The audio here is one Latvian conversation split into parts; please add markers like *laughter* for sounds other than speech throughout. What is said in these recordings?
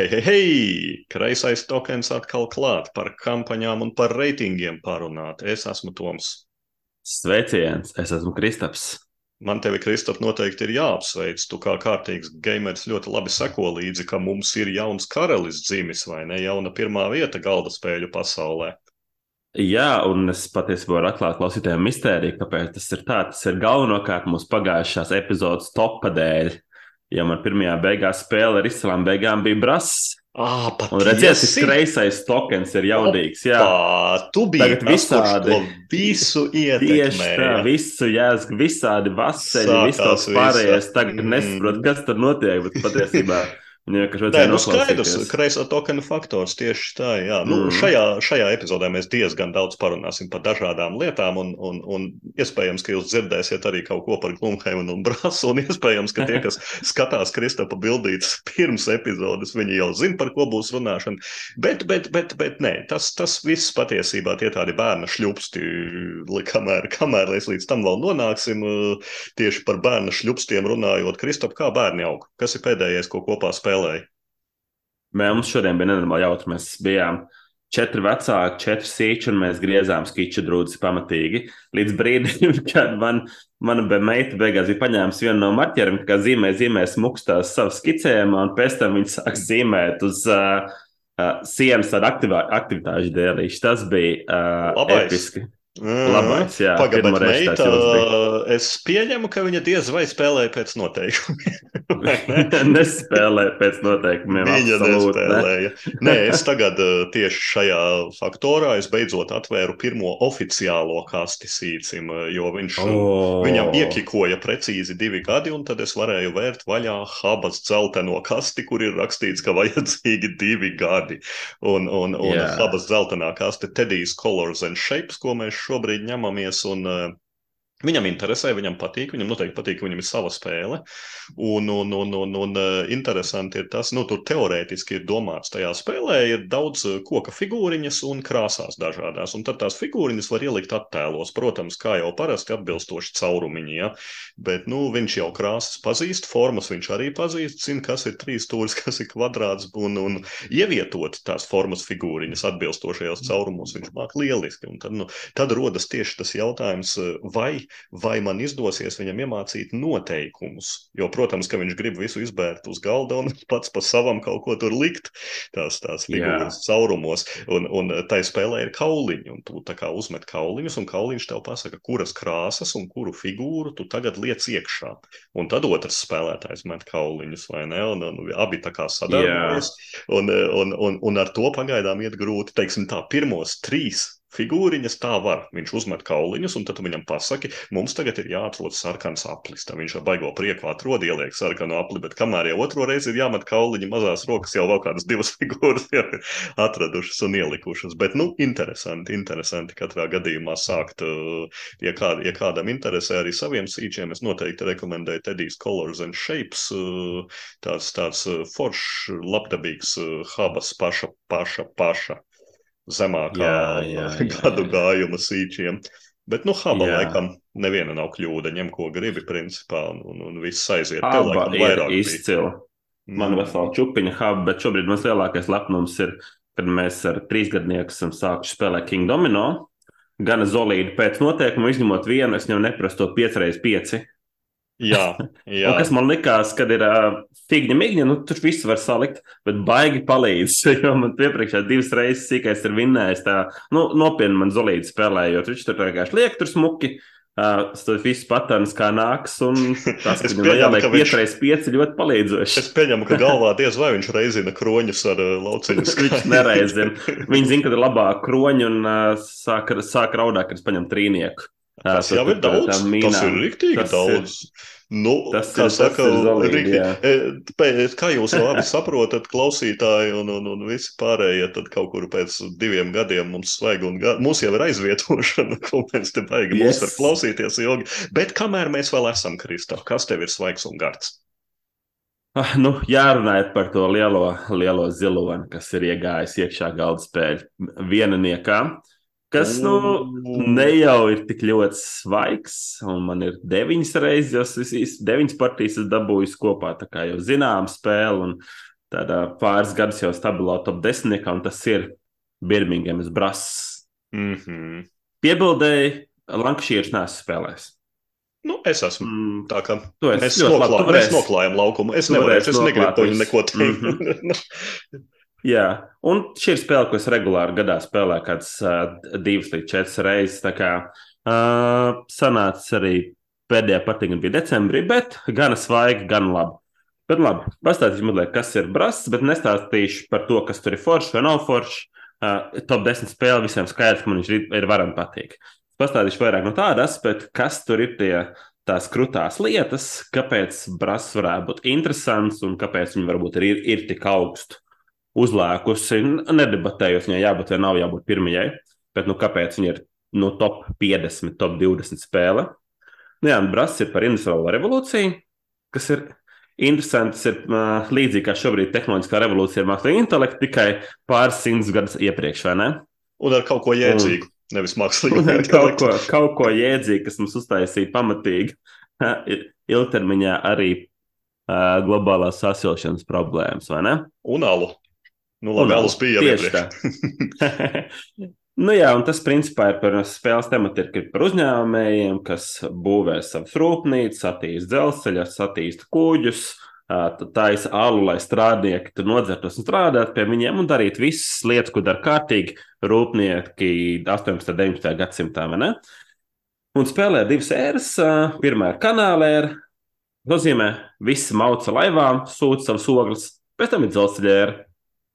Hei, hei, hei! Kreisais tokens atkal klāt par kampaņām un par reitingiem parunāt. Es esmu Toms. Sveiciens, es esmu Kristaps. Man tevi, Kristap, noteikti ir jāapsveic. Tu kā kārtīgs gameris ļoti labi seko līdzi, ka mums ir jauns karalis dzimis vai ne jauna pirmā vieta galda spēļu pasaulē. Jā, un es patiesībā varu atklāt klausītājiem mistēriju, kāpēc tas ir tā. Tas ir galvenokārt mūsu pagājušās epizodes topa dēļ. Ja man pirmajā beigās spēle ar izcilām beigām bija brass. Ah, un redziet, tas kreisais tokens ir jaudīgs. Jā, Opa, tu biji Tagad visādi- visu tieši tā, visu jāsaka, visādi vaseļi, visa. pārējais. Tagad Mm. nesaprotu, kas tur notiek, bet patiesībā *laughs* vienkārši vajadzēja nu skaidrs, kreisā tokena faktors tieši tā, jā. Nu, Mm. šajā, šajā epizodē mēs diezgan daudz parunāsim par dažādām lietām, un, un, un iespējams, ka jūs dzirdēsiet arī kaut ko par Glumheimenu un Brasu, un iespējams, ka tie, kas *laughs* skatās Kristapa bildītas pirms epizodes, viņi jau zina, par ko būs runāšana, bet, bet, bet, bet nē, tas, tas viss patiesībā tie tādi bērna šļupsti, kamēr, kamēr mēs līdz tam vēl nonāksim, eh, tieši par bērna šļupstiem runājot. Kristap, kā bērni aug? Kas ir pēdējais, ko kopā spēlēja? Mē, Mums šodien bija nenormāli jautri. Mēs bijām četri vecāki, četri sīči, un mēs griezām skiču drūzi pamatīgi. Līdz brīdim, *laughs* kad man, mana meita beigās bija paņēmusi vienu no marķieriem, kā zīmē, zīmē smukstās savas skicējumā, un pēc tam viņi sāk zīmēt uz uh, uh, sienas ar aktivā, aktivitāšu dēlīšu. Tas bija uh, Labais. episki. Labais, jā. Pagaid, pirmo bet reizi tāds meita, es pieņemu, ka viņa diez vai spēlēja pēc noteikumiem. *laughs* Vai ne? Nespēlē pēc noteikumiem. Viņa absolūti, ne. nespēlēja. Nē, es tagad tieši šajā faktorā es beidzot atvēru pirmo oficiālo kasti sīcim, jo viņš Oh. Viņam iekikoja precīzi divi gadi, un tad es varēju vērt vaļā habas dzelteno kasti, kur ir rakstīts, ka vajadzīgi divi gadi. Un, un, un Jā. habas dzeltenā kaste Teddy's Colors and Shapes, ko mēs šobrīd ņemamies. Un, uh, Viņam interesē, viņam patīk, viņam noteikti patīk, ka viņam ir sava spēle. Un, un, un, un, un uh, interesanti ir tas, nu, tur teorētiski ir domāts, tajā spēlē ir daudz uh, koka figūriņas un krāsās dažādās. Un tad tās figūriņas var ielikt attēlos, protams, kā jau parasti atbilstoši caurumiņi. Ja? Bet nu, viņš jau krāsas pazīst, formas viņš arī pazīst, zina, kas ir trīs stūris, *laughs* kas ir kvadrāts. Un, un ievietot tās formas figūriņas atbilstošajos caurumos, viņš māk lieliski. Un tad, nu, tad rodas tieši tas jautājums, uh, vai vai man izdosies viņam iemācīt noteikumus. Jo, protams, ka viņš grib visu izbērt uz galda un *laughs* pats pa savam kaut ko tur likt, tās, tās figūras caurumos. Un, un tai spēlē ir kauliņi, un tu tā kā uzmet kauliņus, un kauliņš tev pasaka, kuras krāsas un kuru figūru tu tagad liec iekšā. Un tad otrs spēlētājs met kauliņus, vai ne? Un, un abi tā kā sadarbojas. Un, un, un, un ar to pagaidām iet grūti. Teiksim tā, pirmos trīs figūriņas tā var. Viņš uzmet kauliņus, un tad viņam pasaki, mums tagad ir jāatrod sarkans aplis. Tad viņš ar baigo prieku atrod, ieliek sarkanu apli, bet kamēr jau otro reizi ir jāmet kauliņi, mazās rokas jau vēl kādas divas *laughs* figūras jau ir atradušas un ielikušas. Bet, nu, interesanti, interesanti katrā gadījumā sākt. uh, Ja, kād, ja kādam interesē arī saviem sīčiem, es noteikti rekomendēju Teddy's Colors and Shapes. uh, Tāds, tāds uh, foršs, labdabīgs habas paša, paša, paša zemākā Jā, *laughs* jā, gadu jā. gājuma sīčiem. Bet, nu, haba Jā. laikam neviena nav kļūda. Ņem, ko gribi, principā, un, un, un viss aiziet. Aba laikam ir vairāk izcila. Man Mm. vesela čupiņa haba, bet šobrīd mans lielākais lepnums ir, kad mēs ar trīsgadnieku esam sākuši spēlēt King Domino. Gan zolīdi pēc noteikuma, izņemot vienu, es viņam neprasu to 5x5. Jā, *laughs* jā. Un kas man likās, kad ir uh, figņa migņa, nu tur viss var salikt, bet baigi palīdz. *laughs* Jo man iepriekšējā divas reizes sīkais ir vinnējis tā, nu, nopietni man zolīdi spēlējot. Viņš tur vienkārši liek tur smuki. Uh, tas viss patērns kā nāks, un *laughs* tas, ka viņam jāliek viņš- 5x5 ļoti palīdzoši. Es pieņemu, ka galvā diez vai viņš reizina kroņus ar uh, lauciņu. Viņš nereizina. Viņi zina, ka ir labāk kroņi un uh, sāk, sāk raudāt, kad es paņemu trīnieku. Uh, Tas jau ir daudz. Tas ir rīktīgi Tas daudz. Nu, tas kā ir- tas saka, ir jā. E, pēc- Kā jūs labi saprotat, klausītāji un, un, un visi pārējie, tad kaut kur pēc diviem gadiem mums svaig un gadi. Mums jau ir aizvietošana, *laughs* ko mēs te baigi yes. Mums var klausīties ilgi. Bet kamēr mēs vēl esam, Kristā, kas tev ir svaigs un gards? Ah, nu, jārunājot par to lielo, lielo ziloni, kas ir iegājis iekšā galda spēļu vienaniekā, kas nu, ne jau ir tik ļoti svaigs, un man ir deviņas reizes, jau es- es- deviņas partijas es dabūju kopā, tā kā jau zinām spēli, un tādā pāris gadus jau stabilā top desmitniekā, un tas ir Birmingemas Brass. Mm -hmm. Piebildēji, Lankšīrs nesu spēlējis. Nu, es esmu. Mm, Tā kā tu esi mēs, noklā, mēs noklājam laukumu. Es varēsi es negribu neko teikt. Mhm. *laughs* Jā, un šī ir spēle, ko es regulāri gadā spēlēju, kādas uh, divas līdz četras reizes. Tā kā uh, sanāca arī pēdējā partija bija decembrī, bet gan svaigi, gan labi. Bet labi, pastāstīšu mazliet, kas ir brass, bet nestāstīšu par to, kas tur ir forši vai nav forši. Uh, top 10 spēle visiem skaidrs, ka man viņš ir varam patīk. Pastāstīšu vairāk no tāda aspekta, kas tur ir tie tās krūtās lietas, kāpēc brass varētu būt interesants un kāpēc viņi varbūt ir, ir tik augstu uzlēkusi. Nedebatējot, viņai jābūt vai nav jābūt pirmajai, bet nu, kāpēc viņi ir no top 50, top 20 spēle. Nu, jā, un brass ir par industriālo revolūciju, kas ir interesants. Ir uh, līdzīgi kā šobrīd tehnoloģiskā revolūcija ar mākslīgo intelektu, tikai pāris simtus gadus iepriekš, vai ne? Un ar kaut ko jēdzīgu, nevis mākslīgu. *laughs* Un ar kaut ko, kaut ko jēdzīgu, kas mums uztaisīja pamatīgi ilgtermiņā arī uh, globālās sasilšanas problēmas, vai ne? Un alu. Nu, labi, alus bija jau iepriekš. *laughs* nu, jā, un tas principā ir par spēles tematiku, ir par uzņēmējiem, kas būvē savas rūpnīcas, attīst dzelzceļus, attīst kuģus, taisa alu, lai strādnieki tur nodzertos un strādātu pie viņiem un darītu visas lietas, ko dara kārtīgi rūpnieki 18. un 19. gadsimtā. Un spēlē divas ēras. Pirmā ir kanāla ēra. Tas nozīmē, visi mauca laivām, sūta savus ogles, pēc tam ir dzelzceļa ēra.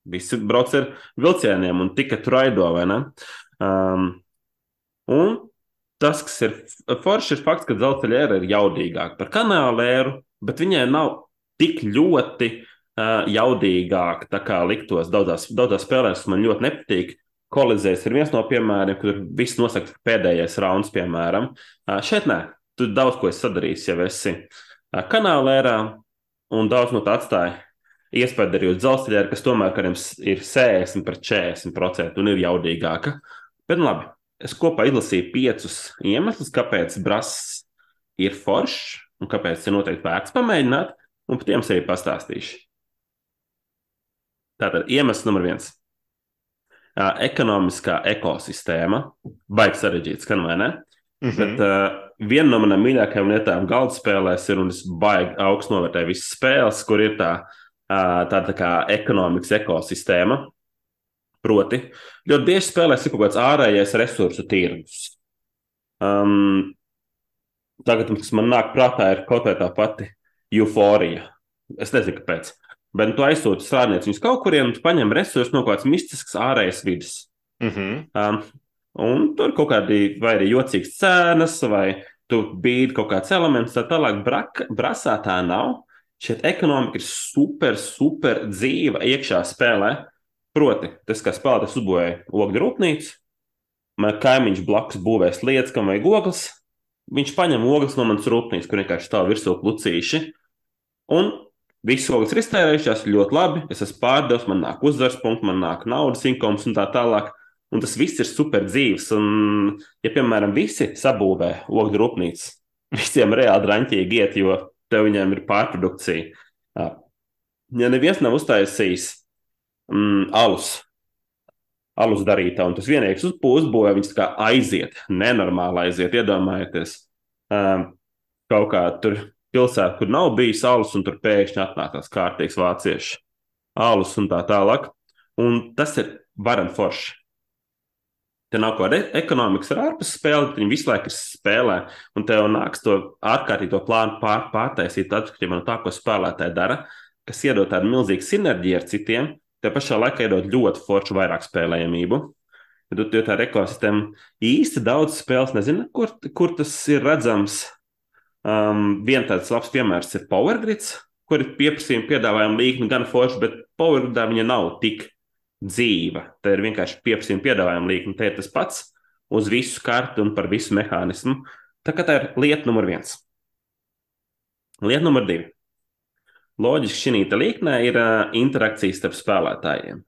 Visi brauc ar vilcieniem un tikai tur aido, vai ne? Um, un tas, kas ir forši, ir fakts, ka dzelzceļa ēra ir jaudīgāka par kanāla ēru, bet viņai nav tik ļoti uh, jaudīgāka, tā kā liktos daudzās, daudzās spēlēs, man ļoti nepatīk. Kolizēs ir viens no piemēriem, kur viss nosaka pēdējais rauns, piemēram. Uh, šeit nē, tu daudz ko esi sadarījis, jau esi uh, kanāla ērā, un daudz no tā atstāja uz dzelzceļa, kas tomēr ir 60 pret 40% un ir jaudīgāka. Bet nu labi, es kopā izlasīju piecus iemeslus, kāpēc brass ir foršs un kāpēc ir noteikti vērts pamēģināt, un par tiem arī pastāstīšu. Tātad iemesls numur viens. Ekonomiskā ekosistēma, baigs sarežģīts, skan vai ne? Mm -hmm. Bet uh, viena no manām mīļākajām lietām galda spēlēs ir, un es baigi augstu novērtēju visas spēles, kur ir tā, tāda tā kā ekonomikas ekosistēma. Proti, ļoti bieži spēlēs ir kaut kāds ārējais resursu tirgus. Um, tagad, kas man nāk prātā, ir kaut vai tā pati euforija. Es nezinu, kāpēc. Bet tu aizsūti strādnieci viņus kaut kurien, un tu paņem resursus no kaut kādas mistiskas ārējas vidas. Mm -hmm. Um, un tur kaut kādi vai arī jocīgas cenas, vai tu bīdi kaut kāds elements, tā tālāk. Brak, brasā tā nav. Šeit ekonomika ir super, super dzīva iekšā spēlē. Proti, tas, kā spēlētājs uzbūvēja ogļu rūpnīcu, man kaimiņš blakus būvēs lietas, kam vajag ogles. Viņš paņem ogles no manas rūpnīcas, kur vienkārši stāv virsū klucīši. Un Visas ogles ir iztērējušās ļoti labi. Es esmu pārdevis, man nāk uzvaras punkts, man nāk naudas inkums un tā tālāk. Un tas viss ir super dzīves. Un, ja, piemēram, visi sabūvē ogļu rūpnīcu, visiem reāli draņķīgi iet, jo tev viņiem ir pārprodukcija. Ja neviens nav uztaisījis mm, alus, alus darītā, un tas vienīgais uz, uzbūvē, viņš tā kā aiziet, nenormāli aiziet, iedomājieties. Um, kaut kā tur pilsēta, kur nav bijis alus, un tur pēkšņi atnāk tās kārtīgas vāciešu alus un tā tālāk. Un tas ir varam forši. Te nav kaut kāda ekonomikas ar ārpus spēle, viņi visu laiku ir spēlē, un tev nāks to ārkārtīgo plānu pār, pārtaisīt atkarībā no tā, ko spēlētāji dara, kas iedod tādu milzīgu sinerģiju ar citiem, te pašā laikā iedod ļoti foršu vairāk spēlējamību. Jo tā ekosistēma īsti daudz spēles nezina, kur, kur tas ir redzams. Um, viens tāds labs piemērs ir Power Grids, kur ir pieprasījuma piedāvājuma līkne gan forša, bet Power Gridā viņa nav tik dzīva. Tā ir vienkārši pieprasījuma piedāvājuma līkne. Tā ir tas pats uz visu kartu un par visu mehānismu. Tā, tā ir lieta numur viens. Lieta numur divi. Loģiski šī līknē ir uh, interakcijas starp spēlētājiem.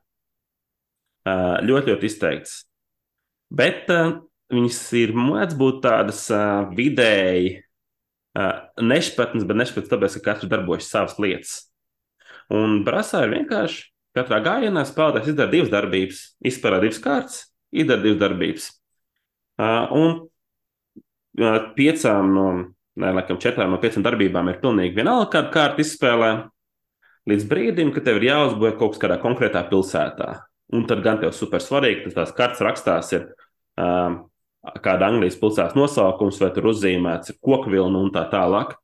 Uh, ļoti, ļoti izteikts. Bet uh, viņas ir mēdz būt tādas uh, vidēji nešpatnas, bet nešpatnas tāpēc, ka katrs darbojas savas lietas. Un brasā ir vienkārši katrā gājienā spēlētājs izdara divas darbības, izspēlē divas kārtas, izdara divas darbības. Un piecām no, ne, laikam, četrām no piecām darbībām ir pilnīgi vienalga, kāda kārta izspēlē, līdz brīdim, kad tev ir jāuzbūvē kaut kas kādā konkrētā pilsētā. Un tad gan tev super svarīgi, ka tās kartes rakstās ir um, kāda Anglijas pilsētas nosaukums, vai tur uzzīmēts ir koku vilna un tā tālāk.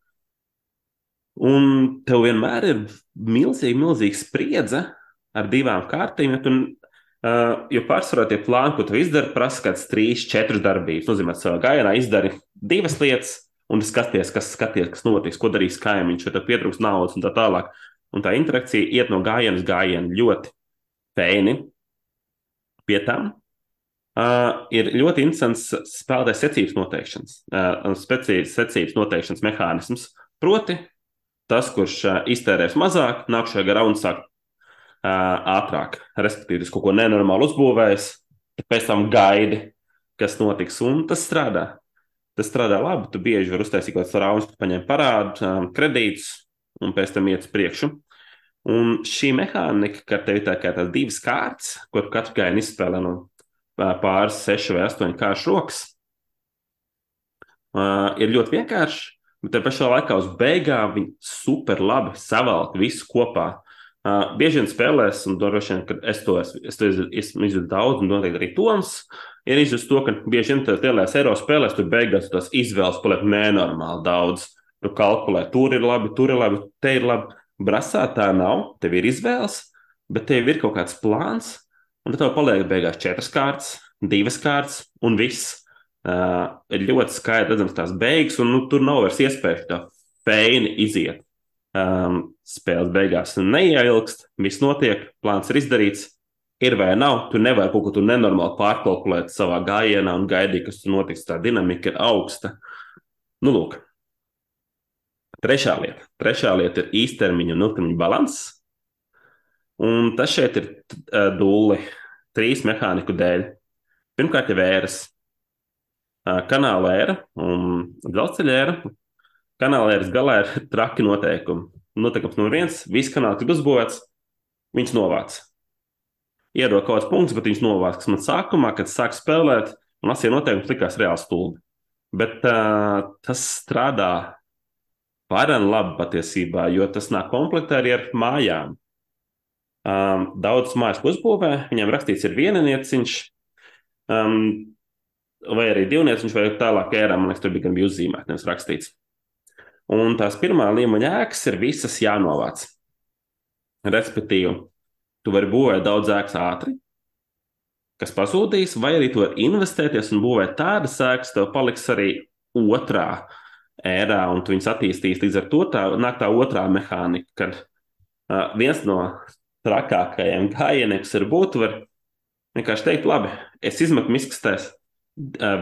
Un tev vienmēr ir milzīga, milzīga spriedze ar divām kārtīm. Ja tu, uh, jo pārsvarā tie plāni, ko tu izdari, prasa kāds trīs, četras darbības. Nozīmē, savā gājienā izdari divas lietas, un skaties, kas, skaties, kas notiks, ko darīs kaimiņš, vai tev pietrūks naudas un tā tālāk. Un tā interakcija iet no gājiena ļoti fēni. Pie tam uh, ir ļoti interesants spēlētāju secības noteikšanas, uh, secības noteikšanas mehānisms. Proti, tas, kurš uh, iztērēs mazāk, nākamajā garā un sāk ātrāk. Respektīvi, tas kaut ko nenormālu uzbūvējis, pēc tam gaidi, kas notiks, un tas strādā. Tas strādā labi. Tu bieži vari uztaisīt kaut kādas raunas, paņemt parādu, kredītus un pēc tam iet uz priekšu. Un šī mehānika, ka tev ir tā kā tās divas kārtas, ko katru gājienu izspēlē no pāris, sešu vai astoņu kāršu rokas, uh, ir ļoti vienkārši. Bet te pašā laikā uz beigām viņi super labi savalk visu kopā. Uh, bieži vien spēlēs, un droši vien, ka es to esmu, es to esmu izjūtu daudz, un noteikti arī Toms ir izjūts to, ka bieži vien tajās lielajās eiro spēlēs tur beigās tās izvēles paliek nenormāli daudz. Tu kalkulē, tur ir labi, tur ir labi, te ir labi. Brasā tā nav, tev ir izvēles, bet tev ir kaut kāds plāns, un tev paliek beigās četras kārtas, divas kārtas un viss. Uh, ir ļoti skaidrs redzams tās beigas, un nu, tur nav vairs iespēja tā feini iziet. Um, spēles beigās neieilgst, viss notiek, plāns ir izdarīts. Ir vai nav, tu nevari kaut ko tur nenormāli pārkalkulēt savā gājienā un gaidīt, kas tur notiks. Tā dinamika ir augsta. Nu, lūk. Trešā lieta. Trešā lieta ir īstermiņa un ilgtermiņa balanss. Un tas šeit ir uh, dūli trīs mehāniku dēļ. Pirmkārt, ir vēras. Uh, kanāla ēra un dzelzceļa ēra. Kanāla ēras galā ir *laughs* traki noteikumi. Noteikums numur viens - viss kanāls ir uzbūvēts, viņš novāc. Iedod kaut kāds punkts, bet viņš novāc, kas man sākumā, kad sāk spēlēt, un asie noteikums likās reāli stulbi. Bet uh, tas strādā pārāk labi patiesībā, jo tas nāk komplektā arī ar mājām. Um, daudz mājas, uzbūvē, viņam rakstīts, ir vieninieciņš, um, vai arī divnieciņš, vai tālāk ērā, man liekas, tur bija gan bija uzzīmēts, nevis rakstīts. Un tās pirmā līmeņa ēkas ir visas jānovāc. Respektīvi, tu vari būvēt daudz ēkas ātri, kas pazudīs, vai arī tu vari investēties un būvēt tādas ēkas, tev paliks arī otrā ērā, un tu viņus attīstīs. Līdz ar to tā nāk tā otrā mehānika, kad uh, viens no trakākajiem gājieniem, kas var būt, var vienkārši teikt, labi, es izmetu miskastēs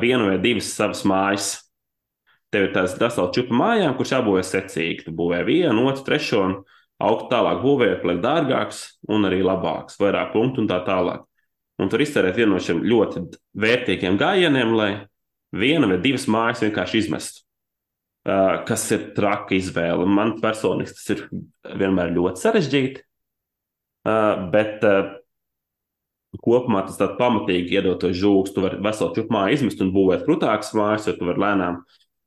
vienu vai divas savas mājas. Tev ir tās dasāla čupa mājām, kurš jābūvē secīgi. Tu būvē vienu, otru, trešo, un augt tālāk būvējot, paliek dārgāks un arī labāks, vairāk punktu un tā tālāk. Un tur izcerēt vienu no šiem ļoti vērtīgiem gājieniem, lai viena vai divas mājas vienkārši izmestu. Uh, kas ir traka izvēle. Man personīgi tas ir vienmēr ļoti sarežģīti. Uh, bet uh, kopumā tas tāds pamatīgi iedod to žūgu. Tu vari veselu čūpu māju izmest un būvēt krūtākas mājas, jo tu vari lēnām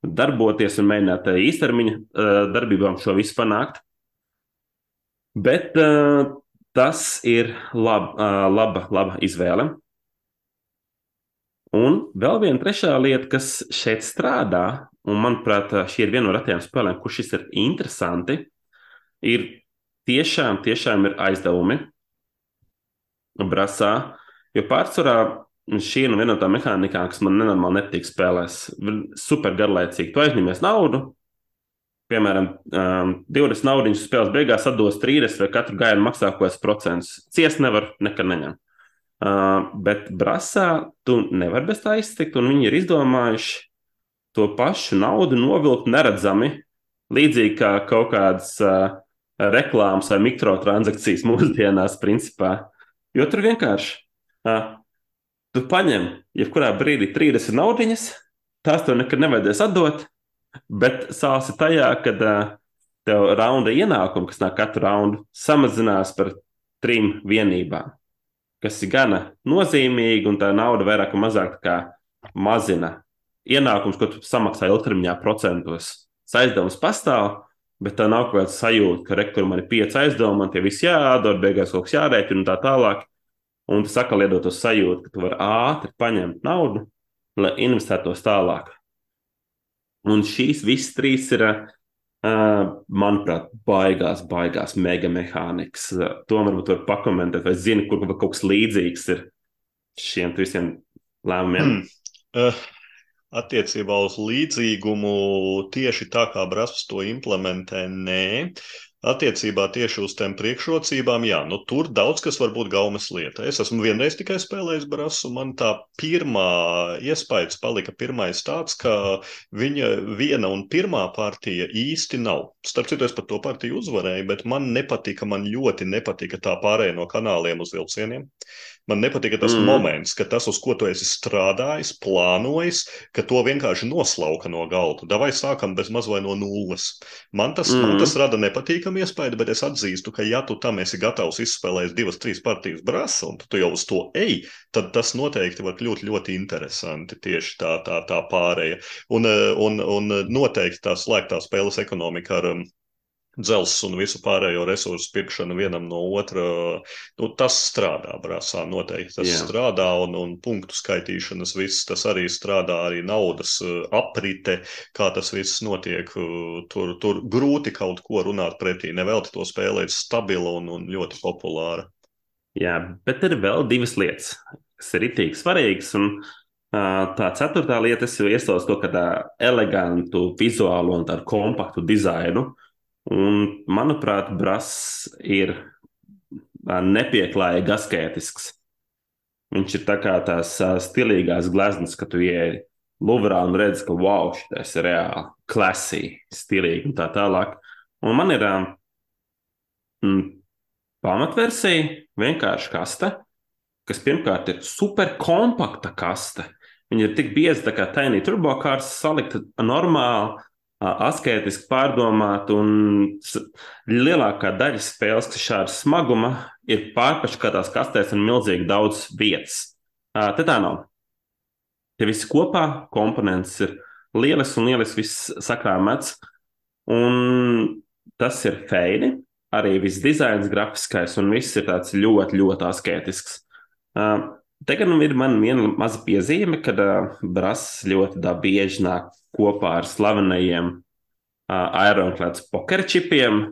darboties un mēģināt īstermiņa uh, darbībām šo visu panākt. Bet tas ir lab, laba, laba izvēle. Un vēl viena trešā lieta, kas šeit strādā, un manuprāt, šī ir viena no retajām spēlēm, kur šis ir interesanti, ir tiešām, tiešām ir aizdevumi brasā. Jo pārsvarā šī ir viena no tām mehānikām, kas man nenormāli nepatīk spēlēs. Super garlaicīgi. Tu aizņemies naudu, piemēram, um, 20 naudas spēles beigās atdos 30 vai katru gājienu maksā kaut kāds procents. Ciest nevar, nekad neņem. Uh, bet brasā tu nevari bez tā iztikt, un viņi ir izdomājuši to pašu naudu novilkt neredzami, līdzīgi kā kaut kādas uh, reklāmas vai mikrotransakcijas *laughs* mūsdienās, principā. Jo tur vienkārši uh, tu paņem, jebkurā brīdī 30 naudiņas, tās tev nekad nevajadzēs atdot, bet sāsi tajā, kad tev raunda ienākumi, kas nāk katru raundu, samazinās par trim vienībām, kas ir gana nozīmīgi, un tā nauda vairāk vai mazāk mazina ienākums, ko tu samaksā ilgtermiņā procentos. Aizdevums pastāv, bet tā nav kaut kāda sajūta, ka rekur man ir pieci aizdevumi, man tie visi jādod, beigās kaut kas jārēķina un tā tālāk. Un tas atkal iedod to sajūtu, ka tu vari ātri paņemt naudu, lai investētos tālāk. Un šīs visas trīs ir, manuprāt, baigās, baigās mega mehānikas. To varbūt var pakomentēt, vai zini, kur kaut kas līdzīgs ir šiem visiem lēmumiem. Hmm. Uh, attiecībā uz līdzīgumu tieši tā kā Brasps to implementē, nē. Attiecībā tieši uz tām priekšrocībām, jā, nu, tur daudz kas var būt gaumas lieta. Es esmu vienreiz tikai spēlējis brasu, man tā pirmā iespējas palika pirmais tāds, ka viņa viena un pirmā partija īsti nav. Starp citu, es pat to partiju uzvarēju, bet man nepatika, man ļoti nepatika tā pārējai no kanāliem uz vilcieniem. Man nepatika tas mm. moments, ka tas, uz ko tu esi strādājis, plānojis, ka to vienkārši noslauka no galda. Davai sākam bez maz vai no nulles. Man tas, mm. man tas rada nepatīkamu iespēju, bet es atzīstu, ka ja tu tam esi gatavs izspēlēt divas, trīs partijas brāzas, un tu jau uz to ej, tad tas noteikti var kļūt ļoti interesanti tieši tā, tā, tā pārēja. Un, un, un noteikti tā slēgtā spēles ekonomika ar um, dzelzs un visu pārējo resursu pirkšana vienam no otra, nu, tas strādā brāzā noteikti. Tas Jā. strādā un, un punktu skaitīšanas viss, tas arī strādā, arī naudas uh, aprite, kā tas viss notiek. Uh, tur, tur grūti kaut ko runāt pretī. Nevelti to spēlēt stabila un, un ļoti populāra. Jā, bet ir vēl divas lietas, kas ir itīgi svarīgas. Un... Tā ceturtā lieta, es jau iesaucu to, ka tā elegantu, vizuālu un tādu kompaktu dizainu uh, Un, manuprāt, Brass ir nepieklājīgi askētisks. Viņš ir tā kā tās stilīgās gleznas, kad tu ieej Luvrā un redz, ka wow, šis ir reāli klasīgi, stilīgi un tā tālāk. Un man ir mm, pamatversija, vienkārši kaste, kas pirmkārt ir super kompakta kaste. Viņa ir tik bieza, tā kā tainī turbokārs salikta normāli, asketiski pārdomāt, un lielākā daļa spēles, kas šāda smaguma, ir pārpaškatās kastēs un milzīgi daudz vietas. Te tā nav. Te viss kopā komponents ir lielisks un lielisks viss sakrāmēts, un tas ir feini. Arī viss dizains, grafiskais un viss ir tāds ļoti, ļoti asketisks. Tagad nu ir man viena maza piezīme, kad uh, Brass ļoti bieži nāk kopā ar slavenajiem uh, Ironclads pokerčipiem,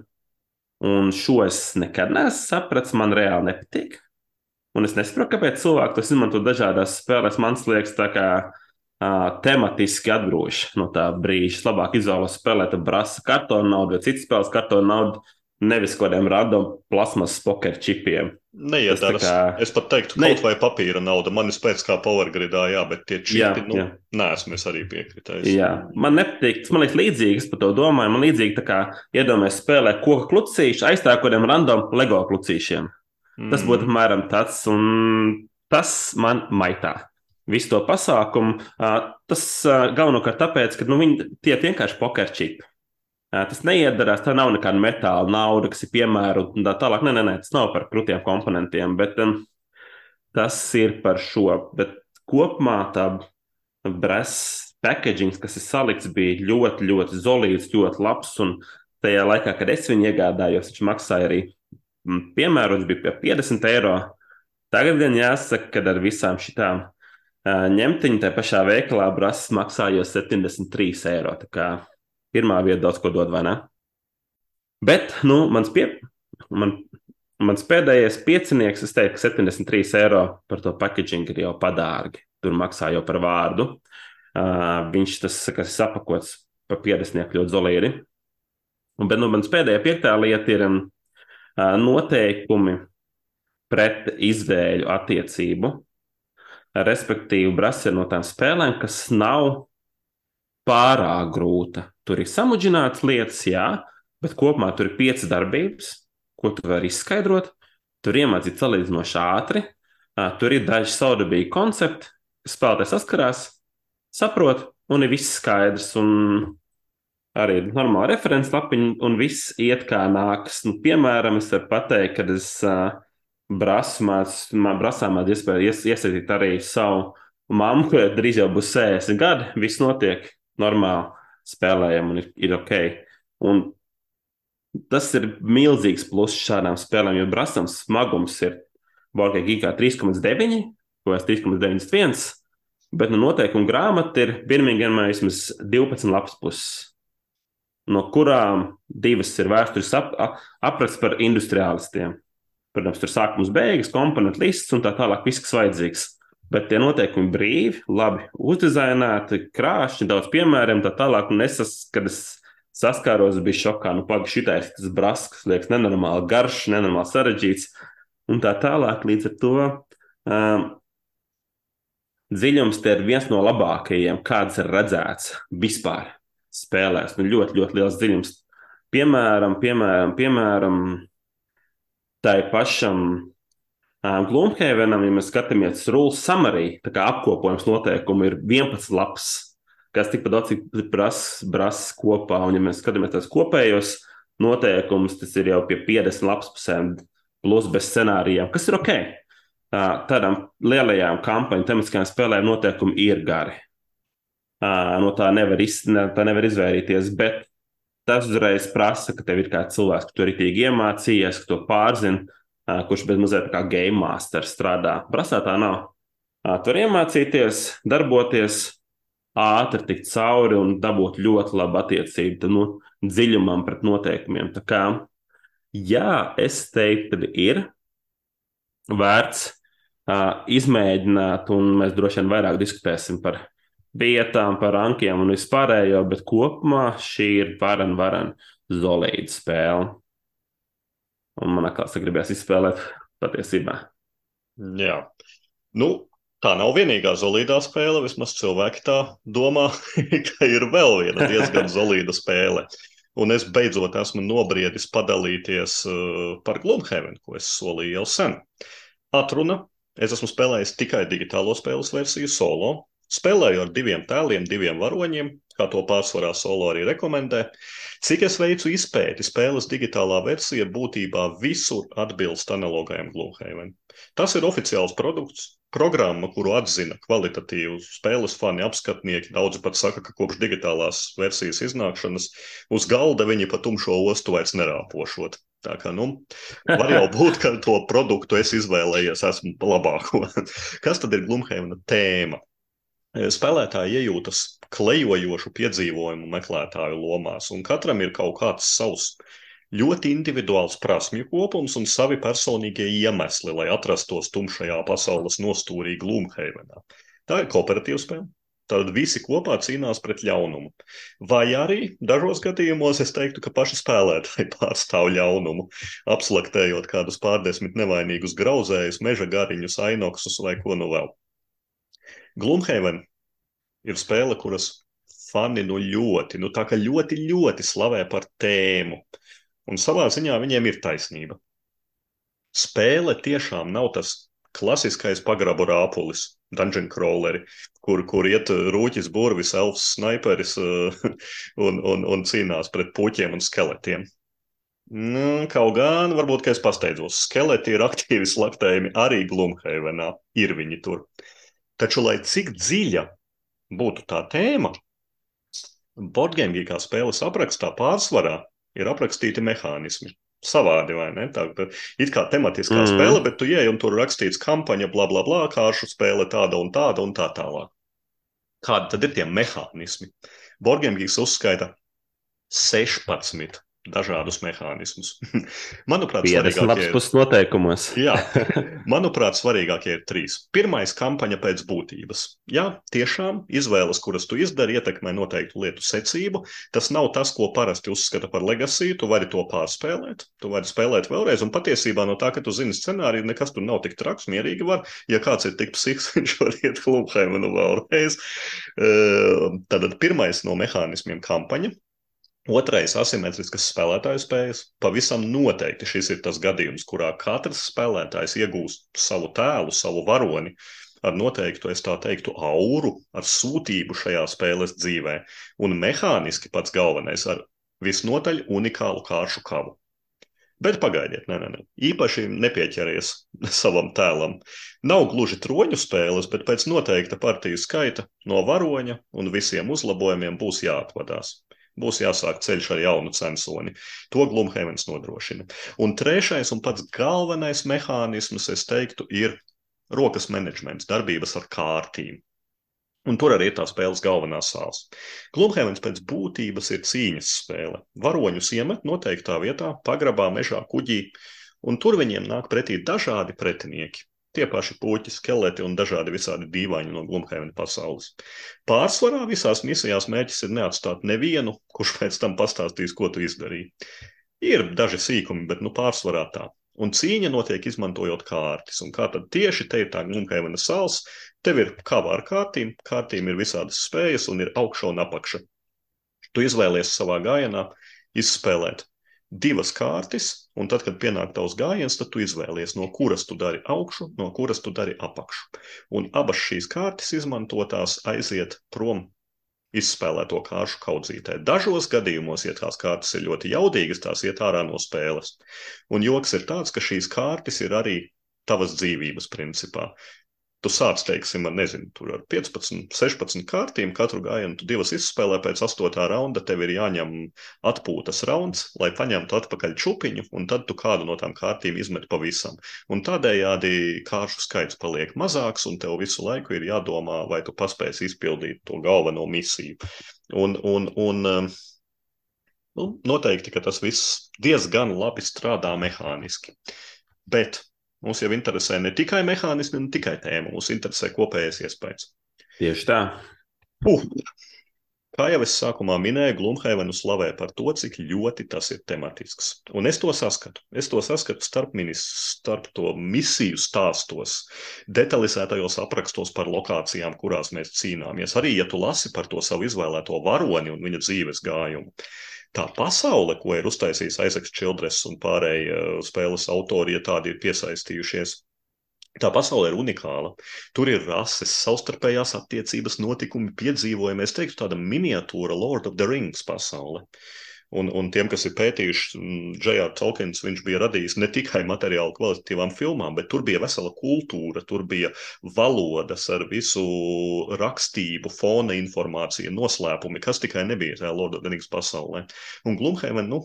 un šo es nekad neesmu sapratis, man reāli nepatīk. Un es nesaprotu, kāpēc cilvēki to izmanto dažādās spēlēs. Man liekas, tā kā uh, tematiski atbrūž no tā brīža. Labāk izvēlos spēlēt brāzi kartonu naudu vai citas spēles kartonu naudu, nevis kaut kādiem random plasmas poker čipiem. Neiedaras. Kā... Es pat teiktu, ne... kaut vai papīra nauda. Man ir spēc kā powergridā, jā, bet tie čipi, jā, nu, jā. neesmu es arī piekritējis. Jā, man nepatīk, tas man liekas līdzīgi, es par to domāju. Man līdzīgi tā kā iedomājies spēlē koka klucīšu, aizstāv kādiem random LEGO klucīšiem. Mm. Tas būtu apmēram tāds, un tas man maitā. Visu to pasākumu, tas galvenokārt tāpēc, ka nu, viņi tie vienkārši pokerčipi. Tas neiedarās, tā nav nekāda metāla nauda, kas ir piemērota un tā tālāk. Nē, nē, nē, tas nav par krutiem komponentiem, bet um, tas ir par šo. Bet kopumā tā bresa packaging, kas ir salikts, bija ļoti, ļoti solīds, ļoti labs. Un tajā laikā, kad es viņu iegādājos, viņš maksāja arī piemērots, bija pie 50 eiro. Tagad gan jāsaka, ka ar visām šitām uh, ņemtiņām tajā pašā veikalā brasa maksāja 73 eiro. Pirmā vieta daudz ko dod, vai ne? Bet, nu, mans, pie, man, mans pēdējais piecinieks, es teiktu, ka 73 eiro par to packaging ir jau padārgi. Tur maksā jau par vārdu. Uh, viņš tas, kas ir apakots pa 50 ļoti zolīri. Bet, nu, mans pēdējā piektā lieta ir um, noteikumi pret izvēļu attiecību. Respektīvi, ir no tām spēlēm, kas nav pārāk grūta. Tur ir samudžināts lietas, jā, bet kopumā tur ir piecas darbības, ko tu vari izskaidrot. Tur iemācīt salīdzinoši ātri. Tur ir daži saudabīgi koncepti, kas spēlētājs saskarās, saprot, un ir viss skaidrs. Un arī normāla referents lapiņa, un viss iet kā nākas. Nu, piemēram, es varu pateikt, ka es brasmās, man brasā man iespēja ies, iesaistīt arī savu mammu, kurai drīz jau būs 60 gadi. Viss notiek normāli, spēlējam un ir, ir ok. Un tas ir milzīgs pluss šādām spēlēm, jo brasams smagums ir Borgē Gigā 3,9 vai 3,91. Bet no noteikuma grāmata ir Birmingemā vismaz 12 lapas puses no kurām divas ir vēstures ap, apraksts par industriālistiem. Protams, tur sākums, beigas, komponentu lists un tā tālāk, viss, kas vajadzīgs. Bet tie noteikumi brīvi, labi uzdizainēti, krāšņi, daudz piemēriem, tā tālāk. Un es, kad es saskāros, biju šokā, nu, pagaidi, šitais tas brasks, liekas, nenormāli garš, nenormāli sarežģīts un tā tālāk. Līdz ar to um, dziļums ir viens no labākajiem, kāds ir redzēts vispār spēlēs. Nu, ļoti, ļoti liels dziļums. Piemēram, piemēram, piemēram tai pašam uh, Glumhevenam, ja mēs skatāmies rules summary, tā kā apkopojums noteikumu ir 11 lapas, kas tikpat daudz, prasa bras kopā, un ja mēs skatāmies tās kopējos noteikumus, tas ir jau pie 50 lapas pusēm plus bez scenārijiem, kas ir ok. Uh, tādām lielajām kampaņu tematiskajām spēlēm noteikumi ir gari no tā nevar, iz, tā nevar izvairīties. Bet tas uzreiz prasa, ka tev ir kāds cilvēks, kurš to rītīgi iemācījies, ka to pārzina, kurš bez mazliet kā game master strādā. Prasā tā nav. Tur iemācīties, darboties, ātri tikt cauri un dabūt ļoti labu attiecību nu, dziļumam pret noteikumiem. Tā kā, jā, es teiktu, ka ir vērts uh, izmēģināt, un mēs droši vien vairāk diskutēsim par vietām, par rankiem un vispārējo, bet kopumā šī ir varen, varen zolīda spēle. Un man atkal gribēs izspēlēt patiesībā. Jā, nu, tā nav vienīgā zolīdā spēle. Vismaz cilvēki tā domā, *laughs* ka ir vēl viena diezgan zolīda spēle. Un es beidzot esmu nobriedis padalīties uh, par Gloomhaven, ko es solīju jau sen. Atruna, es esmu spēlējis tikai digitālo spēles versiju solo, Spēlēju ar diviem tēliem, diviem varoņiem, kā to pārsvarā solo arī rekomendē. Cik es veicu izpēti, spēles digitālā versija būtībā visur atbilst analogajam Gloomhaven. Tas ir oficiāls produkts, programma, kuru atzina kvalitatīvu spēles fani, apskatnieki. Daudzi pat saka, ka kopš digitālās versijas iznākšanas uz galda viņi pa tumšo ostu vairs nerāpošot. Tā kā, nu, var jau *laughs* būt, ka to produktu es izvēlējies, esmu labāko. Kas tad ir Glumheimna tēma? Spēlētāji iejūtas klejojošu piedzīvojumu meklētāju lomās, un katram ir kaut kāds savs ļoti individuāls prasmju kopums un savi personīgie iemesli, lai atrastos tumšajā pasaules nostūrī Gloomhavenā. Tā ir kooperatīva spēle. Tad visi kopā cīnās pret ļaunumu. Vai arī dažos gadījumos es teiktu, ka paši spēlētāji *laughs* pārstāv ļaunumu, apslaktējot kādus pārdesmit nevainīgus grauzējus, meža gariņus, ainoksus vai ko nu vēl. Gloomhaven ir spēle, kuras fani nu ļoti, nu tā kā ļoti, ļoti slavē par tēmu. Un savā ziņā viņiem ir taisnība. Spēle tiešām nav tas klasiskais pagrabu rāpulis, dungeon crawleri, kur, kur iet rūķis, burvis, elfs, sniperis *laughs* un, un, un cīnās pret puķiem un skeletiem. Nu, kaut gan, varbūt, ka es pasteidzos. Skeleti ir aktīvi slaktējumi arī Glumhavenā. Ir viņi tur. Taču, lai cik dziļa būtu tā tēma, kā spēles aprakstā pārsvarā ir aprakstīti mehānismi. Savādi, vai ne? Tā ir kā tematiskā mm. spēle, bet tu ieej un tur rakstīts kampaņa, bla, bla, bla, kāršu spēle tāda un tāda un tā tālāk. Kādi tad ir tie mehānismi? Boardgame uzskaita 16 dažādus mehānismus. *laughs* manuprāt, svarīgākie ir noteikumos. *laughs* jā, *laughs* manuprāt, svarīgākie ir trīs. Pirmais - kampaņa pēc būtības. Jā, tiešām izvēles, kuras tu izdari, ietekmē noteiktu lietu secību. Tas nav tas, ko parasti uzskata par legasiju. Tu vari to pārspēlēt, tu vari spēlēt vēlreiz. Un patiesībā no tā, ka tu zini scenāriju, nekas tur nav tik traks. Mierīgi var, ja kāds ir tik psihiski, viņš var iet klubhaimenu vēlreiz. Tad pirmais no mehānismiem - kampaņa. Otrais - asimetriskas spēlētāju spējas. Pavisam noteikti šis ir tas gadījums, kurā katrs spēlētājs iegūst savu tēlu, savu varoni, ar noteiktu, es tā teiktu, auru, ar sūtību šajā spēles dzīvē, un mehāniski pats galvenais ar visnotaļ unikālu kāršu kavu. Bet pagaidiet, nē, nē, nē. īpaši nepieķeries *laughs* savam tēlam. Nav gluži troņu spēles, bet pēc noteikta partiju skaita no varoņa un visiem uzlabojumiem būs jāatvadās. Būs jāsāk ceļš ar jaunu censoni. To Glumhevens nodrošina. Un trešais un pats galvenais mehānisms, es teiktu, ir rokas menedžments, darbības ar kārtīm. Un tur arī ir tā spēles galvenā sāls. Glumhevens pēc būtības ir cīņas spēle. Varoņus iemet noteiktā vietā, pagrabā, mežā, kuģī, un tur viņiem nāk pretī dažādi pretinieki. Tie paši puķi, skeleti un dažādi visādi dīvaini no Glumhevena pasaules. Pārsvarā visās misijās mērķis ir neatstāt nevienu, kurš pēc tam pastāstīs, ko tu izdarīji. Ir daži sīkumi, bet nu pārsvarā tā. Un cīņa notiek izmantojot kārtas. Un kā tad tieši te ir tā Glumhevena sals, Tev ir kava ar kārtīm, kārtīm ir visādas spējas un ir augša un apakša. Tu izvēlies savā gājienā izspēlēt divas kārtas, un tad, kad pienāk tavs gājiens, tad tu izvēlies, no kuras tu dari augšu, no kuras tu dari apakšu. Un abas šīs kārtas izmantotās aiziet prom izspēlēto kāršu kaudzītē. Dažos gadījumos, ja tās kārtas ir ļoti jaudīgas, tās iet ārā no spēles. Un joks ir tāds, ka šīs kārtas ir arī tavas dzīvības principā. Tu sāc, teiksim, ar, nezinu, ar 15, 16 kārtīm, katru gājienu tu divas izspēlē, pēc astotā raunda tev ir jāņem atpūtas rauns, lai paņemtu atpakaļ čupiņu, un tad tu kādu no tām kārtīm izmet pavisam. Un tādējādi kāršu skaits paliek mazāks, un tev visu laiku ir jādomā, vai tu paspēsi izpildīt to galveno misiju. Un, un, un, um, nu, noteikti, ka tas viss diezgan labi strādā mehāniski. Bet Mūs jau interesē ne tikai mehānismi, ne tikai tēma, mūs interesē kopējais iespējas. Tieši tā. Uh. Kā jau es sākumā minēju, Glumhevenu slavē par to, cik ļoti tas ir tematisks. Un es to saskatu. Es to saskatu starp, minis, starp to misiju stāstos, detalizētajos aprakstos par lokācijām, kurās mēs cīnāmies. Arī, ja tu lasi par to savu izvēlēto varoni un viņa dzīves gājumu tā pasaule, ko ir uztaisījis Aizeks Čildres un pārējie uh, spēles autori, ja tādi ir piesaistījušies. Tā pasaule ir unikāla. Tur ir rases, savstarpējās attiecības, notikumi, piedzīvojumi. Es teiktu, tāda miniatūra Lord of the Rings pasaule. Uh, Un, un tiem, kas ir pētījuši, Džejā mm, Tolkiens, viņš bija radījis ne tikai materiālu kvalitatīvām filmām, bet tur bija vesela kultūra, tur bija valodas ar visu rakstību, fona informāciju, noslēpumi, kas tikai nebija tajā Lord of the Rings pasaulē. Un Glumhaven, nu,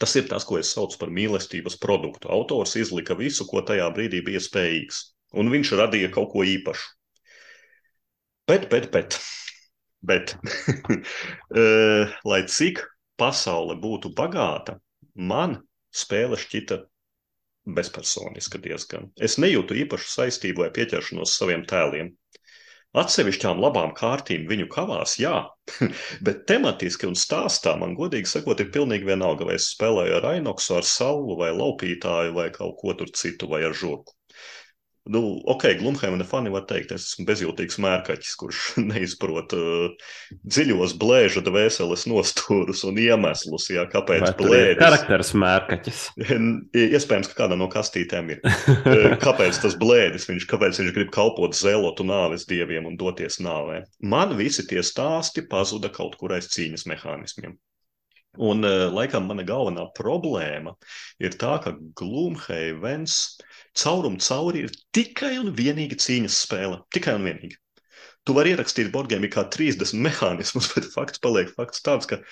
tas ir tas, ko es saucu par mīlestības produktu. Autors izlika visu, ko tajā brīdī bija spējīgs, un viņš radīja kaut ko īpašu. Bet, bet, bet, bet, uh, *laughs* lai cik pasaule būtu bagāta, man spēle šķita bezpersoniska diezgan. Es nejūtu īpašu saistību vai pieķeršanos saviem tēliem. Atsevišķām labām kārtīm viņu kavās, jā, *laughs* bet tematiski un stāstā man godīgi sakot, ir pilnīgi vienalga, vai es spēlēju ar Ainoksu, ar Saulu vai Laupītāju vai kaut ko tur citu vai ar žurku. Nu, ok, Glumheimana fani var teikt, es esmu bezjūtīgs mērkaķis, kurš *laughs* neizprot uh, dziļos blēža dvēseles nostūrus un iemeslus, jā, kāpēc blēdis. Karakters mērkaķis. Iespējams, ka kādā no kastītēm ir. Uh, *laughs* kāpēc tas blēdis, viņš, kāpēc viņš grib kalpot zelotu nāves dieviem un doties nāvē. Man visi tie stāsti pazuda kaut kur aiz cīņas mehānismiem. Un, uh, laikam, mana galvenā problēma ir tā, ka Glumheivens caurumu cauri ir tikai un vienīgi cīņas spēle. Tikai un vienīgi. Tu vari ierakstīt Borgēmī kā 30 mehānismus, *laughs* bet fakts paliek fakts tāds, ka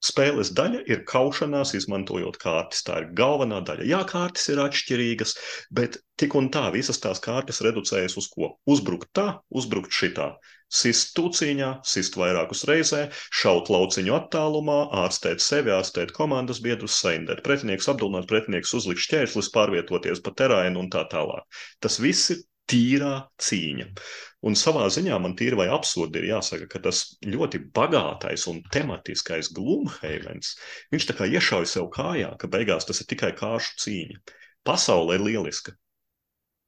Spēles daļa ir kaušanās, izmantojot kārtas. Tā ir galvenā daļa. Jā, kārtas ir atšķirīgas, bet tik un tā visas tās kārtas reducējas uz ko? Uzbrukt tā, uzbrukt šitā. Sist tūciņā, sist vairākus reizē, šaut lauciņu attālumā, ārstēt sevi, ārstēt komandas biedrus, saindēt pretinieks, apdulināt pretinieks, uzlikt šķēršļus, pārvietoties pa terēnu un tā tālāk. Tas viss ir tīrā cīņa. Un savā ziņā man tīri vai absurdi ir jāsaka, ka tas ļoti bagātais un tematiskais Glumheivens, viņš tā kā iešauj sev kājā, ka beigās tas ir tikai kāršu cīņa. Pasaule ir lieliska.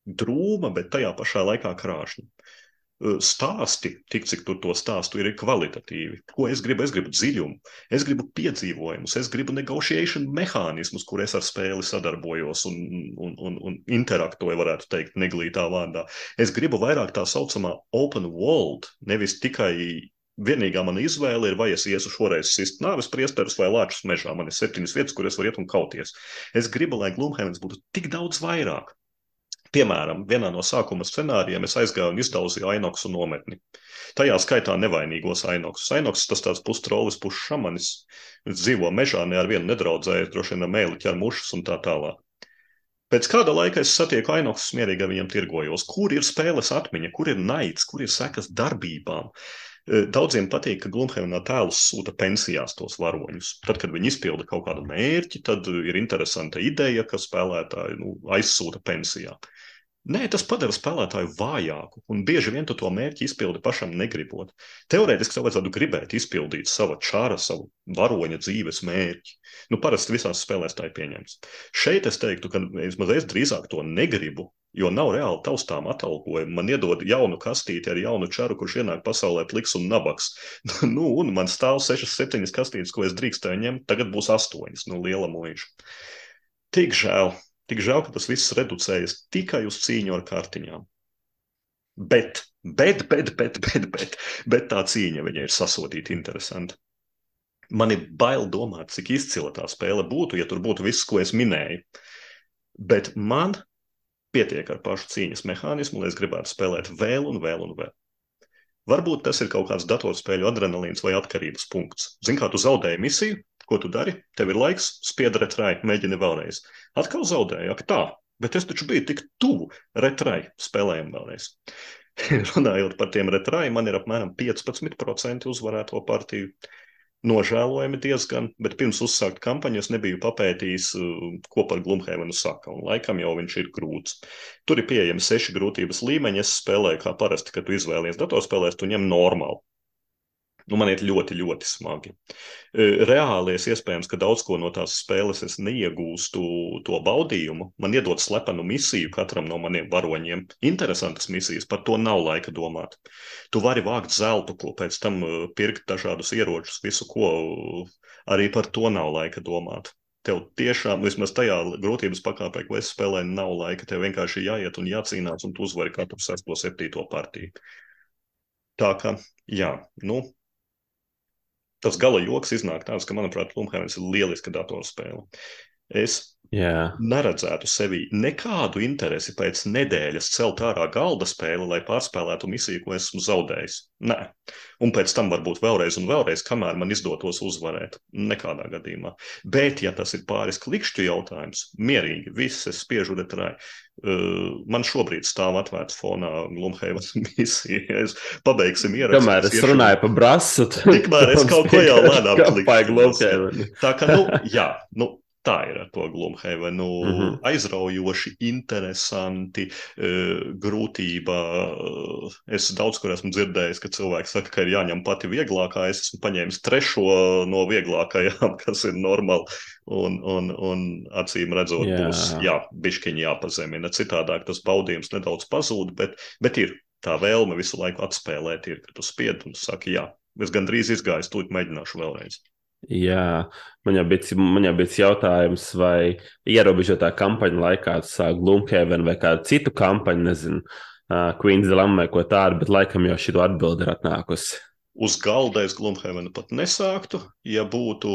Drūma, bet tajā pašā laikā krāšņa. Stāsti, tik cik tur to stāstu ir kvalitatīvi. Ko es gribu? Es gribu dziļumu, es gribu piedzīvojumus, es gribu negotiation mehānismus, kur es ar spēli sadarbojos un, un, un, un interaktoju, varētu teikt, neglītā vārdā. Es gribu vairāk tā saucamā open world, nevis tikai vienīgā mana izvēle ir, vai es iesu šoreiz sist nāves priesterus vai lāčus mežā. Man ir septiņas vietas, kur es varu iet un kauties. Es gribu, lai Gloomhaven būtu tik daudz vairāk. Piemēram, vienā no sākuma scenārijiem es aizgāju un izdauzīju ainoksu nometni. Tajā skaitā nevainīgos ainoksus. Ainoks tas tāds pustrolis, pusšamanis. Dzīvo mežā, ne ar vienu nedraudzējas, droši vien mēli ķer mušas un tā tālāk. Pēc kāda laika es satieku ainoksus, mierīgi ar viņiem tirgojos. Kur ir spēles atmiņa, kur ir naids, kur ir sekas darbībām? E, daudziem patīk, ka Glumheimā tēlus sūta pensijās tos varoņus. Tad, kad viņi izpilda kaut kādu mērķi, tad ir interesanta ideja, ka spēlētāji nu, aizsūta pensijā. Nē, tas padara spēlētāju vājāku, un bieži vien tu to mērķi izpildi pašam negribot. Teorētiski tev vajadzētu gribēt izpildīt savu čāra, savu varoņa dzīves mērķi. Nu, parasti visās spēlēs tā ir pieņemts. Šeit es teiktu, ka vismaz es drīzāk to negribu, jo nav reāli taustām atalgojumi. Man iedod jaunu kastīti ar jaunu čaru, kurš ienāk pasaulē pliks un nabaks. *laughs* nu, un man stāv sešas, septiņas kastītes, ko es drīkstēju ņemt, tagad būs astoņas, nu, liela mūža. Tik žēl, Tik žēl, ka tas viss reducējas tikai uz cīņu ar kartiņām. Bet, bet, bet, bet, bet, bet, bet tā cīņa viņai ir sasodīta interesanti. Man ir bail domāt, cik izcila tā spēle būtu, ja tur būtu viss, ko es minēju. Bet man pietiek ar pašu cīņas mehānismu, lai es gribētu spēlēt vēl un vēl un vēl. Varbūt tas ir kaut kāds datorspēļu adrenalīns vai atkarības punkts. Zini, kā tu zaudēji misiju, Ko tu dari? Tev ir laiks, spied retrai, mēģini vēlreiz. Atkal zaudēji, ak tā, bet es taču biju tik tuvu retrai, spēlējam vēlreiz. *laughs* Runājot par tiem retrai, man ir apmēram 15% uzvarēto partiju. Nožēlojami diezgan, bet pirms uzsākt kampaņu es nebiju papētījis, uh, ko par Glumhēvenu saka, un laikam jau viņš ir grūts. Tur ir pieejami seši grūtības līmeņi, es spēlēju kā parasti, kad tu izvēlies datorspēlēs, tu ņem normālu Nu, man iet ļoti, ļoti smagi. E, reālies iespējams, ka daudz ko no tās spēles es neiegūstu to baudījumu. Man iedod slepenu misiju katram no maniem varoņiem. Interesantas misijas, par to nav laika domāt. Tu vari vākt zeltu, ko pēc tam e, pirkt dažādus ieročus, visu ko. Arī par to nav laika domāt. Tev tiešām, vismaz tajā grūtības pakāpē, ko es spēlēju, nav laika. Tev vienkārši jāiet un jācīnās, un tu uzvari katru sesto, septīto partiju. Tā kā, jā, nu, tas gala joks iznāk tāds, ka, manuprāt, Lumhēvens ir lieliska datorspēle. Es Jā. neredzētu sevī nekādu interesi pēc nedēļas celt ārā galda spēli, lai pārspēlētu misiju, ko esmu zaudējis. Nē, un pēc tam varbūt vēlreiz un vēlreiz, kamēr man izdotos uzvarēt. Nekādā gadījumā. Bet, ja tas ir pāris klikšķu jautājums, mierīgi, viss es spiežu retrai. Uh, man šobrīd stāv atvērts fonā Glumheivas *laughs* misija. Es pabeigsim ierakstu. Kamēr es iešu... runāju par brasu, tikmēr es kaut ko jau lēnām klikšķu. Tā kā, nu, jā, nu, Tā ir ar to Glumhevenu. Mm -hmm. Aizraujoši, interesanti, e, grūtība. Es daudz kur esmu dzirdējis, ka cilvēki saka, ka ir jāņem pati vieglākā. Es esmu paņēmis trešo no vieglākajām, *laughs* kas ir normāli. Un, un, un acīm redzot, jā. būs jā, bišķiņi jāpazemina. Citādāk tas baudījums nedaudz pazūd, bet, bet ir tā vēlme visu laiku atspēlēt, ir, ka tu spied un saki, jā, es gandrīz izgāju, tūlīt mēģināšu vēlreiz. Jā, man jau bija, man jau bija jautājums, vai ierobežotā kampaņa laikā sāk Gloomhaven vai kādu citu kampaņu, nezinu, Queen's Dilemma vai ko tādu, bet laikam jau šī atbilde ir atnākusi. Uz galda es Gloomhavenu pat nesāktu. Ja būtu,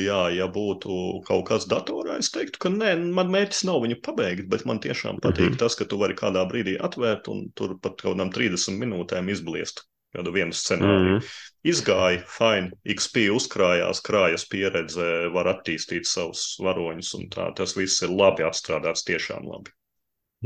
jā, ja būtu kaut kas datorā, es teiktu, ka nē, man mērķis nav viņu pabeigt, bet man tiešām patīk mm -hmm. tas, ka tu vari kādā brīdī atvērt un tur pat kaut kādām 30 minūtēm izbliest kādu vienu scenāriju. Mm. Izgāja, fine, XP uzkrājās, krājas pieredze, var attīstīt savus varoņus, un tā tas viss ir labi atstrādāts, tiešām labi.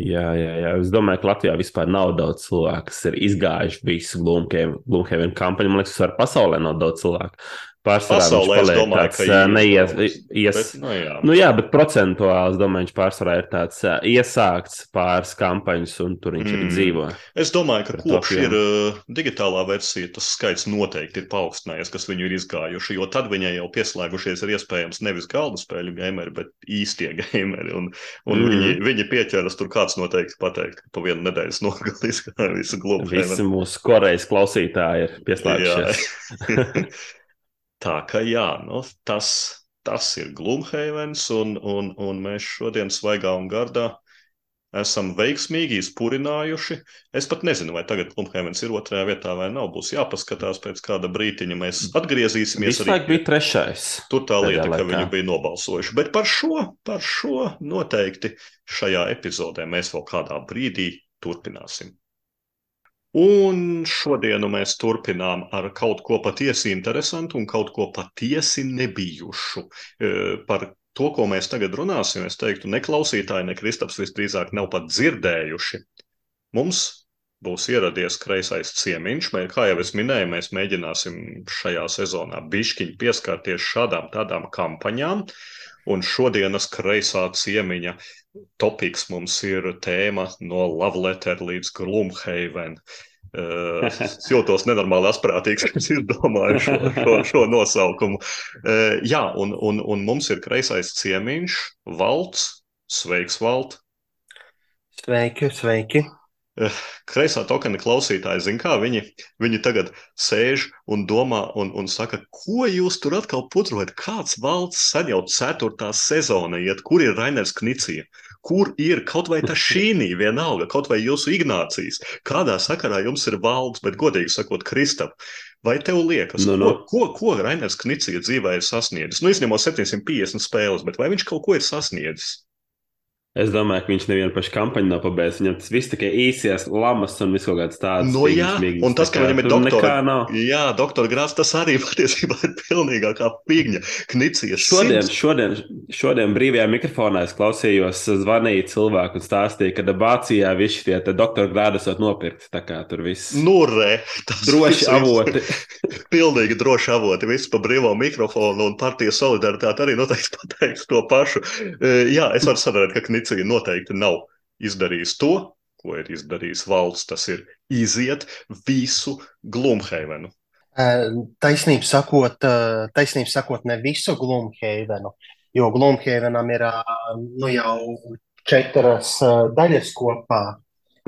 Jā, jā, jā. Es domāju, ka Latvijā vispār nav daudz cilvēku, kas ir izgājuši visu Gloomhaven kampaņu. Man liekas, vispār pasaulē nav daudz cilvēku, Pārsvarā Pasaulē viņš paliek domāju, tāds ā, neies, ies, Bet, nu, jā. Nu, jā, bet procentuāli es domāju, viņš pārsvarā ir tāds iesākts pāris kampaņas, un tur viņš mm. arī dzīvo. Es domāju, ka kopš ir uh, digitālā versija, tas skaits noteikti ir paaugstinājies, kas viņu ir izgājuši. Jo tad viņai jau pieslēgušies ir iespējams nevis galda spēļu gameri, bet īstie *laughs* gameri. Un, un Mm. viņi, viņi pieķeras tur kāds noteikti pateikt, ka pa vienu nedēļas *laughs* nogali izgāja visu globu. Visi mūsu korejas klausītāji ir pieslēgušies. *laughs* Tā ka jā, nu, tas, tas ir Gloomhavens, un, un, un mēs šodien svaigā un gardā esam veiksmīgi izpurinājuši. Es pat nezinu, vai tagad Gloomhavens ir otrajā vietā vai nav. Būs jāpaskatās pēc kāda brītiņa. Mēs atgriezīsimies Visu laiku bija trešais. Tur tā lieta, ka viņi bija nobalsojuši. Bet par šo, par šo noteikti šajā epizodē mēs vēl kādā brīdī turpināsim. Un šodienu mēs turpinām ar kaut ko patiesi interesantu un kaut ko patiesi nebijušu. E, Par to, ko mēs tagad runāsim, es teiktu, ne klausītāji, ne Kristaps visdrīzāk nav pat dzirdējuši. Mums būs ieradies kreisais ciemiņš. Mē, kā jau es minēju, mēs mēģināsim šajā sezonā bišķiņi pieskarties šādām tādām kampaņām. Un šodienas kreisā ciemiņa topiks mums ir tēma no Love Letter līdz Gloomhaven. *laughs* Es jūtos nenormāli asprātīgs, kad izdomāju šo, šo, šo nosaukumu. Uh, jā, un, un, un mums ir kreisais ciemiņš, Valts. Sveiks, Valt! Sveiki, sveiki. Kreisā tokena klausītāji zina, kā viņi, viņi tagad sēž un domā un, un saka, ko jūs tur atkal putrojat? Kāds valsts sen jau ceturtā sezona iet, kur ir Rainers Knicija? Kur ir kaut vai tā *laughs* šīnī, vienalga, kaut vai jūsu Ignācijas? Kādā sakarā jums ir valsts, bet godīgi sakot, Kristap, vai tev liekas, Nu, no, nu. no. ko, ko, ko Rainers Knicija dzīvē ir sasniedzis? Nu, izņemot 750 spēles, bet vai viņš kaut ko ir sasniedzis? Es domāju, ka viņš nevienu pašu kampaņu nav pabeidzis. Viņam tas viss tikai īsies, lamas un viss kaut kāds tāds Nu, jā, mīgs, un tas, ka viņam ir doktora-. Jā, doktor Grāts, tas arī *laughs* patiesībā ir pilnīgākā pigņa. Knicijas Šodien, simts- šodien, šodien brīvajā mikrofonā es klausījos, zvanīja cilvēku un stāstīja, ka Dabācijā visi tie te doktora grādi esat nopirkti. Tā kā tur viss Nu, re, tas droši viss- avoti. *laughs* Pilnīgi droši avoti, viss pa brīvo mikrofonu un partijas solidaritāte arī noteikti pateiks to pašu. E, Jā, es varu sadarīt, ka Knicija noteikti nav izdarījis to, ko ir izdarījis valsts. Tas ir iziet visu Glumheivenu. Taisnība sakot, taisnība sakot, ne visu Gloomhavenu, jo Gloomhavenam ir nu, jau četras daļas kopā.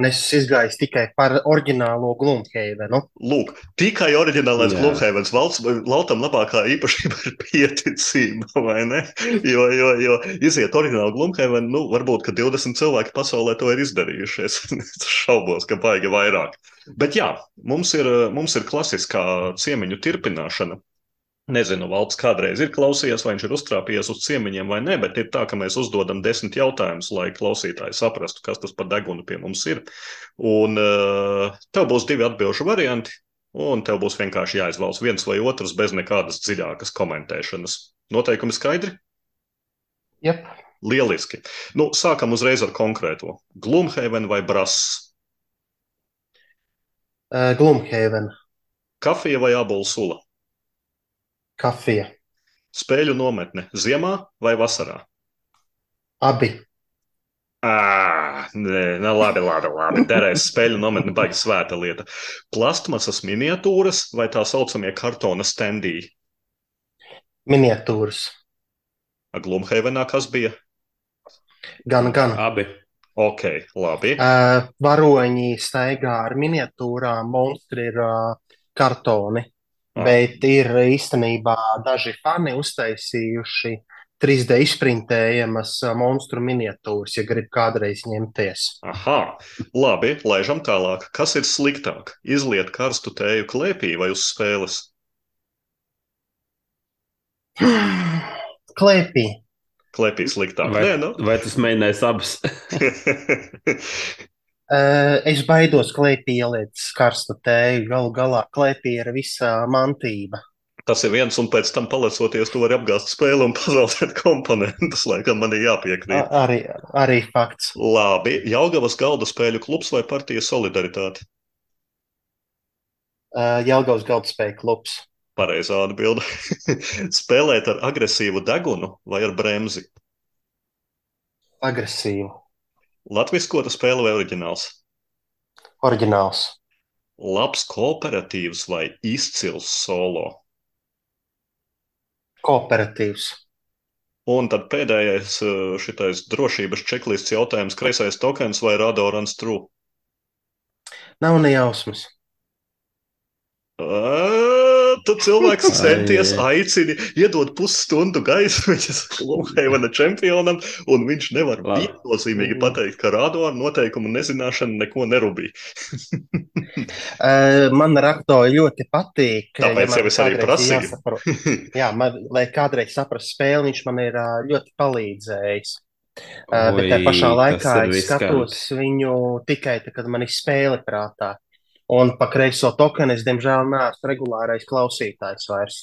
Un es izgāju tikai par oriģinālo Gloomhavenu. Lūk, tikai oriģinālais. Glumheivens valsts lautam labākā īpašība ir pieticība, vai ne? Jo, jo, jo iziet oriģinālu Glumheivenu, nu, varbūt, ka 20 cilvēki pasaulē to ir izdarījuši. *laughs* Es šaubos, ka baigi vairāk. Bet jā, mums ir, mums ir klasiskā ciemiņu turpināšana. Nezinu, valsts kādreiz ir klausījies, vai viņš ir uztrāpījies uz ciemiņiem vai nē, bet ir tā, ka mēs uzdodam desmit jautājumus, lai klausītāji saprastu, kas tas par degunu pie mums ir. Un uh, tev būs divi atbildžu varianti, un tev būs vienkārši jāizvēlas viens vai otrs bez nekādas dziļākas komentēšanas. Noteikumi skaidri? Jep. Lieliski. Nu, sākam uzreiz ar konkrēto. Glumhaven vai brass? Uh, Gloomhaven, Kafija vai ābolu sula? Kafija, Spēļu nometne ziemā vai vasarā? abi. Ā, nē, nē, labi, labi, labi. Derēs spēļu nometne baigi svēta lieta. Plastmasas miniatūras vai tā saucamie kartona standī? Miniatūras. Glumhavenā kas bija? Gan, gan. Abi. Ok, labi. Uh, varoņi staigā ar miniatūrām, monstri ir uh, kartoni. Ah. Bet ir īstenībā daži fani uztaisījuši 3D izprintējamas uh, monstru miniatūras, ja grib kādreiz ņemties. Aha, labi, laižam tālāk. Kas ir sliktāk? Izliet karstu tēju klēpī vai uz spēles? *sighs* Klēpī. Klēpī sliktāk. Vai, Nē, nu. vai tas mēģinājis abas? *laughs* *laughs* Uh, es baidos klēpī ieliet karstu tēju. Galu galā klēpī ir visa mantība. Tas ir viens, un pēc tam palecoties, tu vari apgāzt spēli un pazaudēt *laughs* komponentus. Laikam man ir jāpiekrīt. arī, arī fakts. Labi, Jaugavas galda spēļu klubs vai partija solidaritāte? Uh, Jelgavas galdspēja klubs. Pareizā atbilde. *laughs* Spēlēt ar agresīvu degunu vai ar bremzi? Agresīvu. Latviskota spēle vai oriģināls? Oriģināls. Labs kooperatīvs vai izcils solo? Kooperatīvs. Un tad pēdējais šitais drošības čeklists jautājums. Kreisais tokens vai radorans true? Nav ne jausmas. Tu cilvēks centies, aicini, iedod pusstundu gaismiņas Lumheivena čempionam, un viņš nevar viennozīmīgi pateikt, ka rādoru noteikumu nezināšana neko nerubīja. *laughs* man raktoji ļoti patīk. Tāpēc ja jau es arī prasīju. Jāsapro, jā, man, lai kādreiz saprastu spēli, viņš man ir ļoti palīdzējis. Oi, bet tajā pašā laikā es skatos viņu tikai tad, kad man ir spēle prātā. Un pa kreiso tokenu es, diemžēl, neesmu regulārais klausītājs vairs.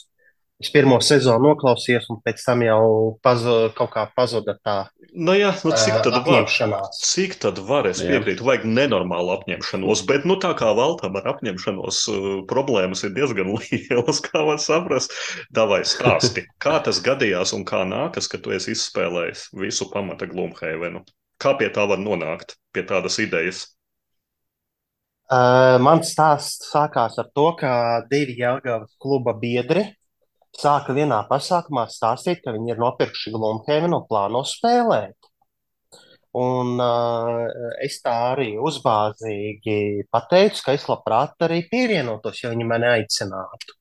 Es pirmo sezonu noklausījos, un pēc tam jau pazu, kaut kā pazuda tā. Nu, jā, nu, cik tad var? Cik tad var? Es piekrītu, vajag nenormālu apņemšanos, bet, nu, tā kā valtam ar apņemšanos problēmas ir diezgan *laughs* lielas, kā var saprast, davai stāsti. Kā tas gadījās un kā nākas, ka tu esi izspēlējis visu pamata Glumheivenu? Kā pie tā var nonākt, pie tādas idejas? Uh, mans stāsts sākās ar to, ka divi Jāgaunas kluba biedri sāka vienā pasākumā stāstīt, ka viņi ir nopirkuši Glumhēvenu un plāno spēlēt. Un uh, es tā arī uzbāzīgi pateicu, ka es labprāt arī pievienotos, ja viņi mani aicinātu.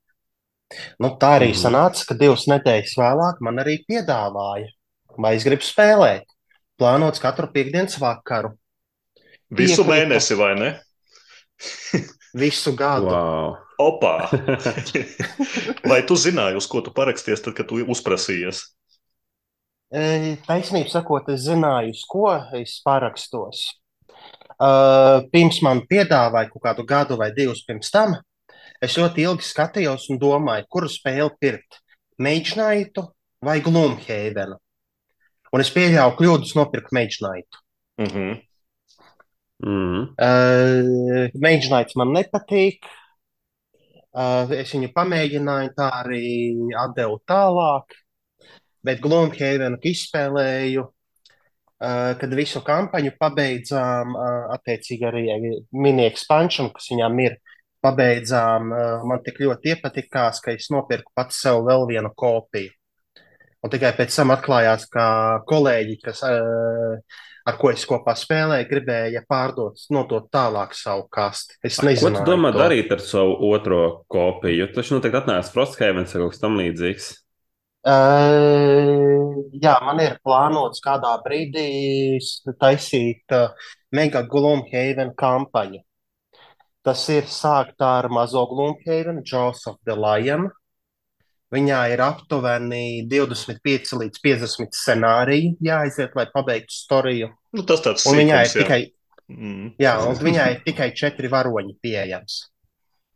Nu, tā arī mm. sanāca, ka divas nedēļas vēlāk man arī piedāvāja, vai es gribu spēlēt. Plānots katru piekdienas vakaru. Visu Piekrita. mēnesi, vai ne? Visu gadu. Wow. Opā! *laughs* Vai tu zināji, uz ko tu paraksties, tad, kad tu uzprasījies? E, taisnība sakot, es zināju, uz ko es parakstos. Uh, pirms man piedāvāja kaut kādu gadu vai divus pirms tam, es ļoti ilgi skatījos un domāju, kuru spēli pirkt. Meģnaitu vai Glumheivenu. Un es pieļāvu kļūdus nopirkt Meģnaitu. Mm -hmm. Mm. Uh, Mēģinājums man nepatīk. Uh, es viņu pamēģināju, tā arī atdevu tālāk. Bet Glumhēvenu izspēlēju, uh, kad visu kampaņu pabeidzām, uh, attiecīgi arī mini-expansion, kas viņām ir, pabeidzām. Uh, man tik ļoti iepatikās, ka es nopirku pats sev vēl vienu kopiju. Un tikai pēc tam atklājās, ka kolēģi, kas uh, ar ko es kopā spēlēju, gribēja pārdot, nodot tālāk savu kasti. Es nezinu, ko tu domā to. darīt ar savu otro kopiju. Tas noteikti atnāks Frosthavens vai kaut kas tam līdzīgs. Uh, jā, man ir plānots kādā brīdī taisīt uh, Mega Gloomhaven kampaņu. Tas ir sākt ar mazo Gloomhaven, Jaws of the Lion. Viņā ir aptuveni 25 līdz 50 scenāriji jāaiziet, lai pabeigtu storiju. Nu, tas tāds un viņai ir tikai, mm. jā, un viņai ir tikai četri varoņi pieejams.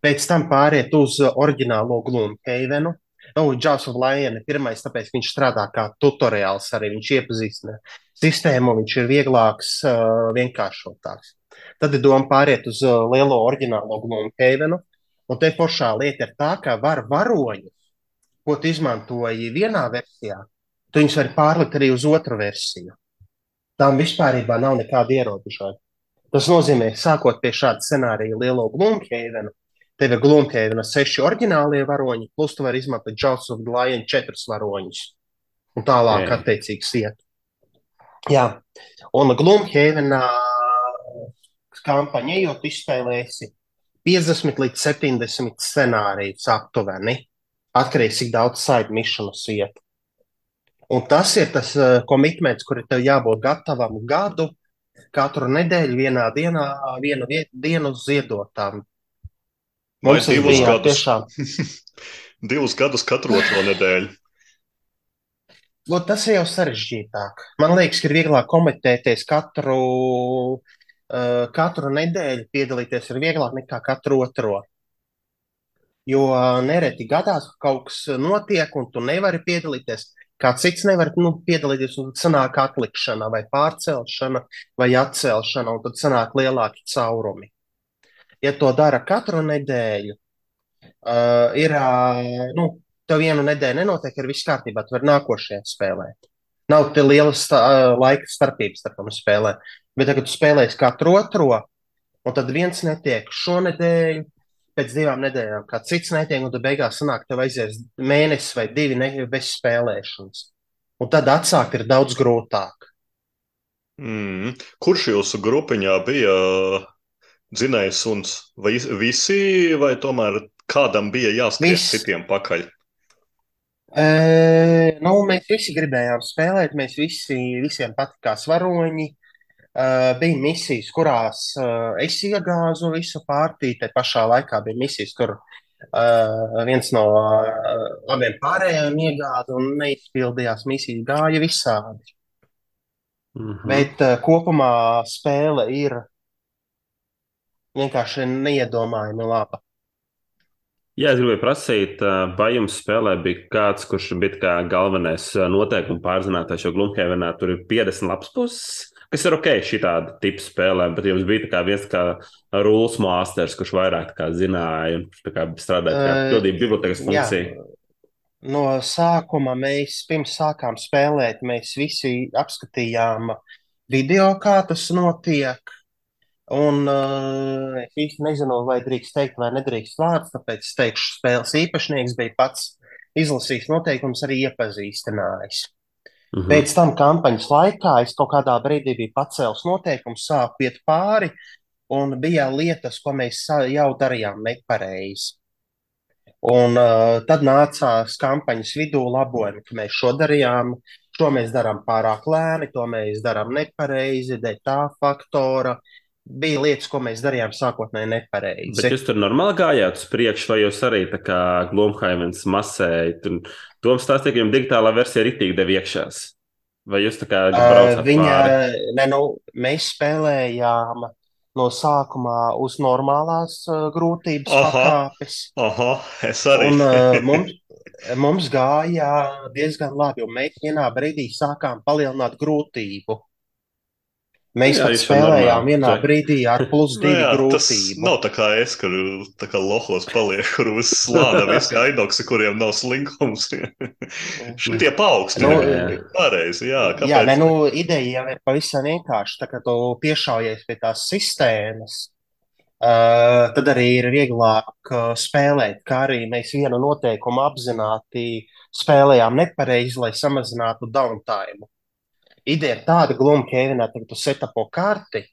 Pēc tam pāriet uz oriģinālo Gloomhavenu. Nu, Džons of Lion ir pirmais, tāpēc viņš strādā kā tutoriāls, arī viņš iepazīstina sistēmu, viņš ir vieglāks, uh, vienkāršotāks. Tad ir doma pāriet uz uh, lielo oriģinālo Gloomhavenu, un te foršā lieta ir tā, ka var varoņus ko tu izmantoji vienā versijā, tu viņus vari pārlikt arī uz otru versiju. Tām vispār nav nekāda ierobežojuma. Tas nozīmē, sākot pie šāda scenārija lielo Gloomhavenu, tev ir Gloomhavena seši oriģinālie varoņi, plus tu vari izmantot of the Lion četrus varoņus. Un tālāk, Jā. attiecīgi, iet. Jā, un Gloomhavenā kampaņa, ejot, izspēlēsi 50 līdz 70 scenārijus aptuveni atkarīgs, cik daudz side missionus iet. Un tas ir tas komitments, uh, kur tev jābūt gatavam gadu, katru nedēļu, vienā dienā, vienu dienu ziedotām. Mums Vai divus gadus? Tiešām... *laughs* divus gadus katru otro nedēļu. Nu, tas ir jau sarežģītāk. Man liekas, ka ir vieglāk komentēties katru, uh, katru nedēļu, piedalīties ir vieglāk nekā katru otro. Jo nereti gadās, ka kaut kas notiek, un tu nevari piedalīties. Kāds cits nevar nu, piedalīties, un tad sanāk atlikšana, vai pārcelšana, vai atcelšana, un tad sanāk lielāki caurumi. Ja to dara katru nedēļu, Uh, ir, uh, nu, tev vienu nedēļu nenotiek, ir viss kārtībā, tu vari nākošajā spēlēt. Nav te liela sta, uh, laika starpība starp tām spēlēm. Bet tagad tu spēlēsi katru otro, un tad viens netiek šonadēļ, pēc divām nedēļām, kā cits netiek, un tad beigās sanāk, tev aizies mēnesis vai divi ne, bez spēlēšanas. Un tad atsākt ir daudz grūtāk. Mm. Kurš jūsu grupiņā bija dzinējs suns? Vai visi, vai tomēr kādam bija Viss. citiem pakaļ? E, nu, mēs visi gribējām spēlēt, mēs visi, visiem patikās varoņi. E, bija misijas, kurās e, es iegāzu visu pārtīti, te pašā laikā bija misijas, kur e, viens no e, abiem pārējiem iegāza un neizpildījās misijas, gāja visādi. Mhm. Bet uh, kopumā spēle ir vienkārši neiedomājami laba. Jā, es gribēju prasīt, vai jums spēlē bija kāds, kurš bija kā galvenais ā, noteikumu pārzinātājs, jo Glumhevenā tur ir 50 lapas puses, kas ir ok šitāda tipa spēlē, bet jums bija tā kā viens kā rules masters, kurš vairāk zināja un kurš strādāja Ē, pildīja bibliotekas Jā, funkciju. no sākuma mēs pirms sākām spēlēt, mēs visi apskatījām video, kā tas notiek. Un uh, es īsti nezinu, vai drīkst teikt, vai nedrīkst vārds, tāpēc es teikšu, spēles īpašnieks bija pats izlasījis noteikumus, arī iepazīstinājis. Mhm. Pēc tam kampaņas laikā es kaut kādā brīdī biju pacēlis noteikumus, sāku iet pāri, un bija lietas, ko mēs jau darījām nepareizi. Un uh, tad nācās kampaņas vidū labojumi, ka mēs šo darījām, šo mēs darām pārāk lēni, to mēs darām nepareizi, dēļ tā faktora. Bija lietas, ko mēs darījām sākotnēji Bet nepareizi. jūs tur normāli gājāt uz priekšu, vai jūs arī tā kā Glumhaimens masējat? Un Toms stāstīja, ka jums digitālā versija ir itīgi dev iekšās. Vai jūs tā kā Uh, braucat viņa, pāri? ne, nu, mēs spēlējām no sākumā uz normālās uh, grūtības Aha. pakāpes. Aha, es arī. Un uh, mums, mums gāja diezgan labi, un mēs vienā brīdī sākām palielināt grūtību. Mēs Jā, pat spēlējām vienā Tā- brīdī ar plus Nu divu jā, tas grūtību. nav tā kā es, kur tā kā lohos paliek, kur uz slāna visi *laughs* aidoksi, kuriem nav slinkums. *laughs* Šitie paaugstina. Nu, Jā. Pareizi, jā. Jā, Kāpēc? ne, nu, ideja jau ir pavisam vienkārša. Tā kā tu piešaujies pie tās sistēmas, uh, tad arī ir vieglāk uh, spēlēt, kā arī mēs vienu noteikumu apzināti spēlējām nepareizi, lai samazinātu downtime. Ideja ir tāda, gluma ka tu setapo karti,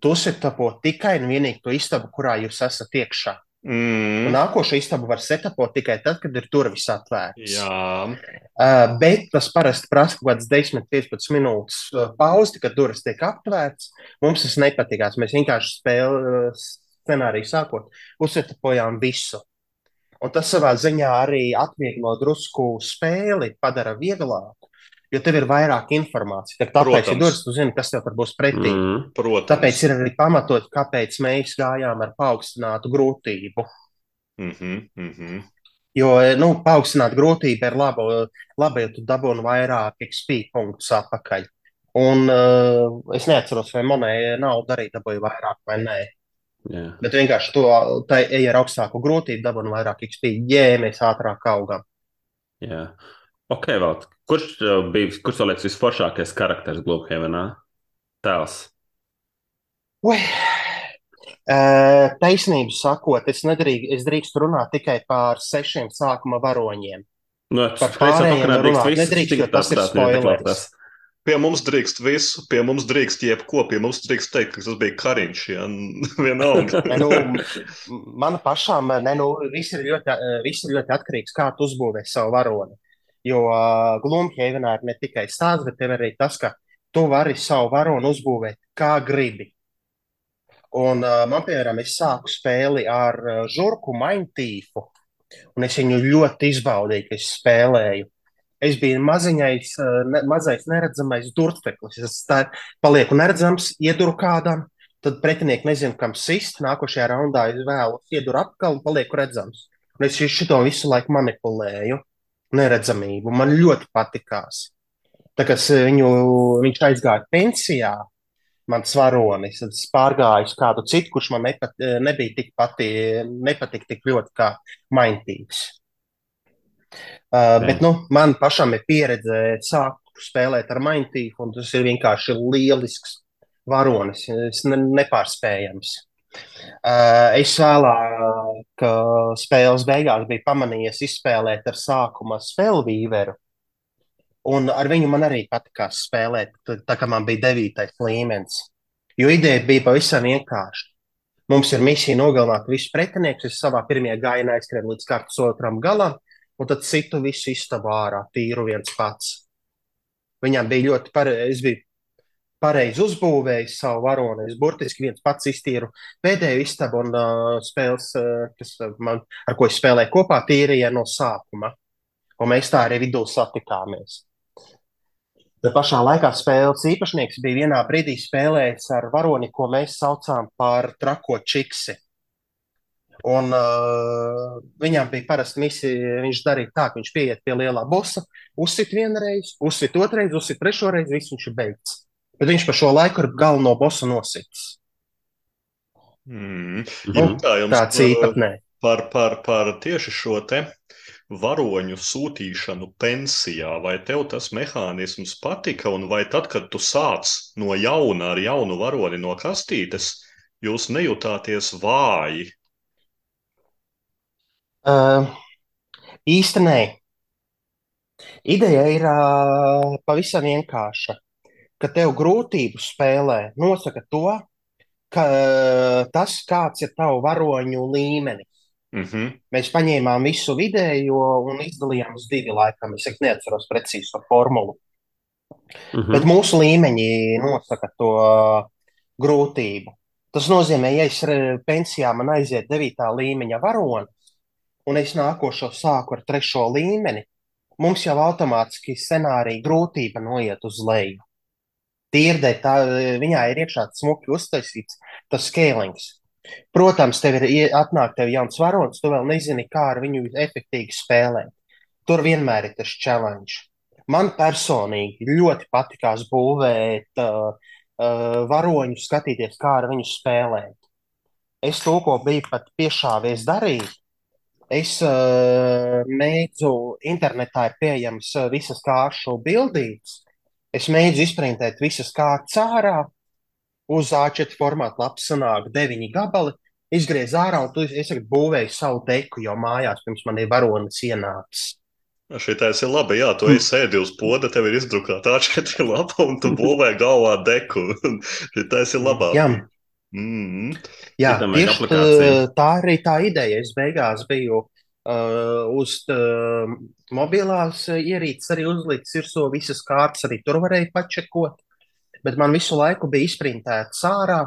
tu setapo tikai un vienīgi to istabu, kurā jūs esat iekšā. Mm, nākošo istabu var setapot tikai tad, kad ir durvis atvērtas. Uh, bet tas parasti prasa kaut kādas 10-15 minūtes uh, pauzi, kad durvis tiek aptvērts. Mums tas nepatīkās. Mēs vienkārši spēlējām scenāriju sākot, uzsetapojām visu. Un tas savā ziņā arī atvieglo drusku spēli, padara vieglāku, jo tev ir vairāk informācijas. Tad Tāpēc, ja durvis, tu zini, kas tev būs pretī. Mhm. Protams. Tāpēc ir arī pamatot, kāpēc mēs gājām ar paaugstinātu grūtību. Mhm, mhm. Jo, nu, paaugstināt grūtību ir laba, laba ja tu dabūni vairāk XP punktus atpakaļ. Un uh, es neatceros, vai monēta nauda arī dabūja vairāk vai nē. Jā. Bet vienkārši to tā ej ar augstāku grūtību, dabūni vairāk XP. Jē, mēs ātrāk augam. Jā. Ok, vēl. Kurš tev bija, kurš tev liekas visforšākais karakteris Globhavenā? Tēls. Ui. Uh, taisnību sakot, es, nedrīk, es drīkstu runāt tikai par sešiem sākuma varoņiem. Nu, Par pārējiem runāt nedrīkst, jo tas ir spoilers. Pie mums drīkst visu, pie mums drīkst jebko, pie mums drīkst teikt, ka tas bija kariņš. Ja? *laughs* Vienalga. Nu, man pašām ne, nu, viss, ir ļoti, eh, viss ir ļoti atkarīgs no tā, kā tu uzbūvē savu varoni. Jo uh, Glumhēvenā ir ne tikai stāsts, bet arī tas, ka tu vari savu varoni uzbūvēt kā gribi. Un uh, man, piemēram, es sāku spēli ar uh, žurku maintīfu, un es viņu ļoti izbaudīju, ka es spēlēju. Es biju maziņais, uh, ne, mazais neredzamais durteklis. Es tā palieku neredzams, ieduru kādam, tad pretinieki nezina, kam sist. Nākošajā raundā es vēlu ieduru apkalu un palieku redzams. Un es šo visu laiku manipulēju, neredzamību. Man ļoti patikās. Tā kā viņu, viņš aizgāja pensijā, mans varonis. Tad es pārgāju uz kādu citu, kurš man nepat, nebija tik pati, nepatika tik ļoti kā maintīgs. Uh, bet nu, man pašam ir pieredze sākt spēlēt ar maintīgu, un tas ir vienkārši lielisks varonis, ne, nepārspējams. Uh, es vēlāk, spēles beigās biju pamanījies izspēlēt ar sākuma spēļu vīveru. Un ar viņu man arī patīkās spēlēt, tā kā man bija devītais līmenis. Jo ideja bija pavisam vienkārša. Mums ir misija nogalināt visus pretiniekus. Es savā pirmajā gājienā aizskrēju līdz kartes otram galam, un tad citu visu istabu ārā, tīru viens pats. Viņam bija ļoti pareizi, es biju pareizi uzbūvējis savu varoni. Es burtiski viens pats iztīru pēdējo istabu un uh, spēles, uh, kas man, ar ko es spēlēju kopā, tīrīja no sākuma. Un mēs tā arī vidū satikāmies. Bet pašā laikā spēles īpašnieks bija vienā brīdī spēlējis ar varoni, ko mēs saucām par trako čiksi. Un uh, viņam bija parasti misija, viņš darīja tā, ka viņš pieiet pie lielā bosa, uzsit vienreiz, uzsit otrreiz, uzsit trešoreiz, viss viņš ir beigts. Bet viņš pa šo laiku ir galveno bosu nosits. Mm. Nu, tāds īpatnē. Par, par, par tieši šo te varoņu sūtīšanu pensijā, vai tev tas mehānisms patika, un vai tad, kad tu sāc no jauna ar jaunu varoni no kastītes, jūs nejutāties vāji? Uh, īsti nē. Ideja ir uh, pavisam vienkārša. Ka tev grūtību spēlē nosaka to, ka uh, tas, kāds ir tavu varoņu līmenis. Mm -hmm. Mēs paņēmām visu vidējo un izdalījām uz divu laikam. Es neatceros precīzi to formulu. Mm -hmm. Bet mūsu līmeņi nosaka to grūtību. Tas nozīmē, ja es pensijā man aiziet 9. līmeņa varonis, un es nākošo sāku ar 3. līmeni, mums jau automātiski scenārija grūtība noiet uz leju. Tīrdē, tā, viņā ir iekšā smuki uztaisīts tas scalings. Protams, tev ir atnāk tev jauns varonis, tu vēl nezini, kā ar viņu efektīvi spēlēt. Tur vienmēr ir tas challenge. Man personīgi ļoti patīkās būvēt uh, uh, varoņu, skatīties, kā ar viņu spēlēt. Es to, ko biju pat piešāvies darīt, es uh, mēdzu, internetā ir pieejams uh, visas kāršu bildītes. Es mēdzu izprintēt visas kārtas ārā, uz A4 formāta lapas sanāk deviņi gabali, izgriez ārā un tu es tagad būvēju savu deku jau mājās, pirms man ir varonis ienācis. Šitais ir labi, jā, tu esi sēdi uz poda, tev ir izdrukāta A4 *laughs* lapa un tu būvē galvā deku. *laughs* Šitais ir labāk. Jā. Mm -hmm. Jā, tieši tā, tā arī tā ideja. Es beigās biju uh, uz uh, mobilās ierīces arī uzlicis virsū visas kārtas, arī tur varēja pačekot bet man visu laiku bija izprintēts ārā,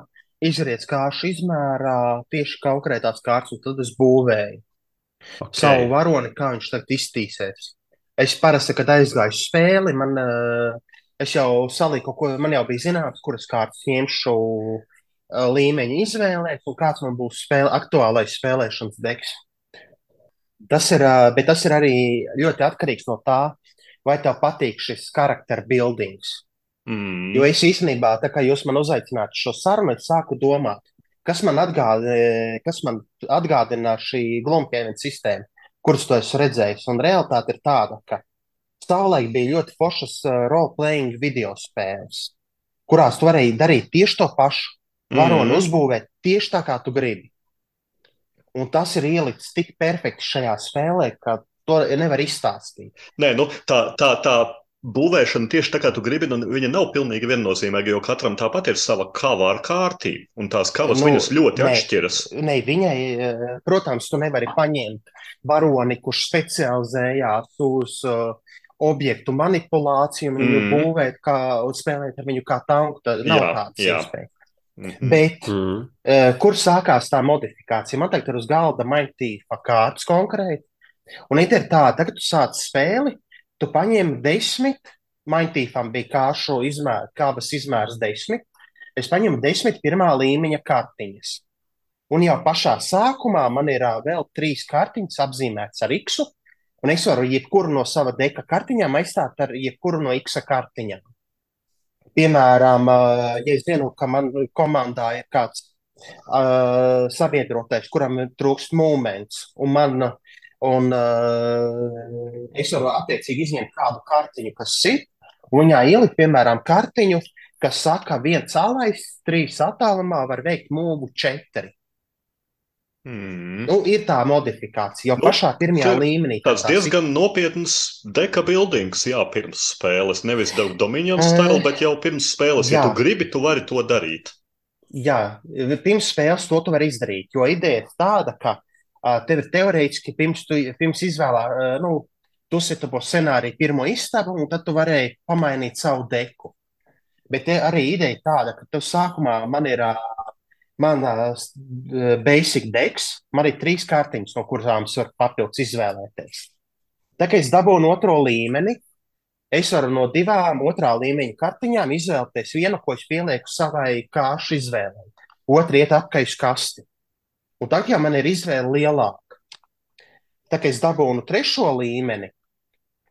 izriets kāšu izmērā, tieši konkrētās kārtas, un tad es būvēju okay. savu varoni, kā viņš tagad iztīsies. Es parasti, kad aizgāju spēli, man, eh, es jau saliku, ko man jau bija zināms, kuras kārtas ņemšu eh, līmeņa izvēlēt, un kāds man būs spēle, aktuālais spēlēšanas deks. Tas ir, bet tas ir arī ļoti atkarīgs no tā, vai tev patīk šis charakter buildings. Mm. Jo es īstenībā, tā kā jūs man uzaicināt šo sarunu, es sāku domāt, kas man, atgādina, kas man atgādina šī Glumpiena sistēma, kuras to esmu redzējis. Un realitāte ir tāda, ka savulaik bija ļoti foršas role-playing video spēles, kurās tu varēji darīt tieši to pašu, varoni mm. uzbūvēt tieši tā, kā tu gribi. Un tas ir ielikts tik perfekti šajā spēlē, ka to nevar izstāstīt. Nē, nu, tā, tā, tā būvēšana tieši tā, kā tu gribi, nu, viņa nav pilnīgi viennozīmīga, jo katram tāpat ir sava kava ar kārtību, un tās kavas nu, viņas ļoti ne, atšķiras. Ne, viņai, eh, protams, tu nevari paņemt varoni, kurš specializējās uz uh, objektu manipulāciju un viņu mm. būvēt, kā, un spēlēt ar viņu kā tanku. Tā nav jā, tādas iespējas. -hmm. Bet mm. uh, kur sākās tā modifikācija? Man tagad ir uz galda maitīfa kārtas konkrēti. Un ir tā, tagad tu sāc spēli, tu paņem desmit, maintīfam bija kāšu izmērs, kādas izmērs desmit, es paņemu desmit pirmā līmeņa kartiņas. Un jau pašā sākumā man ir uh, vēl trīs kartiņas apzīmētas ar X, un es varu jebkuru no sava deka kartiņām aizstāt ar jebkuru no X kartiņām. Piemēram, uh, ja es zinu, ka man komandā ir kāds uh, sabiedrotais, kuram trūkst moments, un man un, uh, es varu attiecīgi izņemt kādu kartiņu, kas ir, un viņā ielikt, piemēram, kartiņu, kas saka, viens alais, trīs attālumā var veikt mūvu četri. Mm. Nu, ir tā modifikācija jau Nu, pašā pirmajā tur līmenī. Tas tā diezgan nopietns deka buildings, jā, pirms spēles. Nevis Eh, stila, bet jau pirms spēles. Ja jā. tu gribi, tu vari to darīt. Jā, pirms spēles to tu vari izdarīt. Jo ideja ir tāda, ka tev ir teorētiski pirms, tu, pirms izvēlā, uh, nu, tu sitabo scenāriju pirmo istabu, un tad tu varēji pamainīt savu deku. Bet arī ideja tāda, ka tev sākumā man ir uh, mana uh, basic deks, man ir trīs kārtiņas, no kurām es varu papildus izvēlēties. Tā kā es dabūnu otro līmeni, Es varu no divām otrā līmeņa kartiņām izvēlēties vienu, ko es pielieku savai kāršu izvēlei. Otru iet apakaļ uz kasti. Un tad, ja man ir izvēle lielāka, tad, kad es dabūnu trešo līmeni,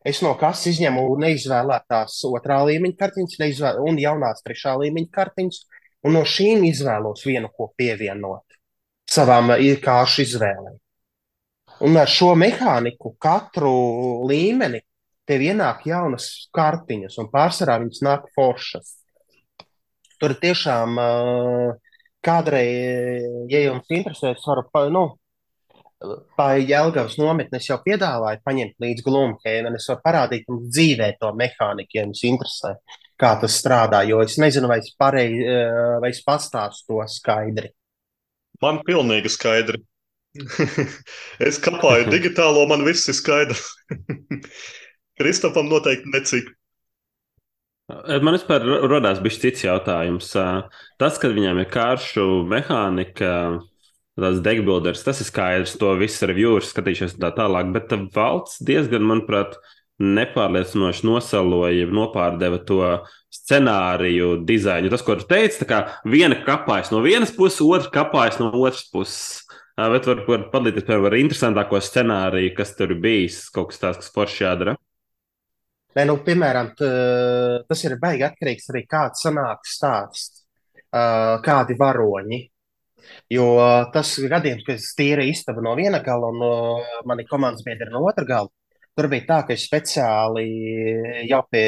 es no kastes izņemu neizvēlētās otrā līmeņa kartiņas neizvēl, un jaunās trešā līmeņa kartiņas, un no šīm izvēlos vienu, ko pievienot savām eh, kāršu izvēlēm. Un ar šo mehāniku katru līmeni tev ienāk jaunas kartiņas, un pārsvarā viņas nāk foršas. Tur tiešām uh, kādreiz, ja jums interesē, es varu, pa, nu, pa Jelgavas nometnes jau piedāvāju paņemt līdz Glumhēnu, un es varu parādīt jums dzīvē to mehāniku, ja jums interesē, kā tas strādā, jo es nezinu, vai es pareizi, uh, vai es pastāstu to skaidri. Man pilnīgi skaidri. *laughs* es kapāju *laughs* digitālo, man viss ir skaidrs. *laughs* Kristofam noteikti necik. Man vispār radās bijis cits jautājums. Tas, ka viņam ir kāršu mehānika, tās degbuilders, tas ir skaidrs, to viss ar jūras skatīšos un tā tālāk, bet valsts diezgan, manuprāt, nepārliecinoši nosaloja, nopārdeva to scenāriju dizainu. Tas, ko tu teici, tā kā viena kapājas no vienas puses, otra kapājas no otras puses. Bet var, var padalīties par interesantāko scenāriju, kas tur bijis, kaut kas tāds, kas forši jādara. Nē, nu, piemēram, t, tas ir baigi atkarīgs arī kāds sanāk stāsts, kādi varoņi. Jo tas gadījums, ka es tīri istabu no viena gala un uh, mani komandas biedri no otra gala, tur bija tā, ka es speciāli jau pie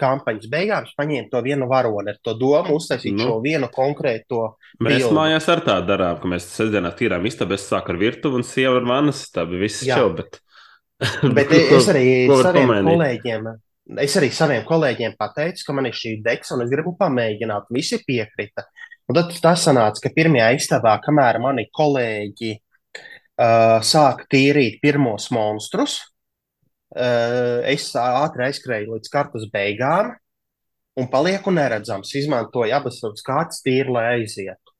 kampaņas beigām paņēmu to vienu varoni ar to domu uztaisīt Nu. šo vienu konkrēto Mēs bildi. mājās ar tā darām, ka mēs sestdienā tīrām istabu, es sāku ar virtuvi un sieva ar manas istabu. Viss Jā. čau, bet. *laughs* Bet *laughs* Ko- es arī ko saviem pamainīt? kolēģiem, es arī saviem kolēģiem pateicu, ka man ir šī deks un es gribu pamēģināt. Visi piekrita. Un tad tas sanāca, ka pirmajā istabā, kamēr mani kolēģi uh, sāka tīrīt pirmos monstrus, es ātri aizskrēju līdz kartas beigām un palieku neredzams. Izmantoju abas savas kārtas tīri, lai aizietu.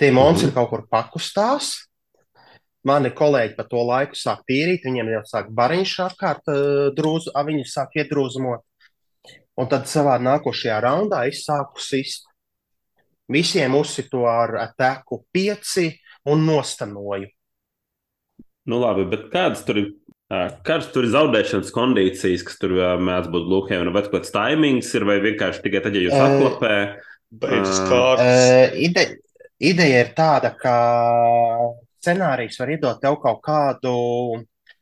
Tie monstri Mhm. kaut kur pakustās. Mani kolēģi pa to laiku sāk tīrīt, viņiem jau sāk bariņš apkārt, uh, drūzu, a, viņi sāk iedrūzumot. Un tad savā nākošajā raundā es sāku sist. Visiem uzsitu ar teku pieci un nostanoju. Nu, labi, bet kādas tur ir? Kādas tur ir zaudēšanas kondīcijas, kas tur mēdz būt lūkiem, vai kaut kāds timings ir, vai vienkārši tikai tad, ja jūs Eh, atklapē? Beidzas kārtas. Uh, ide, ideja ir tāda, ka scenārijs var iedot tev kaut kādu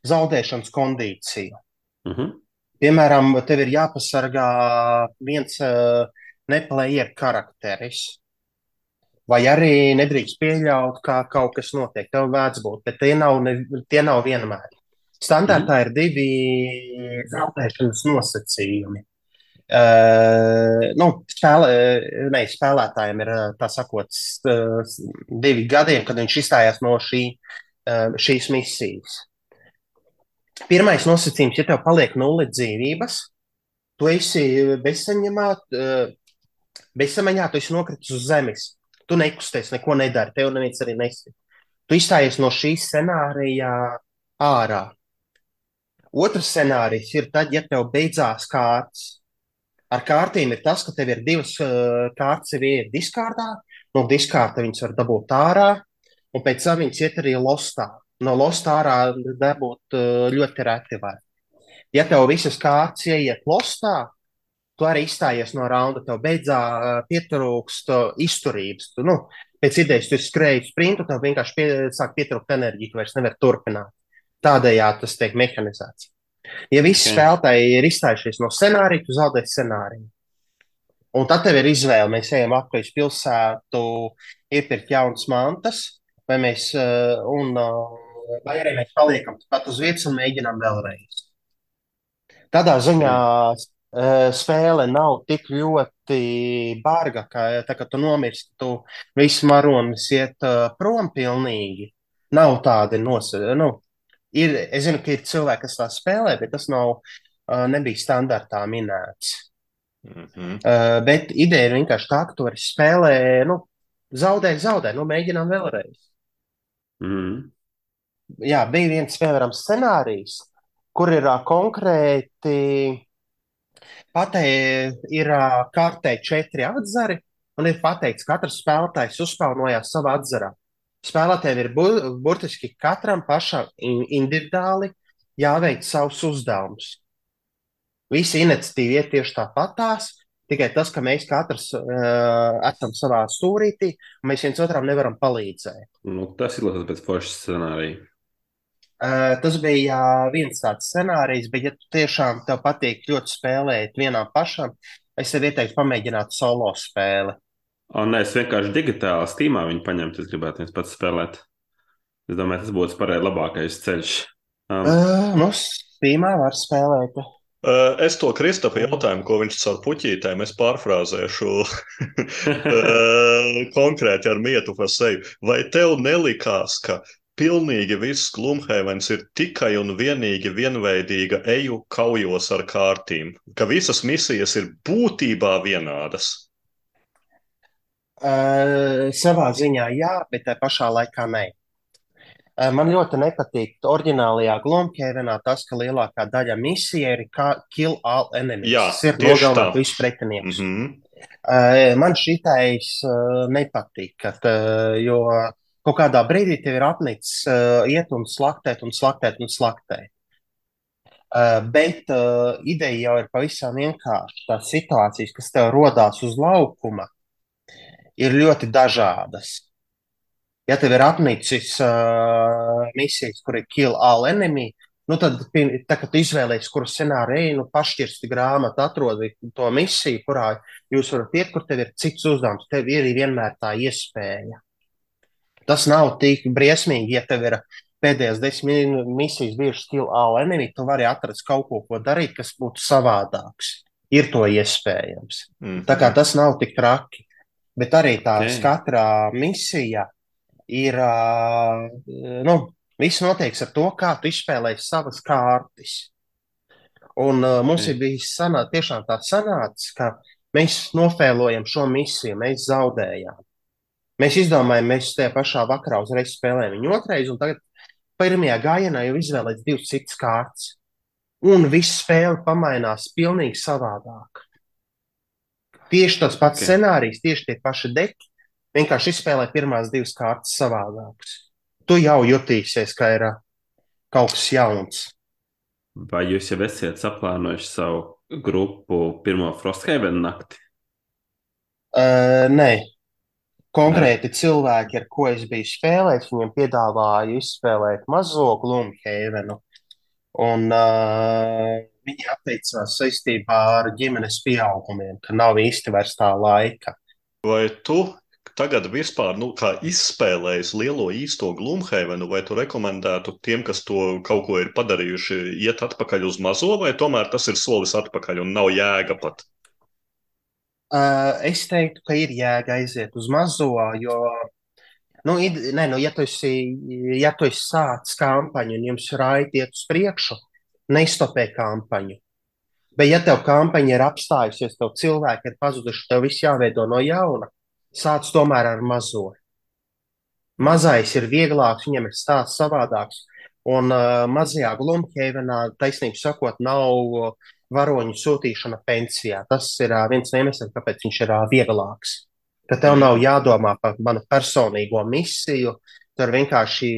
zaudēšanas kondīciju. Uh -huh. Piemēram, tev ir jāpasargā viens uh, neplayer karakteris. Vai arī nedrīkst pieļaut, ka kaut kas notiek. Tev vajadz būt, bet tie nav, ne, tie nav vienmēr. Standartā ir divi zaudēšanas nosacījumi. Uh, nu, spēlē, ne, spēlētājiem ir uh, tā sakot, uh, divi gadiem, kad viņš izstājās no šī, uh, šīs misijas. Pirmais nosacījums, ja tev paliek nulle dzīvības, tu esi bezsaņemā, uh, bezsamaņā, tu esi nokritis uz zemes. Tu nekusties, neko nedari, tev neviens arī nesit. Tu izstājies no šī scenārija ārā. Otrs scenārijs ir tad, ja tev beidzās kārtas. Ar kārtīm ir tas, ka tev ir divas uh, kārtas, jau ir diskārdā, no diskārta viņas var dabūt ārā, un pēc tam viņas iet arī lostā. No lostā ārā dabūt uh, ļoti reti var. Ja tev visas kārtas ieiet lostā, tu arī izstājies no raunda, tev beidzā pietrūkst izturības. Tu, nu, pēc idejas, tu skrēji sprintu, tev vienkārši pie, sāk pietrūkt enerģija, tu vairs nevari turpināt. Tādējādi tas tiek mehanizēts. Ja visi okay. spēlētāji ir izstājušies no scenārija, tu zaudē scenāriju. Un tad tev ir izvēle. Mēs ejam apkārt pilsētu, iepirkt jaunas mantas, vai mēs, un, vai arī mēs paliekam pat uz vietas un mēģinām vēlreiz. Tādā ziņā spēle nav tik ļoti barga, ka, tā, ka tu nomirsti, tu viss maronis iet prom pilnīgi. Nav tādi nosacījumi. Nu, ir, es zinu, ka ir cilvēki, kas tā spēlē, bet tas nav, nebija standartā minēts. Mm -hmm. uh, bet ideja ir vienkārši tā, ka tu vari spēlēt, nu, zaudēt, zaudēt, nu, mēģinām vēlreiz. Mm -hmm. Jā, bija viens spēlējams scenārijs, kur ir uh, konkrēti pateikt, ir uh, kārtē četri atzari, un ir pateikts, ka katrs spēlētājs uzspēlnojās savā atzarā. Spēlētājiem ir bu burtiski katram pašam individuāli jāveic savus uzdevumus. Visi iniciatīvi iet tieši tāpatās, tikai tas, ka mēs katrs uh, esam savā stūrītī un mēs viens otram nevaram palīdzēt. Nu, tas ir tas pēc foršas scenārija. Uh, tas bija viens tāds scenārijs, bet, ja tu tiešām tev patīk ļoti spēlēt vienam pašam, es tev ieteiktu pamēģināt solo spēli. O, nē, es vienkārši digitāli stīmā viņu paņemtu. Es gribētu viņus pats spēlēt. Es domāju, tas būtu pareizi labākais ceļš. Um. Uh, nu, stīmā var spēlēt. Uh, es to Kristofa jautājumu, ko viņš caur puķītēm, es pārfrāzēšu *laughs* uh, konkrēti ar mietu par sevi. Vai tev nelikās, ka pilnīgi viss Glumhevens ir tikai un vienīgi vienveidīga eju kaujos ar kārtīm, ka visas misijas ir būtībā vienādas? Uh, savā ziņā jā, bet tā pašā laikā nē. Uh, man ļoti nepatīk oriģinālajā Glomkēvenā tas, ka lielākā daļa misija ir kā kill all enemies. Jā, tas ir nogalināt visus pretiniekus. Mm -hmm. uh, man šitais nepatīk, kad, jo kaut kādā brīdī tev ir apnicis iet un slaktēt un slaktēt un slaktēt. Bet ideja jau ir pavisam vienkārša. Tās situācijas, kas tev rodās uz laukuma, ir ļoti dažādas. Ja tev ir apnicis uh, misijas, kur ir kill all enemy, nu tad, tā, kad izvēlējies, kuru scenāriju, nu, pašķirsti grāmatu, atrodi to misiju, kurā jūs varat iet, kur tev ir cits uzdevums, tev ir vienmēr tā iespēja. Tas nav tik briesmīgi, ja tev ir pēdējās desmit misijas bijušas kill all enemy, tu vari atrast kaut ko, ko darīt, kas būtu savādāks. Ir to iespējams. Mm -hmm. Tā kā tas nav tik traki bet arī tās okay. katrā misija ir, nu, viss notiek ar to, kā tu izspēlēji savas kārtas. Un uh, mums okay. ir bijis sanā, tiešām tā sanācis, ka mēs nofēlojam šo misiju, mēs zaudējām. Mēs izdomājām, mēs tajā pašā vakarā uzreiz spēlējam viņu otrais, un tagad pirmajā gājienā jau izvēlēts divas citas kārtas. Un viss spēle pamainās pilnīgi savādāk. Tieši tas pats okay. scenārijs, tieši tie paši deki, vienkārši izspēlē pirmās divas kārtas savādākas. Tu jau jutīsies, ka ir kaut kas jauns. Vai jūs jau esat saplānojuši savu grupu pirmo Frosthaven nakti? Uh, nē, konkrēti nē. cilvēki, ar ko es biju spēlējis, viņiem piedāvāju izspēlēt mazo Gloomhavenu. Un uh, viņi atteicās saistībā ar ģimenes pieaugumiem, ka nav īsti vairs tā laika. Vai tu tagad vispār nu, izspēlējis lielo īsto Glumhavenu, vai tu rekomendētu tiem, kas to kaut ko ir padarījuši, iet atpakaļ uz mazo, vai tomēr tas ir solis atpakaļ un nav jēga pat? Uh, es teiktu, ka ir jēga aiziet uz mazo, jo, nu, id, ne, nu, ja tu esi, ja tu esi sācis kampaņu un jums raiti iet uz priekšu, neizstopē kampaņu. Bet, ja tev kampaņa ir apstājusies, tev cilvēki ir pazuduši, tev viss jāveido no jauna, sāc tomēr ar mazo. Mazais ir vieglāks, viņam ir stāsts savādāks. Un uh, mazajā Glumhavenā, taisnība sakot, nav varoņu sūtīšana pensijā. Tas ir uh, viens no iemesliem, kāpēc viņš ir uh, vieglāks. Ka tev nav jādomā par manu personīgo misiju, tur vienkārši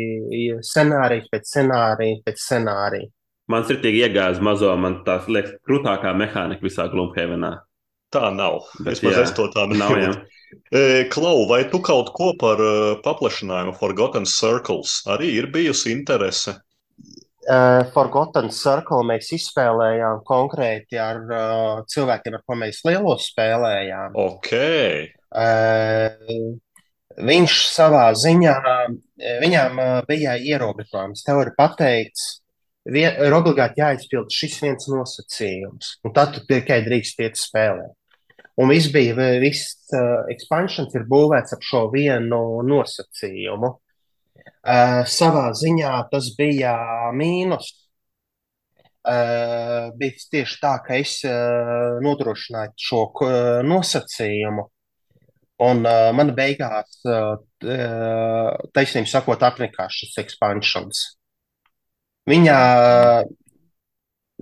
scenārijas pēc scenārija pēc scenārija. Man ir tik iegājis mazo, man tās liekas, krūtākā mehānika visā Glumhavenā. Tā nav. Bet, Vismaz jā, es to tā. *laughs* E, Klau, vai tu kaut ko par uh, paplašinājumu Forgotten Circles arī ir bijusi interese? Uh, Forgotten Circle mēs izspēlējām konkrēti ar uh, cilvēkiem, ar ko mēs lielos spēlējām. Ok. Uh, viņš savā ziņā, viņām uh, bija ierobežojums. Tev ir pateikts, vien, ir obligāti jāizpild šis viens nosacījums, un tad tu tikai drīkst iet spēlēt. Un viss bija, viss uh, expansions ir būvēts ap šo vienu nosacījumu. Uh, savā ziņā tas bija mīnus. Uh, bija tieši tā, ka es uh, nodrošināju šo uh, nosacījumu, un uh, man beigās, uh, taisnība sakot, apnikās šis expansions. Viņa,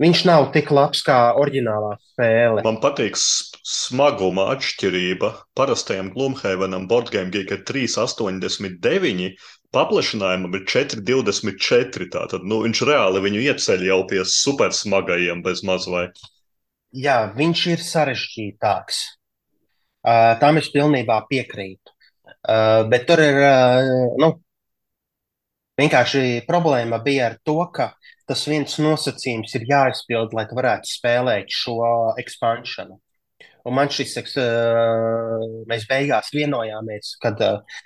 viņš nav tik labs kā oriģinālā spēle. Man patīk smaguma atšķirība. Parastajam Gloomhavenam Boardgame Geek ir 3,89 paplašinājumam ir 4,24. Tātad nu, viņš reāli viņu ieceļ jau pie supersmagajiem bez mazvai. Jā, viņš ir sarežģītāks. Uh, tam es pilnībā piekrītu. Uh, bet tur ir, uh, nu, vienkārši problēma bija ar to, ka tas viens nosacījums ir jāizpild, lai tu varētu spēlēt šo ekspansionu. Un man šis, mēs beigās vienojāmies, kad uh,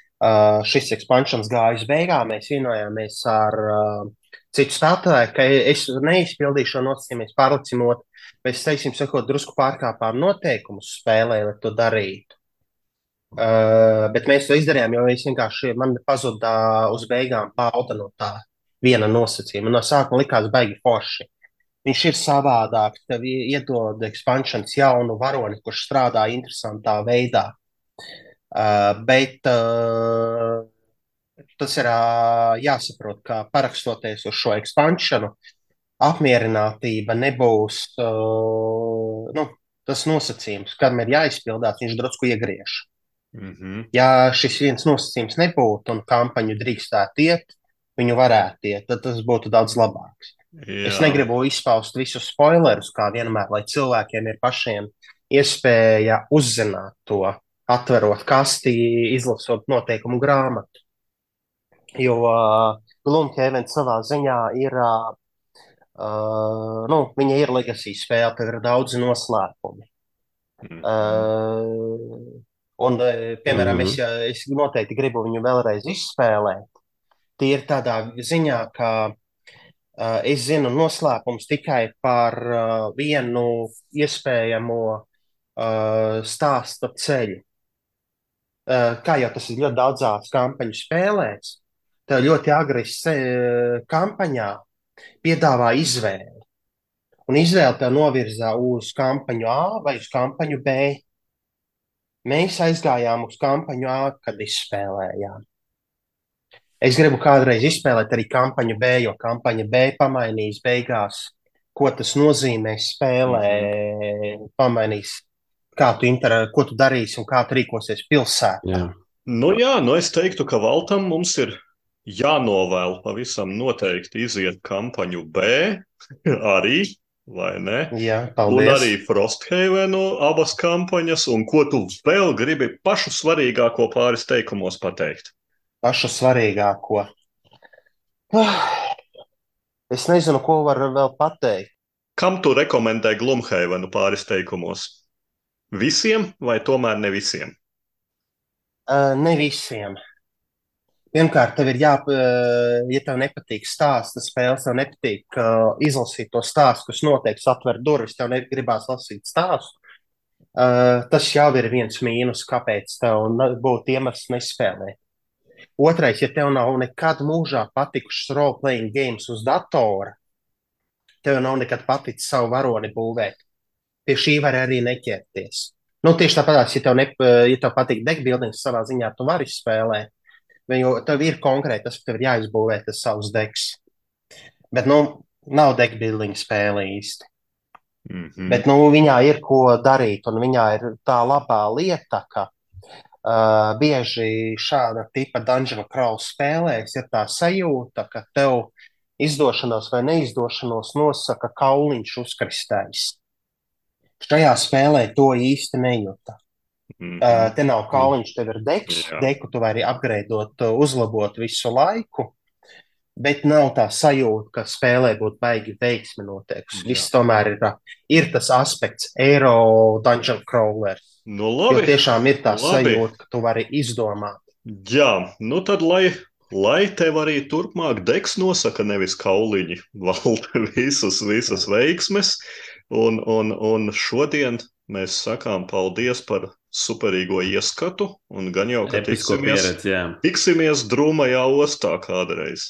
šis ekspansions gāja uz beigām, mēs vienojāmies ar uh, citu spēlētāju, ka es neizpildīšu šo nosacījumu, mēs pārliksim otru. Mēs, teiksim, sakot, drusku pārkāpām noteikumus spēlē, lai to darītu. Uh, bet mēs to izdarījām, jo es vienkārši man pazuda uz beigām pauda no tā viena nosacījuma. No sākuma likās baigi forši. Viņš ir savādāk, tev iedod ekspansions jaunu varoni, kurš strādā interesantā veidā. Uh, bet uh, tas ir uh, jāsaprot, ka parakstoties uz šo ekspansionu, apmierinātība nebūs uh, nu, tas nosacījums, kam ir jāizpildās, viņš drusku iegriež. Mm -hmm. Ja šis viens nosacījums nebūtu un kampaņu drīkstētu iet, viņu varētu iet, tad tas būtu daudz labāks. Jā. Es negribu izpaust visus spoilerus, kā vienmēr, lai cilvēkiem ir pašiem iespēja uzzināt to atverot kasti, izlasot noteikumu grāmatu. Jo uh, Gloomhaven savā ziņā ir, uh, nu, viņa ir legacy spēle, tad ir daudzi noslēpumi. Mm uh, un, piemēram, mm -hmm. es, ja, es noteikti gribu viņu vēlreiz izspēlēt. Tie ir tādā ziņā, ka uh, es zinu noslēpums tikai par uh, vienu iespējamo uh, stāsta ceļu. Eh, kā jau tas ir ļoti daudzās kampaņu spēlēs, tev ļoti agri kampaņā piedāvā izvēli. Un izvēle tev novirza uz kampaņu A vai uz kampaņu B. Mēs aizgājām uz kampaņu A, kad izspēlējām. Es gribu kādreiz izspēlēt arī kampaņu B, jo kampaņa B pamainīs beigās, ko tas nozīmē spēlē, pamainīs kā tu, inter, ko tu darīsi un kā tu rīkosies pilsētā. Jā. Nu, jā, nu es teiktu, ka Valtam mums ir jānovēl pavisam noteikti iziet kampaņu B *laughs* arī. Vai ne? Jā, paldies. Un arī Frosthavenu abas kampaņas, un ko tu vēl gribi pašu svarīgāko pāris teikumos pateikt? Pašu svarīgāko. Es nezinu, ko var vēl pateikt. Kam tu rekomendē Glumhavenu pāris teikumos? Visiem vai tomēr ne visiem? Uh, ne visiem. Pirmkārt, tev ir jā, uh, ja tev nepatīk stāsts, spēles, tev nepatīk uh, izlasīt to stāstu, kas noteikti atver durvis, tev negribās lasīt stāstu. Uh, tas jau ir viens mīnus, kāpēc tev būtu iemesls nespēlēt. Otrais, ja tev nav nekad mūžā patikušas role-playing games uz datora, tev nav nekad paticis savu varoni būvēt pie šī var arī neķerties. Nu, tieši tāpat, ja tev, ne, ja tev patīk deckbuildings, savā ziņā tu vari spēlēt, jo tev ir konkrēti tas, ka tev ir jāizbūvē tas savs deks. Bet, nu, nav deckbuilding spēle īsti. Mm -hmm. Bet, nu, viņā ir ko darīt, un viņā ir tā labā lieta, ka uh, bieži šāda tipa dungeon crawl spēlēs ir tā sajūta, ka tev izdošanos vai neizdošanos nosaka kauliņš uzkristējis Šajā spēlē to īsti nejūta. Mm -hmm. te nav kauliņš, tev ir deks, Jā. deku tu vari uh, uzlabot visu laiku, bet nav tā sajūta, ka spēlē būtu baigi veiksmi noteikusi. Viss tomēr ir, tā- ir tas aspekts, eiro dungeon crawler. Nu, Jo labi. tiešām ir tā labi. sajūta, ka tu vari izdomāt. Jā, nu tad, lai, lai tev arī turpmāk degs nosaka, nevis kauliņi, valda *laughs* visas, visas veiksmes. Un, un, un šodien mēs sakām paldies par superīgo ieskatu, un gan jau, ka Episko tiksimies, pieredzi, jā. tiksimies drūmajā ostā kādreiz.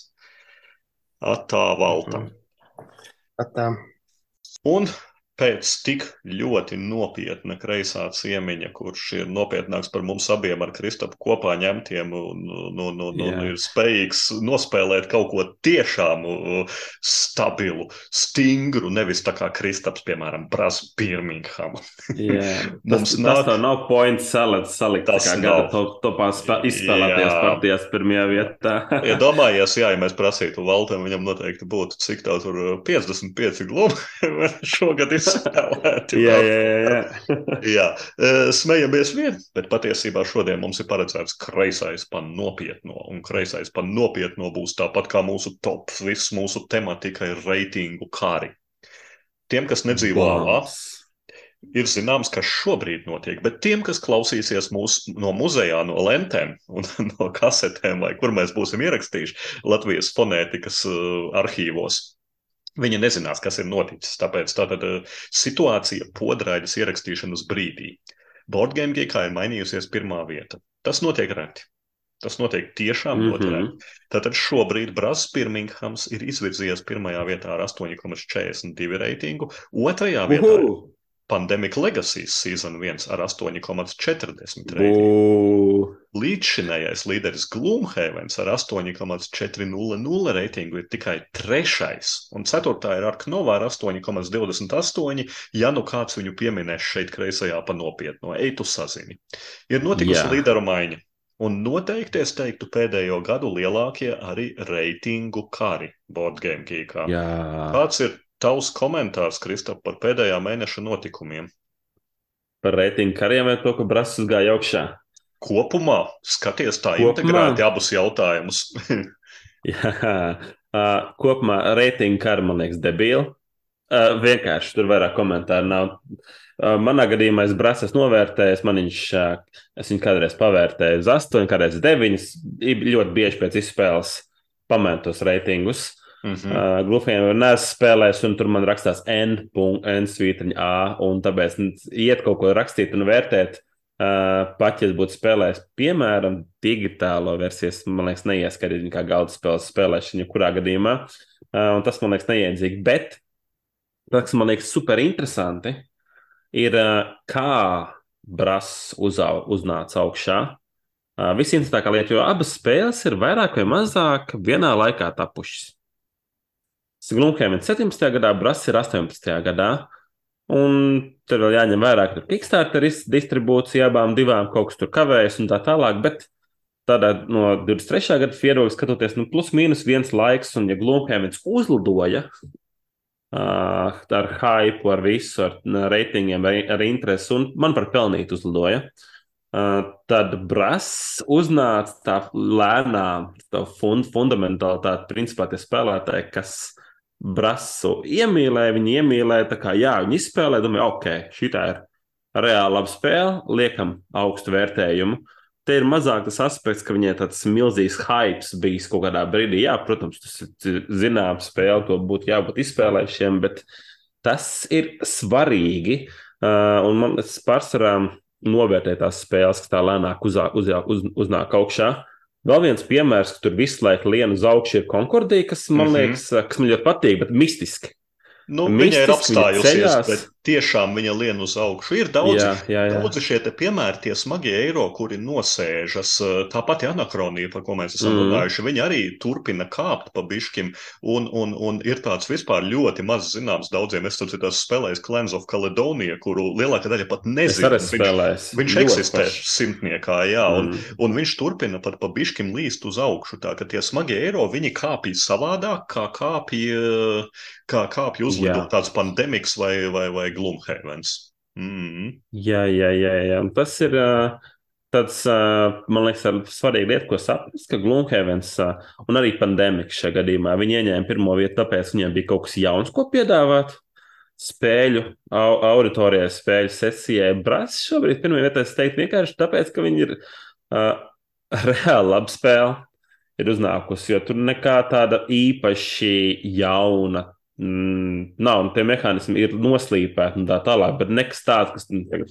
Atā valta. Mhm. At, um, Un pēc tik ļoti nopietna kreisā ciemiņa, kurš ir nopietnāks par mums abiem ar Kristapu kopā ņemtiem un, un, un, un, un ir spējīgs nospēlēt kaut ko tiešām uh, stabilu, stingru, nevis tā kā Kristaps, piemēram, Brāzs Birmingham. *laughs* Mums tas, nāk- tas nav points salikt, salikt Tas kā gada top, topā spē, izspēlētajās Jā. partijās pirmajā vietā. Iedomājies, jā, ja mēs prasītu Valtam, viņam noteikti būtu cik tā tur uh, 55 glumi *laughs* šogad izspēlēti. *laughs* jā, jā, jā, *laughs* jā. Smejamies vien, bet patiesībā šodien mums ir paredzēts kreisais pa nopietno, un kreisais pa nopietno būs tāpat kā mūsu tops, viss mūsu tematika ir reitingu kari. Tiem, kas nedzīvo Bombs. ir zināms, kas šobrīd notiek, bet tiem, kas klausīsies mūs no muzejā, no lentēm un *laughs* no kasetēm, vai kur mēs būsim ierakstījuši Latvijas fonētikas arhīvos, viņi nezinās, kas ir noticis. Tāpēc tātad uh, situācija podraidas ierakstīšanas brīdī. Boardgame geekā ir mainījusies pirmā vieta. Tas notiek reti. Tas notiek tiešām Mhm. ļoti reti. Tātad šobrīd Brāzs Birminghams ir izvirzījies pirmajā vietā ar 8,42 reitingu, otrajā vietā Uhu! Pandemic Legacy Season 1 ar 8,40 reitingu. Līdzšinējais līderis Gloomhavens ar 8,400 reitingu ir tikai trešais, un ceturtā ir Arknova ar 8,28. Ja nu kāds viņu pieminēs šeit kreisajā pa nopietno, ej tu sazini. Ir notikusi Jā. līderu maiņa, un noteikti es teiktu pēdējo gadu lielākie arī reitingu kari Boardgame Geekā. Jā, Kāds ir tavs komentārs, Kristap, par pēdējā mēneša notikumiem? par reitingu kariem vai to, ka Brasas gāja augšā. Kopumā skaties tā Kopumā? integrēti abus jautājumus. *laughs* Jā, uh, kopumā reitingu kari, man liekas, debīli. Uh, vienkārši tur vairāk komentāru nav. Uh, manā gadījumā es Brasas novērtēju, man viņš, uh, es viņu kādreiz pavērtēju uz 8, kādreiz 9. Ļoti bieži pēc izspēles pamētos reitingus. Mhm. Uh, Glufiem jau neesmu spēlējis, un tur man rakstās N, N svītriņa A, un tāpēc nu, iet kaut ko rakstīt un vērtēt. Uh, pat ja būtu spēlējis, piemēram, digitālo versiju, man liekas, neieskatīt kā galda spēles spēlēšanu, jebkurā gadījumā. Uh, tas man liekas neiedzīgi. Bet tas, kas man liekas super interesanti, ir uh, kā Brass uzau, uznāca augšā. Uh, Viss interesantākā lieta, jo abas spēles ir vairāk vai mazāk vienā laikā tapušas. Glūmkēm ir 17. gadā, Brass ir 18. gadā. Un tur vēl jāņem vērā, ka Kickstarter distribūcija abām divām, kaut kas tur kavējas un tā tālāk. Bet tādā no 23. gada viedokļa skatoties, nu, plus mīnus viens laiks, un ja Glūmkēmins uzlidoja uh, ar hype, ar visu, ar uh, reitingiem, ar, ar interesi, un man par pelnīt uzlidoja. Uh, tad Brass uznāca tā lēnām, tā fund, fundamentālitāte, principā tie spēlētāji, kas Brasu iemīlēja, viņi iemīlēja, tā kā jā, viņi izspēlēja, domāju, ok, šī tā ir reāli laba spēle, liekam augstu vērtējumu. Te ir mazāk tas aspekts, ka viņai tāds milzīgs hype bijis kaut kādā brīdī. Jā, protams, tas ir zināms, spēle, to būtu jābūt izspēlējušiem, bet tas ir svarīgi. Uh, un man tas pārsvarā novērtē tās spēles, kas tā lēnāk uzā, uzā, uz, uznāk augšā. Vēl viens piemērs, ka tur visu laiku lien uz augšu, ir Konkordija, kas man Mhm. liekas, kas man ļoti patīk, bet mistiski. Nu, Mistiski viņa ir viņa apstājusies, ceļās. bet tiešām viņa lien uz augšu. Ir daudzi, jā, jā, jā. Daudzi šie te piemēri, tie smagie eiro, kuri nosēžas, eh, tā pati anakronija, par ko mēs esam Mm. runājuši, viņi arī turpina kāpt pa bišķim, un, un, un ir tāds vispār ļoti maz zināms daudziem. Es saprotu, tas spēlējis Clans of Caledonia, kuru lielākā daļa pat nezina. arī spēlēju. viņš eksistē simtniekā, jā, un, Mm. un viņš turpina pat pa bišķim līst uz augšu. Tā ka tie smagie eiro, viņi kāpj savādāk, kā kāpj, eh, kā kāpj uzlidot tāds pandemiks vai, vai, vai Gloomhavens. Mm. Jā, jā, jā, jā. Un tas ir uh, tāds, man liekas, svarīga lieta, ko saprast, ka uh, un arī pandēmija šajā gadījumā viņi ieņēma pirmo vietu, tāpēc viņiem bija kaut kas jauns, ko piedāvāt. Spēļu, au, auditorijai, spēļu sesijai. Brāzis šobrīd pirmajā vietā es teiktu vienkārši tāpēc, ka viņi ir uh, *laughs* reāli labi spēle. Ir uznākusi, jo tur nekā tāda īpaši jauna mm, nav, un tie mehānismi ir noslīpēti un tā tālāk, bet nekas tāds, kas nu,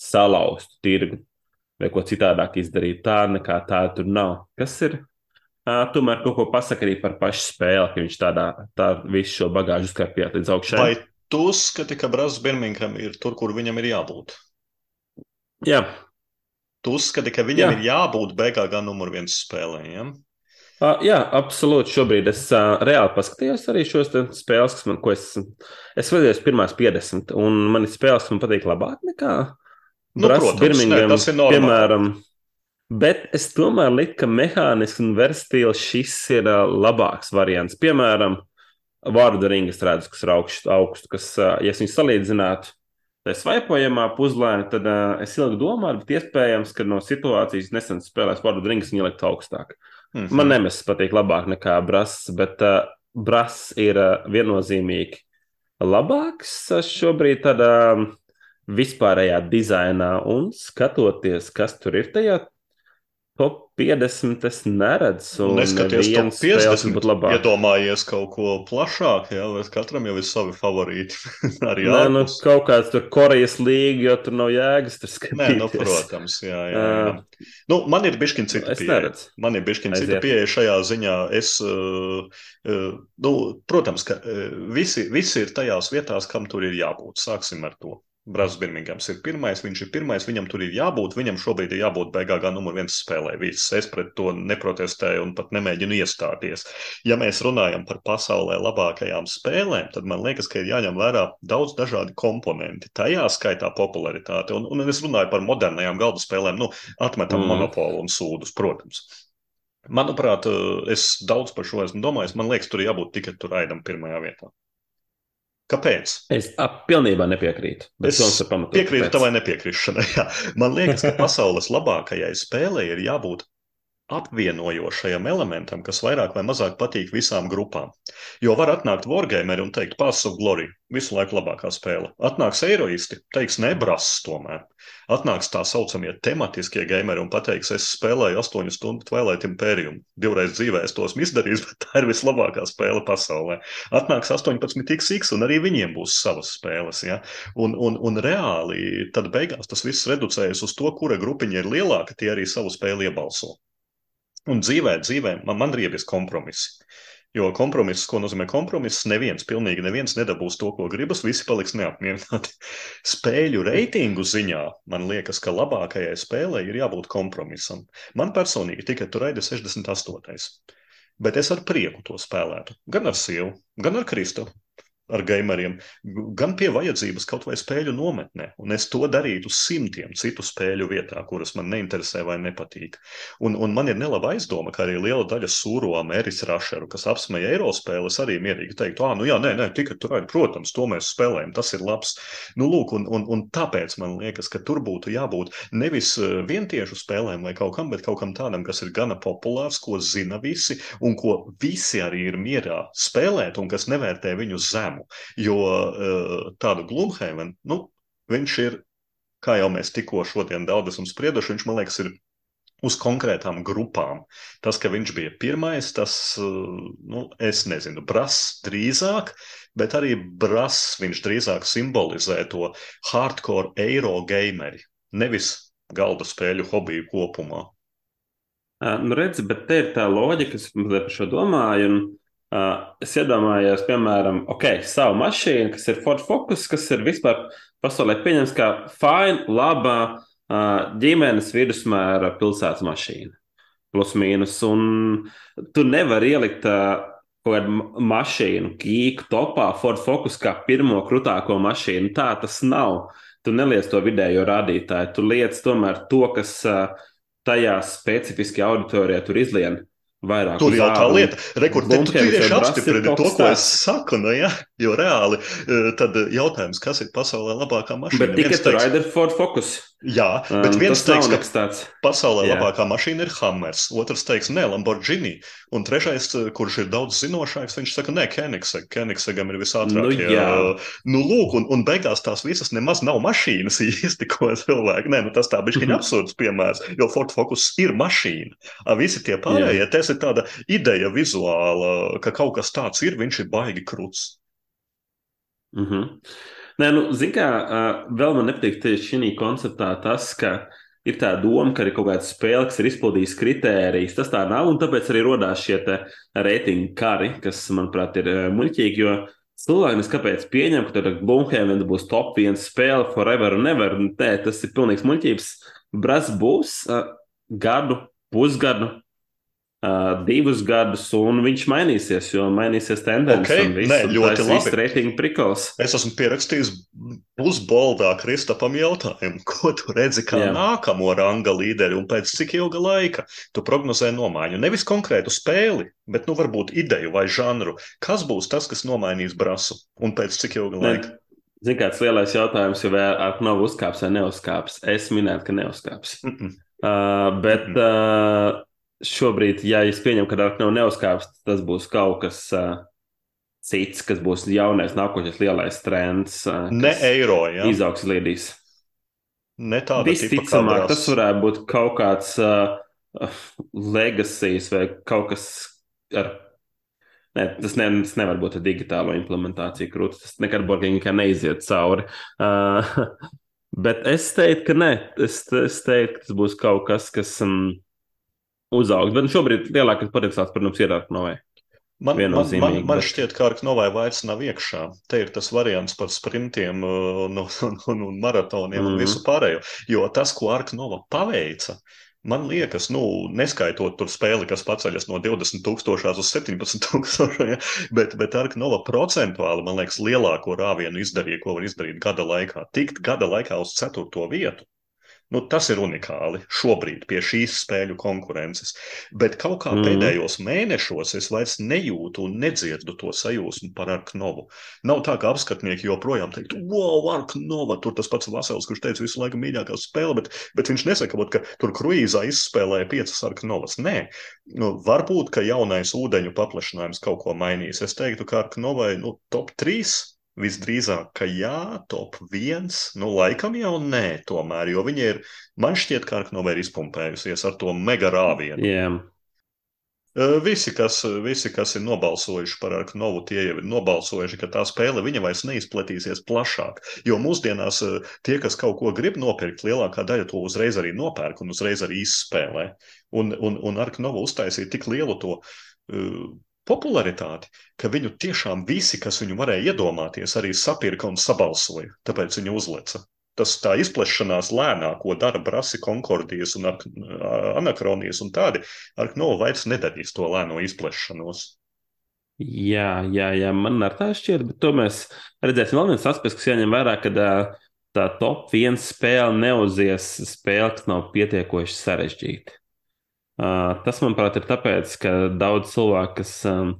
salauztu tirgu vai ko citādāk izdarīt. Tā nekā tā tur nav. Kas ir? Uh, tomēr kaut ko pasaka arī par pašu spēli, ka viņš tādā tā visu šo bagāžu skarpjāt līdz augšai. Vai tu uzskati, ka Brāzis Birmingham ir tur, kur viņam ir jābūt? Jā. Tu uzskati, ka viņam Jā. ir jābūt BGG numur viens spēlē, ja? Uh, jā, absolūti. Šobrīd es uh, reāli paskatījos arī šos spēles, kas man, ko es, es vadījos pirmās 50, un man ir spēles, kas man patīk labāk nekā Nu, protams, Birmingham, normāli. piemēram. Bet es tomēr liku, ka mehānisms un verstils šis ir uh, labāks variants. Piemēram, vārdu ringas redzu, kas ir augstu, augstu kas, uh, ja es viņu salīdzinātu, tā svaipojamā puzlē, tad uh, es ilgi domāju, bet iespējams, ka no situācijas nesen spēlēs vārdu ringas viņa likt augstāk. Mhm. Man nemes patīk labāk nekā Brass, bet uh, Brass ir uh, viennozīmīgi labāks uh, šobrīd tādā vispārējā dizainā un skatoties, kas tur ir tajā top 50, es neredzu. Neskaties to neviens spēles 50, būtu labāk. iedomājies kaut ko plašāk, ja, katram jau ir savi favorīti. *laughs* Arī Nē, nu, kaut kāds tur Korejas līga, jo tur nav jēgas tur Nē, skatīties. nu, protams, jā, jā, jā. Nu, man ir bišķiņ cita Es pieeja. neredzu. Man ir bišķiņ cita Aiziet. pieeja šajā ziņā. Es, uh, uh, nu, protams, ka uh, visi, visi ir tajās vietās, kam tur ir jābūt. Sāksim ar to. Brāzis Birminghams ir pirmais, viņš ir pirmais, viņam tur ir jābūt. Viņam šobrīd ir jābūt BGG numur viens spēlē. Viss es pret to neprotestēju un pat nemēģinu iestāties. Ja mēs runājam par pasaulē labākajām spēlēm, tad man liekas, ka ir jāņem vērā daudz dažādi komponenti. Tajā skaitā popularitāte. Un, un es runāju par modernajām galda spēlēm, nu, atmetam Mm. monopolu un sūdus, protams. Manuprāt, es daudz par šo esmu domājis. Man liekas, tur jābūt tikai tur raidam pirmajā vietā. Kāpēc? Es ap, pilnībā nepiekrītu. Es pamatot, Piekrītu kāpēc. tavai nepiekrišanai. jā. Man liekas, ka pasaules labākajai spēlei ir jābūt apvienojošajam elementam, kas vairāk vai mazāk patīk visām grupām. Jo var atnākt Wargameri un teikt, Pass of Glory, visu laiku labākā spēle. Atnāks eiroisti, teiks, nebrass tomēr. Atnāks tā saucamie tematiskie gameri un pateiks, es spēlēju 8 stundu Twilight Imperium. Divreiz dzīvē es to esmu izdarījis, *laughs* bet tā ir vislabākā spēle pasaulē. Atnāks 18xx un arī viņiem būs savas spēles. Ja? Un, un, un reāli tad beigās tas viss reducējas uz to, kura grupiņa ir lielāka, tie arī savu spēli iebalso. Un dzīvē, dzīvē man, man riebjas kompromisi. Jo kompromiss, ko nozīmē kompromiss, neviens, pilnīgi neviens nedabūs to, ko gribas, visi paliks neapmierināti. *laughs* Spēļu reitingu ziņā man liekas, ka labākajai spēlei ir jābūt kompromisam. Man personīgi tikai tur raida 68. Bet es ar prieku to spēlētu. Gan ar sievu, gan ar Kristu. Ar gameriem, gan pie vajadzības kaut vai spēļu nometnē. Un es to darītu simtiem citu spēļu vietā, kuras man neinteresē vai nepatīk. Un, un man ir nelaba aizdoma, ka arī liela daļa sūro Amerikas rašeru, kas apsmēja eiro spēles, arī mierīgi teiktu, ah, nu jā, nē, nē, tikai tur ir, protams, to mēs spēlējam, tas ir labs. Nu, lūk, un, un, un tāpēc man liekas, ka tur būtu jābūt nevis vientiešu spēlēm vai kaut kam, bet kaut kam tādam, kas ir gana populārs, ko zina visi un ko visi arī ir mierā spēlēt un kas nevērtē viņu zemu. Jo uh, tādu Gloomhaven, nu, viņš ir, kā jau mēs tikko šodien daudz esam sprieduši, viņš man liekas ir uz konkrētām grupām. Tas, ka viņš bija pirmais, tas, uh, nu, es nezinu, Brass drīzāk, bet arī Brass viņš drīzāk simbolizē to hardcore eiro gameri, nevis galda spēļu hobiju kopumā. Uh, nu, redzi, bet te ir tā loģika, kas man par šo domāju. Un, es iedomājos, piemēram, ok, savu mašīnu, kas ir Ford Focus, kas ir vispār pasaulē pieņemts kā fina, laba ģimenes vidusmēra pilsētas mašīna. Plus mīnus. Un tu nevari ielikt kaut kādu ma- mašīnu, kīku topā, Ford Focus kā pirmo krutāko mašīnu. Tā tas nav. Tu neliec to vidējo rādītāju, tu liec tomēr to, kas tajā specifiski auditorijā tur izlien. Vairāk. Tur jau tā lieta, rekur, te, tu tieši ir apstiprini to, ko es saku, nu jā, jo reāli, eh, tad jautājums, kas ir pasaulē labākā mašīna? Bet tikai tur Rider Ford Focus. Jā, Um, bet viens tas nav teiks, ka tāds. pasaulē Jā. labākā mašīna ir Hammers, otrs teiks, nē, Lamborghini, un trešais, eh, kurš ir daudz zinošāks, viņš saka, nē, Koenigsegg, Koenigsegam ir visātrākie. Nu, jā. nu, lūk, un, un beigās tās visas nemaz nav mašīnas *laughs* īsti, ko cilvēki, nē, nu tas tā bišķiņ Mhm. *laughs* absurds piemērs, jo Ford Focus ir mašīna. A, visi tie pārējie, tas ir tāda ideja vizuāla, ka kaut kas tāds ir, viņš ir baigi krūts. Mm -hmm. Nē, nu, zin kā, ā, vēl man nepatīk tieši šī konceptā tas, ka ir tā doma, ka ir kaut kāda spēle, kas ir izpildījusi kritērijas. Tas tā nav, un tāpēc arī radās šie reitingu kari, kas, manuprāt, ir muļķīgi. Jo cilvēki nes kāpēc pieņem, ka tur Blūmhēvena būs top 1 spēle forever and ever. Nē, tas ir pilnīgs muļķības. Bras būs ā, gadu, pusgadu. Uh, divus gadus, un viņš mainīsies, jo mainīsies tendences. Ok, un viss, nē, ļoti labi. viss reitingu prikals. Es esmu pierakstījis pusboldā Kristapam jautājumu, *laughs* ko tu redzi kā Jā. Nākamo ranga līderi un pēc cik ilga laika tu prognozē nomaiņu. Nevis konkrētu spēli, bet nu varbūt ideju vai žanru. Kas būs tas, kas nomainīs brasu un pēc cik ilga laika? Ziniet, kāds lielais jautājums, vai ar nav uzkāps vai neuzkāps. Es minēju, ka neuzkāps. Mm -mm. Uh, bet uh, šobrīd, ja es pieņemu, ka ar nav neuzkāps, tas būs kaut kas uh, cits, kas būs jaunais, nākošais lielais trends. Uh, Ne eiro, ja? Izaugs līdīs. ne tāda Visticamāk, tas varētu būt kaut kāds uh, legacies vai kaut kas ar. Ne, tas, ne, tas nevar būt digitālo implementāciju krūtis. Tas nekad burbuļsakā neiziet cauri. Uh, *laughs* bet es teiktu, ka nē. Es, es teiktu, ka tas būs kaut kas, kas um, uzaugs. Bet šobrīd lielākais potenciāls, protams, ir ar novē. Man, man, man, man šķiet, ka Arknovai vairs nav iekšā. Te ir tas variants par sprintiem uh, un, *laughs* un, un, un maratoniem un Mhm. visu pārējo. Jo tas, ko Arknova paveica, man liekas, nu, neskaitot tur spēli, kas paceļas no 20 tūkstošās uz 17 tūkstošiem, ja, bet, bet Arknova procentuāli, man liekas, lielāko rāvienu izdarīja, ko var izdarīt gada laikā. Tikt gada laikā uz ceturto vietu. Nu, tas ir unikāli šobrīd pie šīs spēļu konkurences. Bet kaut kā mm. pēdējos mēnešos es vairs nejūtu un nedzirdu to sajūsmu par Arknovu. Nav tā, ka apskatnieki joprojām teiktu, wow, Arknova, tur tas pats Vasils, kurš teica visu laiku mīļākā spēle, bet, bet viņš nesaka, būt, ka tur kruīzā izspēlēja piecas Arknovas. Nē, nu, varbūt, ka jaunais ūdeņu paplašinājums kaut ko mainīs. Es teiktu, ka Arknovai nu, top 3 Visdrīzāk, ka jā, top viens, nu, laikam jau nē, tomēr, jo viņi ir, man šķiet, ka Arknova ir izpumpējusies ar to mega rāvienu. Yeah. Visi kas, visi, kas ir nobalsojuši par Arknovu, tie jau ir nobalsojuši, ka tā spēle viņa vairs neizplatīsies plašāk. Jo mūsdienās tie, kas kaut ko grib nopirkt, lielākā daļa to uzreiz arī nopērk un uzreiz arī izspēlē. Un, un, un Arknova uztaisīja tik lielu to uh, popularitāti, ka viņu tiešām visi, kas viņu varēja iedomāties, arī sapirka un sabalsoja. Tāpēc viņa uzleca. Tas tā izplešanās lēnā, ko dara Brasi, Konkordijas un Ak- Anakronijas un tādi, Arknova vairs nedarīs to lēno izplešanos. Jā, jā, jā, man ar tā šķiet, bet to mēs redzēsim. Vēl viens aspekts, kas jāņem vērā, ka ā, tā top viens spēle neuzies spēle, kas nav pietiekoši sarežģīta. Uh, tas, manuprāt, ir tāpēc, ka daudz cilvēku, kas um,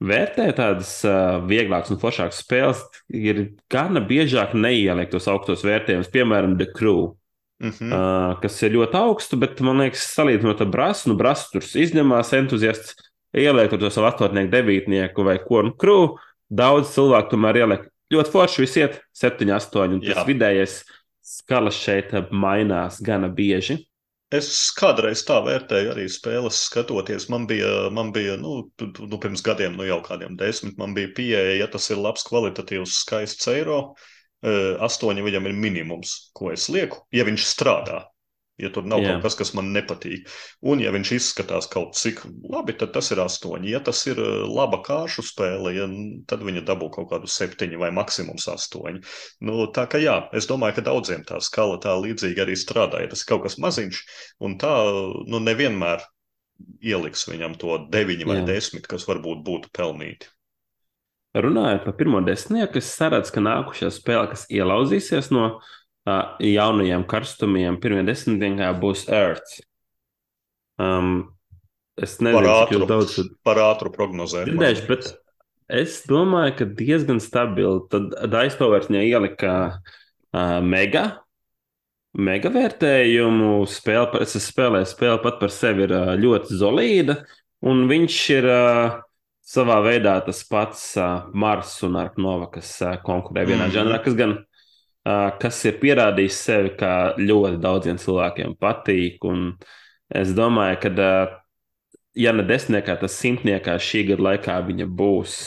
vērtē tādas uh, vieglākas un foršākas spēles, ir gana biežāk neieliek tos augstos vērtējumus, piemēram, The Crew. Mm -hmm. uh, kas ir ļoti augstu, bet man liekas, salīdzinot ar brasu, nu, brasu tur izņemās entuziasts, ieliek to savu astotnieku, devītnieku vai ko nu krūvu. Daudz cilvēku tomēr ieliek ļoti forši, visi iet 7, 8, un tas Jā. vidējais skalas šeit mainās gana bieži. Es kādreiz tā vērtēju arī spēles, skatoties. Man bija, man bija nu, nu, pirms gadiem, nu, jau kādiem desmit, man bija pieeja, ja tas ir labs, kvalitatīvs, skaists eiro. eh, Astoņi viņam ir minimums, ko es lieku, ja viņš strādā. Ja tur nav Jā. kaut kas, kas man nepatīk. Un, ja viņš izskatās kaut cik labi, tad tas ir astoņi. Ja tas ir eh, laba kāršu spēle, ja, tad viņa dabū kaut kādu septiņu vai maksimums astoņi. Nu, tā kā jā, es domāju, ka daudziem tā skala tā līdzīgi arī strādā. Ja tas ir kaut kas maziņš, un tā nu, nevienmēr ieliks viņam to deviņu vai Jā. desmit, kas varbūt būtu pelnīti. Runājot par pirmo desmitnieku, es saredzu, ka nākošā spēle, kas ielauzīsies no uh, jaunajiem karstumiem, pirmie desmitniekā būs Earth. Um, Es Par nezinu, cik ātru, jūs daudz par ātru prognozēt. dzirdējuši, bet es domāju, ka diezgan stabili. Tad viņai ielika uh, mega. Mega vērtējumu spēle, par- es esmu spēlējis spēli pat par sevi ir ā, ļoti solīda, un viņš ir ā, savā veidā tas pats ā, Mars un Arknova, kas ā, konkurē vienā Mhm. žanrā, kas gan kas ir pierādījis sevi, ka ļoti daudziem cilvēkiem patīk, un es domāju, ka, ja ne desmitniekā, tad simtniekā šī gada laikā viņa būs,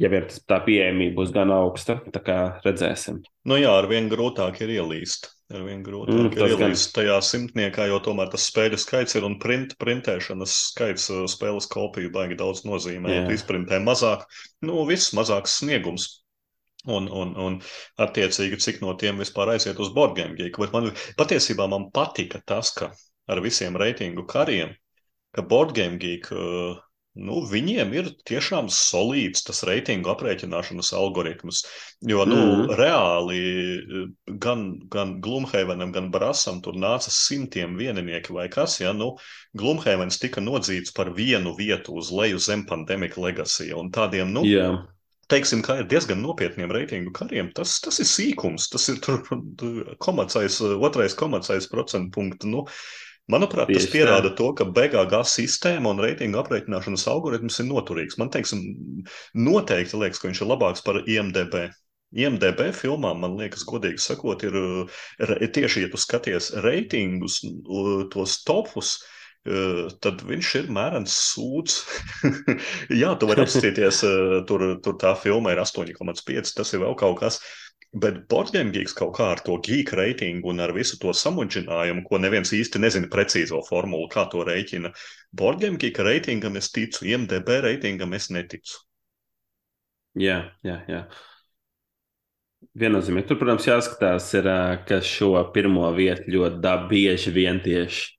ja vien tā pieejamība būs gan augsta, tā kā redzēsim. Nu jā, ar vien grūtāk ir ielīst. Ar vien grūtāk Mm, ir tas gan. ielīst tajā simtniekā, jo tomēr tas spēļu skaits ir un print, printēšanas skaits spēles kopiju baigi daudz nozīmē. Jā. Ja tu izprintē mazāk, nu viss mazāks sniegums. Un, un, un attiecīgi, cik no tiem vispār aiziet uz Borgēm. Man patiesībā man patika tas, ka ar visiem reitingu kariem, ka Borgēm Geek, uh, nu, viņiem ir tiešām solīds tas reitingu aprēķināšanas algoritms. Jo, nu, mm. reāli uh, gan, gan Glumhavenam, gan Brasam tur nāca simtiem vieninieki vai kas, ja, nu, Glumhavens tika nodzīts par vienu vietu uz leju zem Pandemic Legacy, un tādiem, nu, Jā. Teiksim, kā ir diezgan nopietniem reitingu kariem, tas, tas ir sīkums, tas ir tur, tur komacais, otrais komacais procentu punktu. Nu, manuprāt, tas pierāda to, ka BGG sistēma un reitingu aprēķināšanas algoritms ir noturīgs. Man teiksim, noteikti liekas, ka viņš ir labāks par IMDB. IMDB filmām, man liekas, godīgi sakot, ir, ir tieši, ja tu skaties reitingus, tos topus, Uh, tad viņš ir mērens sūds. *laughs* Jā, tu vari apskatīties, tur, tur tā filma ir 8,5, tas ir vēl kaut kas. Bet Borģēnģīgs kaut kā ar to geek reitingu un ar visu to samudžinājumu, ko neviens īsti nezina precīzo formulu, kā to rēķina. Borģēnģīga reitingam es ticu, IMDB reitingam es neticu. Jā, jā, jā. Viennozīmīgi. Tur, protams, jāskatās, ir, ka šo pirmo vietu ļoti bieži vien tieši.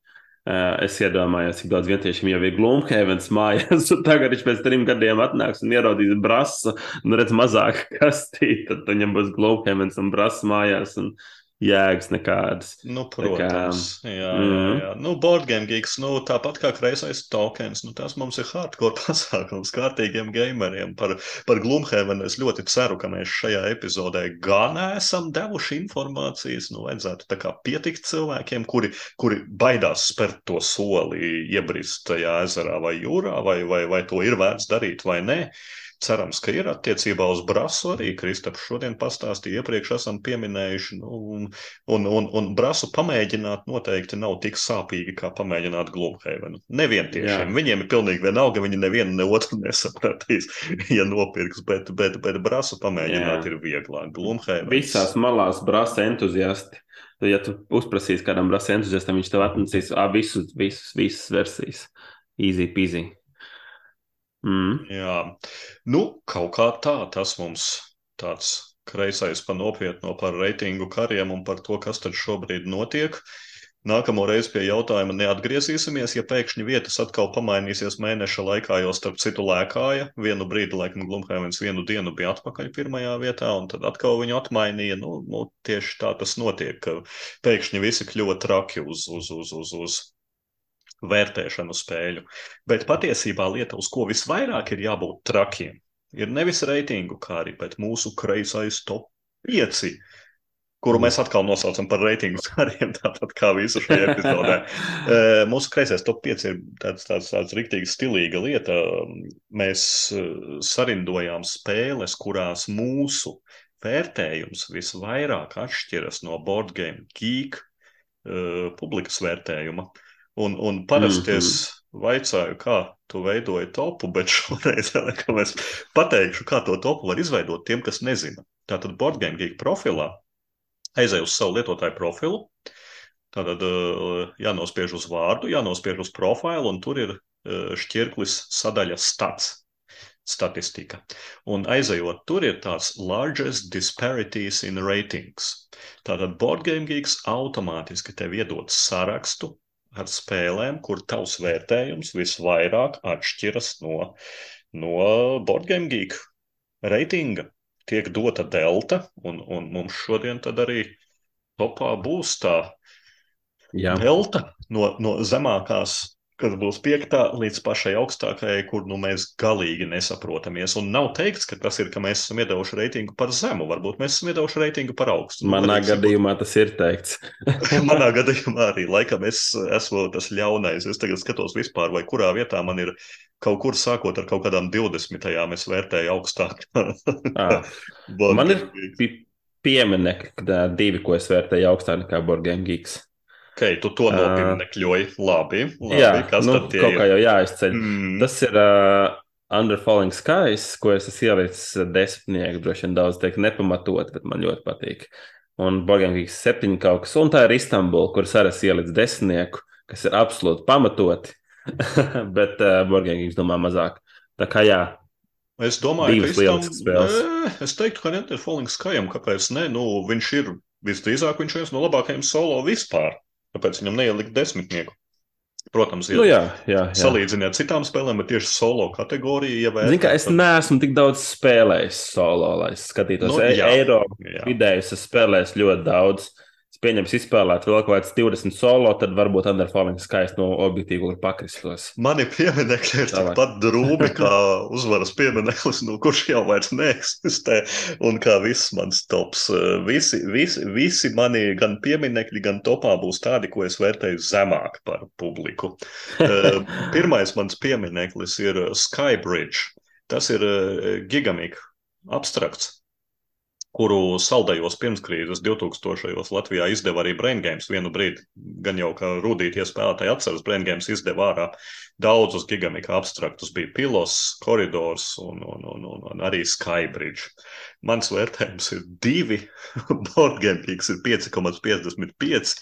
Ā, Es iedomājos, cik daudz vientiešiem jau ir Glumhevens mājās, *laughs* un tagad viņš pēc trim gadiem atnāks un ierodīs brasu, un redz mazāk *laughs* kastīt, tad viņam būs Glumhevens un brasu mājās, un jēgas nekādas. Nu, protams, jā, jā, mhm. jā. Nu, Boardgame-gigs, nu, tāpat kā kreisais tokens, nu, tas mums ir hardcore *laughs* pasākums kārtīgiem gameriem. Par, par Gloomhaven es ļoti ceru, ka mēs šajā epizodē gan esam devuši informācijas, nu, vajadzētu tā kā pietikt cilvēkiem, kuri, kuri baidās spērt to soli, iebrist tajā ezerā vai jūrā, vai, vai, vai to ir vērts darīt vai nē. Cerams, ka ir attiecībā uz Brasu arī Kristaps šodien pastāstīja, iepriekš esam pieminējuši, nu, un, un, un, un Brasu pamēģināt noteikti nav tik sāpīgi, kā pamēģināt Glumhavenu. Nevien tiešiem, Jā. viņiem ir pilnīgi vienalga, viņi nevienu ne otru *laughs* nesapratīs, ja nopirks, bet, bet, bet Brasu pamēģināt Jā. ir vieglāk. Glumhavens. Visās malās brāzta entuziasti. Ja tu uzprasīsi kādam brāzta entuziastam, viņš tev atnesīs ā, visus, visus, visas versijas. Easy peasy. Mm. Jā, nu, kaut kā tā, tas mums tāds kreisais pa nopietno par reitingu kariem un par to, kas tad šobrīd notiek. Nākamo reizi pie jautājuma neatgriezīsimies, ja pēkšņi vietas atkal pamainīsies mēneša laikā, jo starp citu lēkāja. Vienu brīdi, laikam, Glumhēvens vienu dienu bija atpakaļ pirmajā vietā, un tad atkal viņu atmainīja. Nu, nu, tieši tā tas notiek, ka pēkšņi visi kļuva traki uz, uz, uz, uz, uz vērtēšanu spēļu. Bet patiesībā lieta, uz ko visvairāk ir jābūt trakiem, ir nevis reitingu kāri, bet mūsu kreisais top 5, kuru mēs atkal nosaucam par reitingu kariem, *laughs* tāpat kā visu šajā epizodē. *laughs* Mūsu kreisais top 5 ir tāds, tāds, tāds riktīgi stilīga lieta. Mēs sarindojām spēles, kurās mūsu vērtējums visvairāk atšķiras no board game geek uh, publikas vērtējuma. Un, un parasti Mhm. es vaicāju, kā tu veidoji topu, bet šoreiz *laughs* es pateikšu, kā to topu var izveidot tiem, kas nezina. Tātad board game geek profilā aizēju uz savu lietotāju profilu. Tātad uh, jānospiež uz vārdu, jānospiež uz profilu, un tur ir uh, šķirklis sadaļa stats, statistika. Un aizejot, tur ir tāds largest disparities in ratings. Tātad Boardgame Geeks automātiski tev iedod sarakstu ar spēlēm, kur tavs vērtējums visvairāk atšķiras no, no Boardgame Geek reitinga. Tiek dota delta, un, un mums šodien tad arī topā būs tā Jā, delta no, no zemākās kas būs piektā līdz pašai augstākajai, kur nu, mēs galīgi nesaprotamies. Un nav teikts, ka tas ir, ka mēs esam iedevuši reitingu par zemu. Varbūt mēs esam iedevuši reitingu par augstu. Nu, Manā gadījumā būt... tas ir teikts. *laughs* Manā gadījumā arī laikam es esmu tas ļaunais. Es tagad skatos vispār, vai kurā vietā man ir kaut kur sākot ar kaut kādām 20. es vērtēju augstāk. *laughs* man ir pieminekļi, divi, ko es vērtēju augstāk nekā Borgēn Gigs. Ok, tu to nopinekļoji. Labi, labi. Jā, kas nu, tad kaut ir? kā jau jāizceļ. Mm. Tas ir uh, Under Falling Skies, ko es esmu ielicis desmitnieku, droši vien daudz teikt nepamatot, bet man ļoti patīk. Un Borgēnīgs septiņi kaut kas, un tā ir Istanbul, kuras arī es ielicu desmitnieku, kas ir absolūti pamatoti, *laughs* bet uh, Borgēnīgs domā mazāk. Tā kā jā, Es domāju, ka Istam, es teiktu, ka Under Falling Skyam, kāpēc ne, nu, viņš ir visdrīzāk viņš viens no labākajiem solo vispār. Kāpēc viņam neielikt desmitnieku? Protams, ja nu, jā, jā, jā. salīdziniet ar citām spēlēm, bet tieši solo kategoriju ievērst. Zinu, es tad... neesmu tik daudz spēlējis solo, lai skatītos. Nu, e- jā, Eiropas vidēji es spēlēju ļoti daudz. Uh, pieņems izspēlēt vēl kaut kāds 20 solo, tad varbūt Underfalling skaisti no objektīva var pakristos. Mani pieminekļi ir tikpat drūmi kā uzvaras piemineklis, no kurš jau vairs neeksistē, un kā viss mans tops. Visi, visi, visi mani gan pieminekļi, gan topā būs tādi, ko es vērtēju zemāk par publiku. *laughs* Eh, pirmais mans piemineklis ir Skybridge. Tas ir eh, gigamika abstrakts kuru saldējos pirmskrīzes 2000. Latvijā izdeva arī Brain Games. Vienu brīdi, gan jau kā rudītie spēlētāji atceras, Brain Games izdeva ārā daudzus gigamika abstraktus. Bija Pilos, Koridors un, un, un, un, un arī Skybridge. Mans vērtējums ir 2, *laughs* Borgēnīgs ir 5,55.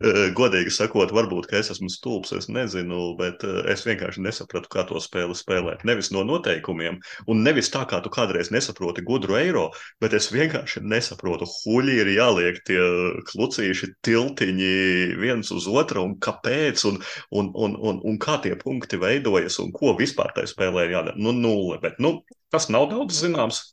Eh, godīgi sakot, varbūt, ka es esmu stulbs, es nezinu, bet eh, es vienkārši nesapratu, kā to spēli spēlēt. Nevis no noteikumiem, un nevis tā, kā tu kādreiz nesaproti gudru eiro, bet es vienkārši nesaprotu, huļi ir jāliek tie klucīši, tiltiņi viens uz otru, un kāpēc, un, un, un, un, un kā tie punkti veidojas, un ko vispār tajā spēlē jādara. Nu, nulle, bet nu, tas nav daudz zināms.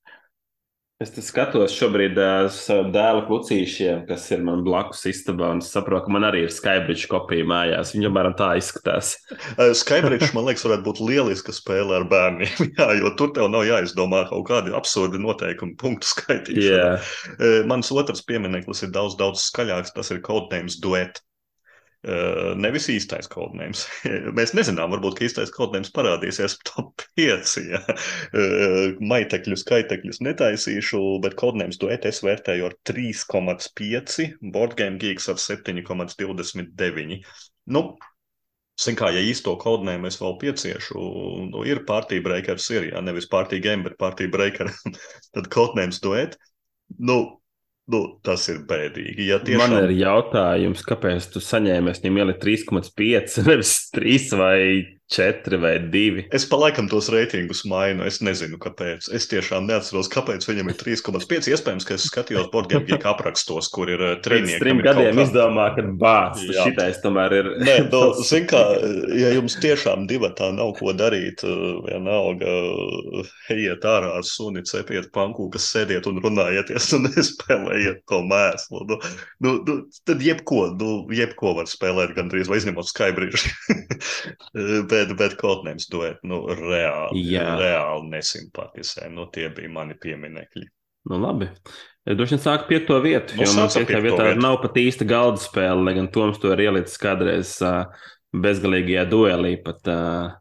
Es skatos šobrīd uz savu dēlu klucīšiem, kas ir man blakus istabā, un es saprotu, ka man arī ir Skybridge kopija mājās. Viņa apmēram tā izskatās. Skybridge, man liekas, varētu būt lieliska spēle ar bērniem, *laughs* jā, jo tur tev nav jāizdomā kaut kādi absurdi noteikumi, punktu skaitīšana. Yeah. Mans otrs piemineklis ir daudz, daudz skaļāks. Tas ir Codenames Duet. Uh, nevis īstais kodnēms. *laughs* Mēs nezinām, varbūt īstais kodnēms parādīsies *laughs* top 5. Ja? Uh, maitekļus, kaitekļus netaisīšu, bet kodnēms duet es vērtēju ar 3,5, boardgame geeks ar 7,29. Nu, Zin kā, ja īsto kodnēmu es vēl pieciešu, nu, ir partija breakers, ir, jā, nevis partija game, bet partija breaker, *laughs* tad kodnēms duet. Nu, Nu, tas ir bēdīgi. Ja tiešām... Man ir jautājums, kāpēc tu saņēmies viņam ielikt 3,5, nevis 3 vai četri vai divi. Es palaikam tos reitingus mainu. Es nezinu, kāpēc. Es tiešām neatceros, kāpēc viņam ir 3,5. Iespējams, ka es skatījos Borgēna aprakstos, kur ir uh, trījnieki. Trim gadiem izdomā, ka bāc, šitais tomēr ir. Nē, no, *laughs* nu, zin kā, ja jums tiešām divatā nav ko darīt, uh, vienalga, ejiet ārā ar suni, cepiet panku, kas sēdiet un runājieties un *laughs* nespēlējiet to mēslu. Nu, nu, nu, tad jebko, nu, jebko var spēlēt gandrīz, vai izņemot Skybridge. *laughs* bet, bet Codenames duet, nu, reāli, Jā. reāli nesimpatizē. Nu, tie bija mani pieminekļi. Nu, labi. Es droši vien sāku piekto vietu, nu, jo man piektajā vietā vietu. nav pat īsta galda spēle, lai gan Toms to ir ielicis kādreiz uh, bezgalīgajā duelī. Pat, uh,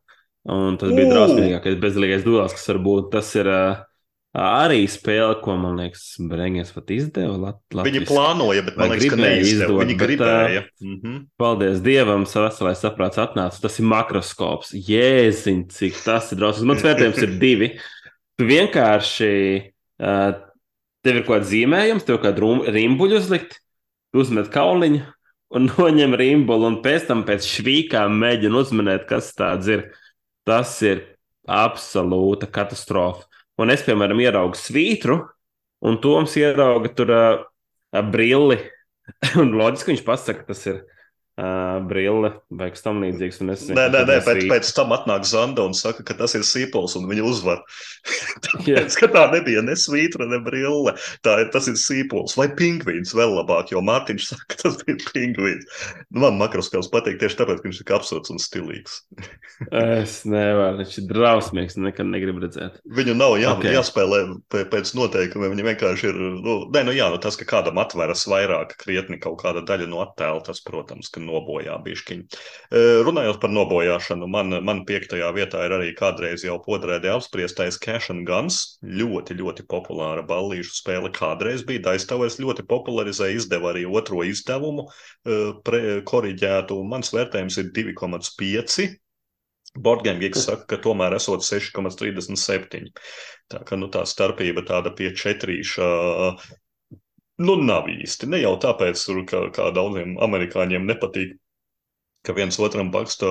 un tas bija drausmīgākais bezgalīgais duels, kas var būt. Tas ir uh, Arī spēle, ko man liekas, Brīsīs pat izdeva. Lat. Viņi plānoja, bet man liekas, ka neizdeva. Viņi gribēja. Bet, uh, mm -hmm. Paldies Dievam, veselais saprāts atnāca. Tas ir makroskops. Jēziņ, cik tas ir drausmīgi. Mans vērtējums ir divi. Tu vienkārši, uh, tev ir kaut kāds zīmējums, tev kādu rimbuļu uzlikt, uzmet kauliņu un *laughs* noņem rimbulu, un pēc tam pēc švīkām mēģina uzminēt, kas tāds ir. Tas ir absolūta katastrofa. Un es, piemēram, ieraugu svītru, un Toms ierauga tur uh, brilli. *laughs* un loģiski viņš pasaka, ka tas ir uh, brille vai kas tam līdzīgs. un es Nē, nē, nē pēc, nesīju. pēc tam atnāk Zanda un saka, ka tas ir sīpols un viņa uzvar. Tāpēc, ka tā nebija ne svītra, ne brille. Tā tas ir sīpols vai pingvīns vēl labāk, jo Mārtiņš *laughs* saka, ka tas bija pingvīns. Nu, man makroskops patīk tieši tāpēc, ka viņš ir absurds un stilīgs. Es nevaru, viņš ir drausmīgs, nekad negribu redzēt. Viņu nav jā, Ok. okay. jāspēlē pē- pēc noteikumiem. Viņa vienkārši ir. Nu, nē, nu jā, nu tas, ka kādam atveras vairāk, krietni kaut kāda daļa no attēla, tas, protams, ka nobojā bišķiņu. Runājot par nobojāšanu, man, man piektajā vietā ir arī kādreiz jau podrēdē apspriestais Cash and Guns. Ļoti, ļoti populāra ballīšu spēle kādreiz bija. Daistāvēs ļoti popularizēja, izdeva arī otro izdevumu, pre, koriģētu. Mans vērtējums ir 2,5. Boardgame Geeks saka, ka tomēr esot 6,37. Tā kā nu, tā starpība tāda pie četrīša. Nu, nav īsti. Ne jau tāpēc, tur, ka, kā daudziem amerikāņiem nepatīk, ka viens otram baksta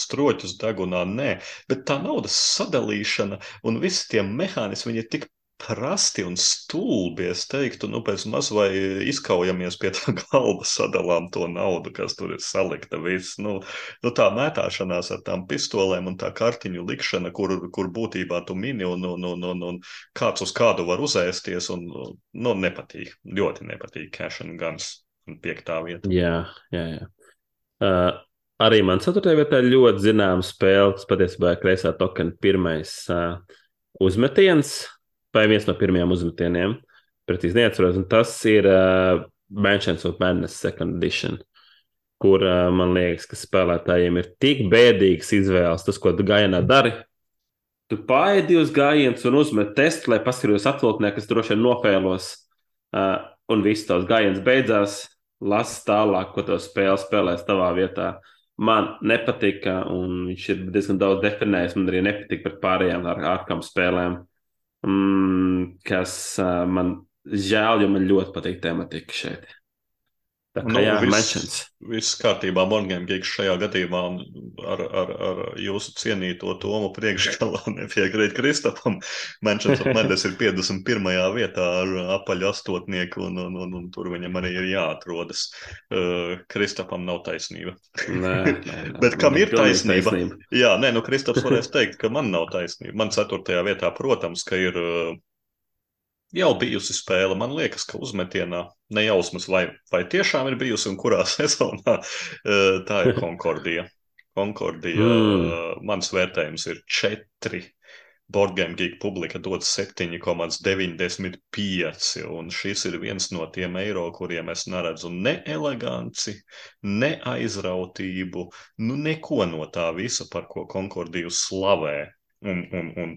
stroķus degunā. Nē, bet tā naudas sadalīšana un visi tie mehānismi ir tik prasti un stulbi. Es teiktu, nu, pēc maz vai izkaujamies pie tā *laughs* galda, sadalām to naudu, kas tur ir salikta. Viss, nu, nu, tā mētāšanās ar tām pistolēm un tā kartiņu likšana, kur, kur būtībā tu mini un, un, un, un, un kāds uz kādu var uzēsties. Un, nu, nepatīk. Ļoti nepatīk Cash and Guns. un Piektā vieta. Jā, jā. jā. Uh, arī man ceturtajā vietā ļoti zināma spēle. Tas patiesībā ir kreisā tokena pirmais uh, uzmetiens, vai viens no pirmajiem uzmetieniem. Precīzi neatceros, un tas ir uh, Mansions of Madness Second Edition. Kur uh, man liekas, ka spēlētājiem ir tik bēdīgs izvēles, tas, ko tu gājienā dari. Tu pāri divus gājienus un uzmet testu, lai paskatītos atvilknē, kas droši vien nofēlos. Uh, un viss tavs gājiens beidzās. Lasi tālāk, ko tev spēle spēlēs tavā vietā. Man nepatika, un viņš ir diezgan daudz definējis. Man arī nepatika par pārējām ārkām spēlēm, mm, kas uh, man žēl, jo man ļoti patīk tematika šeit. Tā kā Nu, jā, viss- mentions. Viss kārtībā, Morgan Gigs šajā gadījumā ar, ar, ar jūsu cienīto Tomu priekšgalā *laughs* nepiekrīt Kristapam. Manchester Madness ir 51. vietā ar apaļu astotnieku, un, un, un, un tur viņam arī ir jāatrodas. Uh, Kristapam nav taisnība. Nē, nē, *laughs* nē, Bet kam ir pilnīgi taisnība? Jā, nē, nu Kristaps varēs teikt, ka man nav taisnība. Man ceturtajā vietā, protams, ka ir uh, jau bijusi spēle. Man liekas, ka uzmetienā nejausmas, vai, vai tiešām ir bijusi un kurā *laughs* sezonā uh, tā ir Konkordija. Konkordija, *laughs* Mm. uh, mans vērtējums ir četri. Boardgame Geek publika dod 7,95. Un šis ir viens no tiem eiro, kuriem es neredzu ne eleganci, ne aizrautību, nu neko no tā visa, par ko Konkordiju slavē. Un, un, un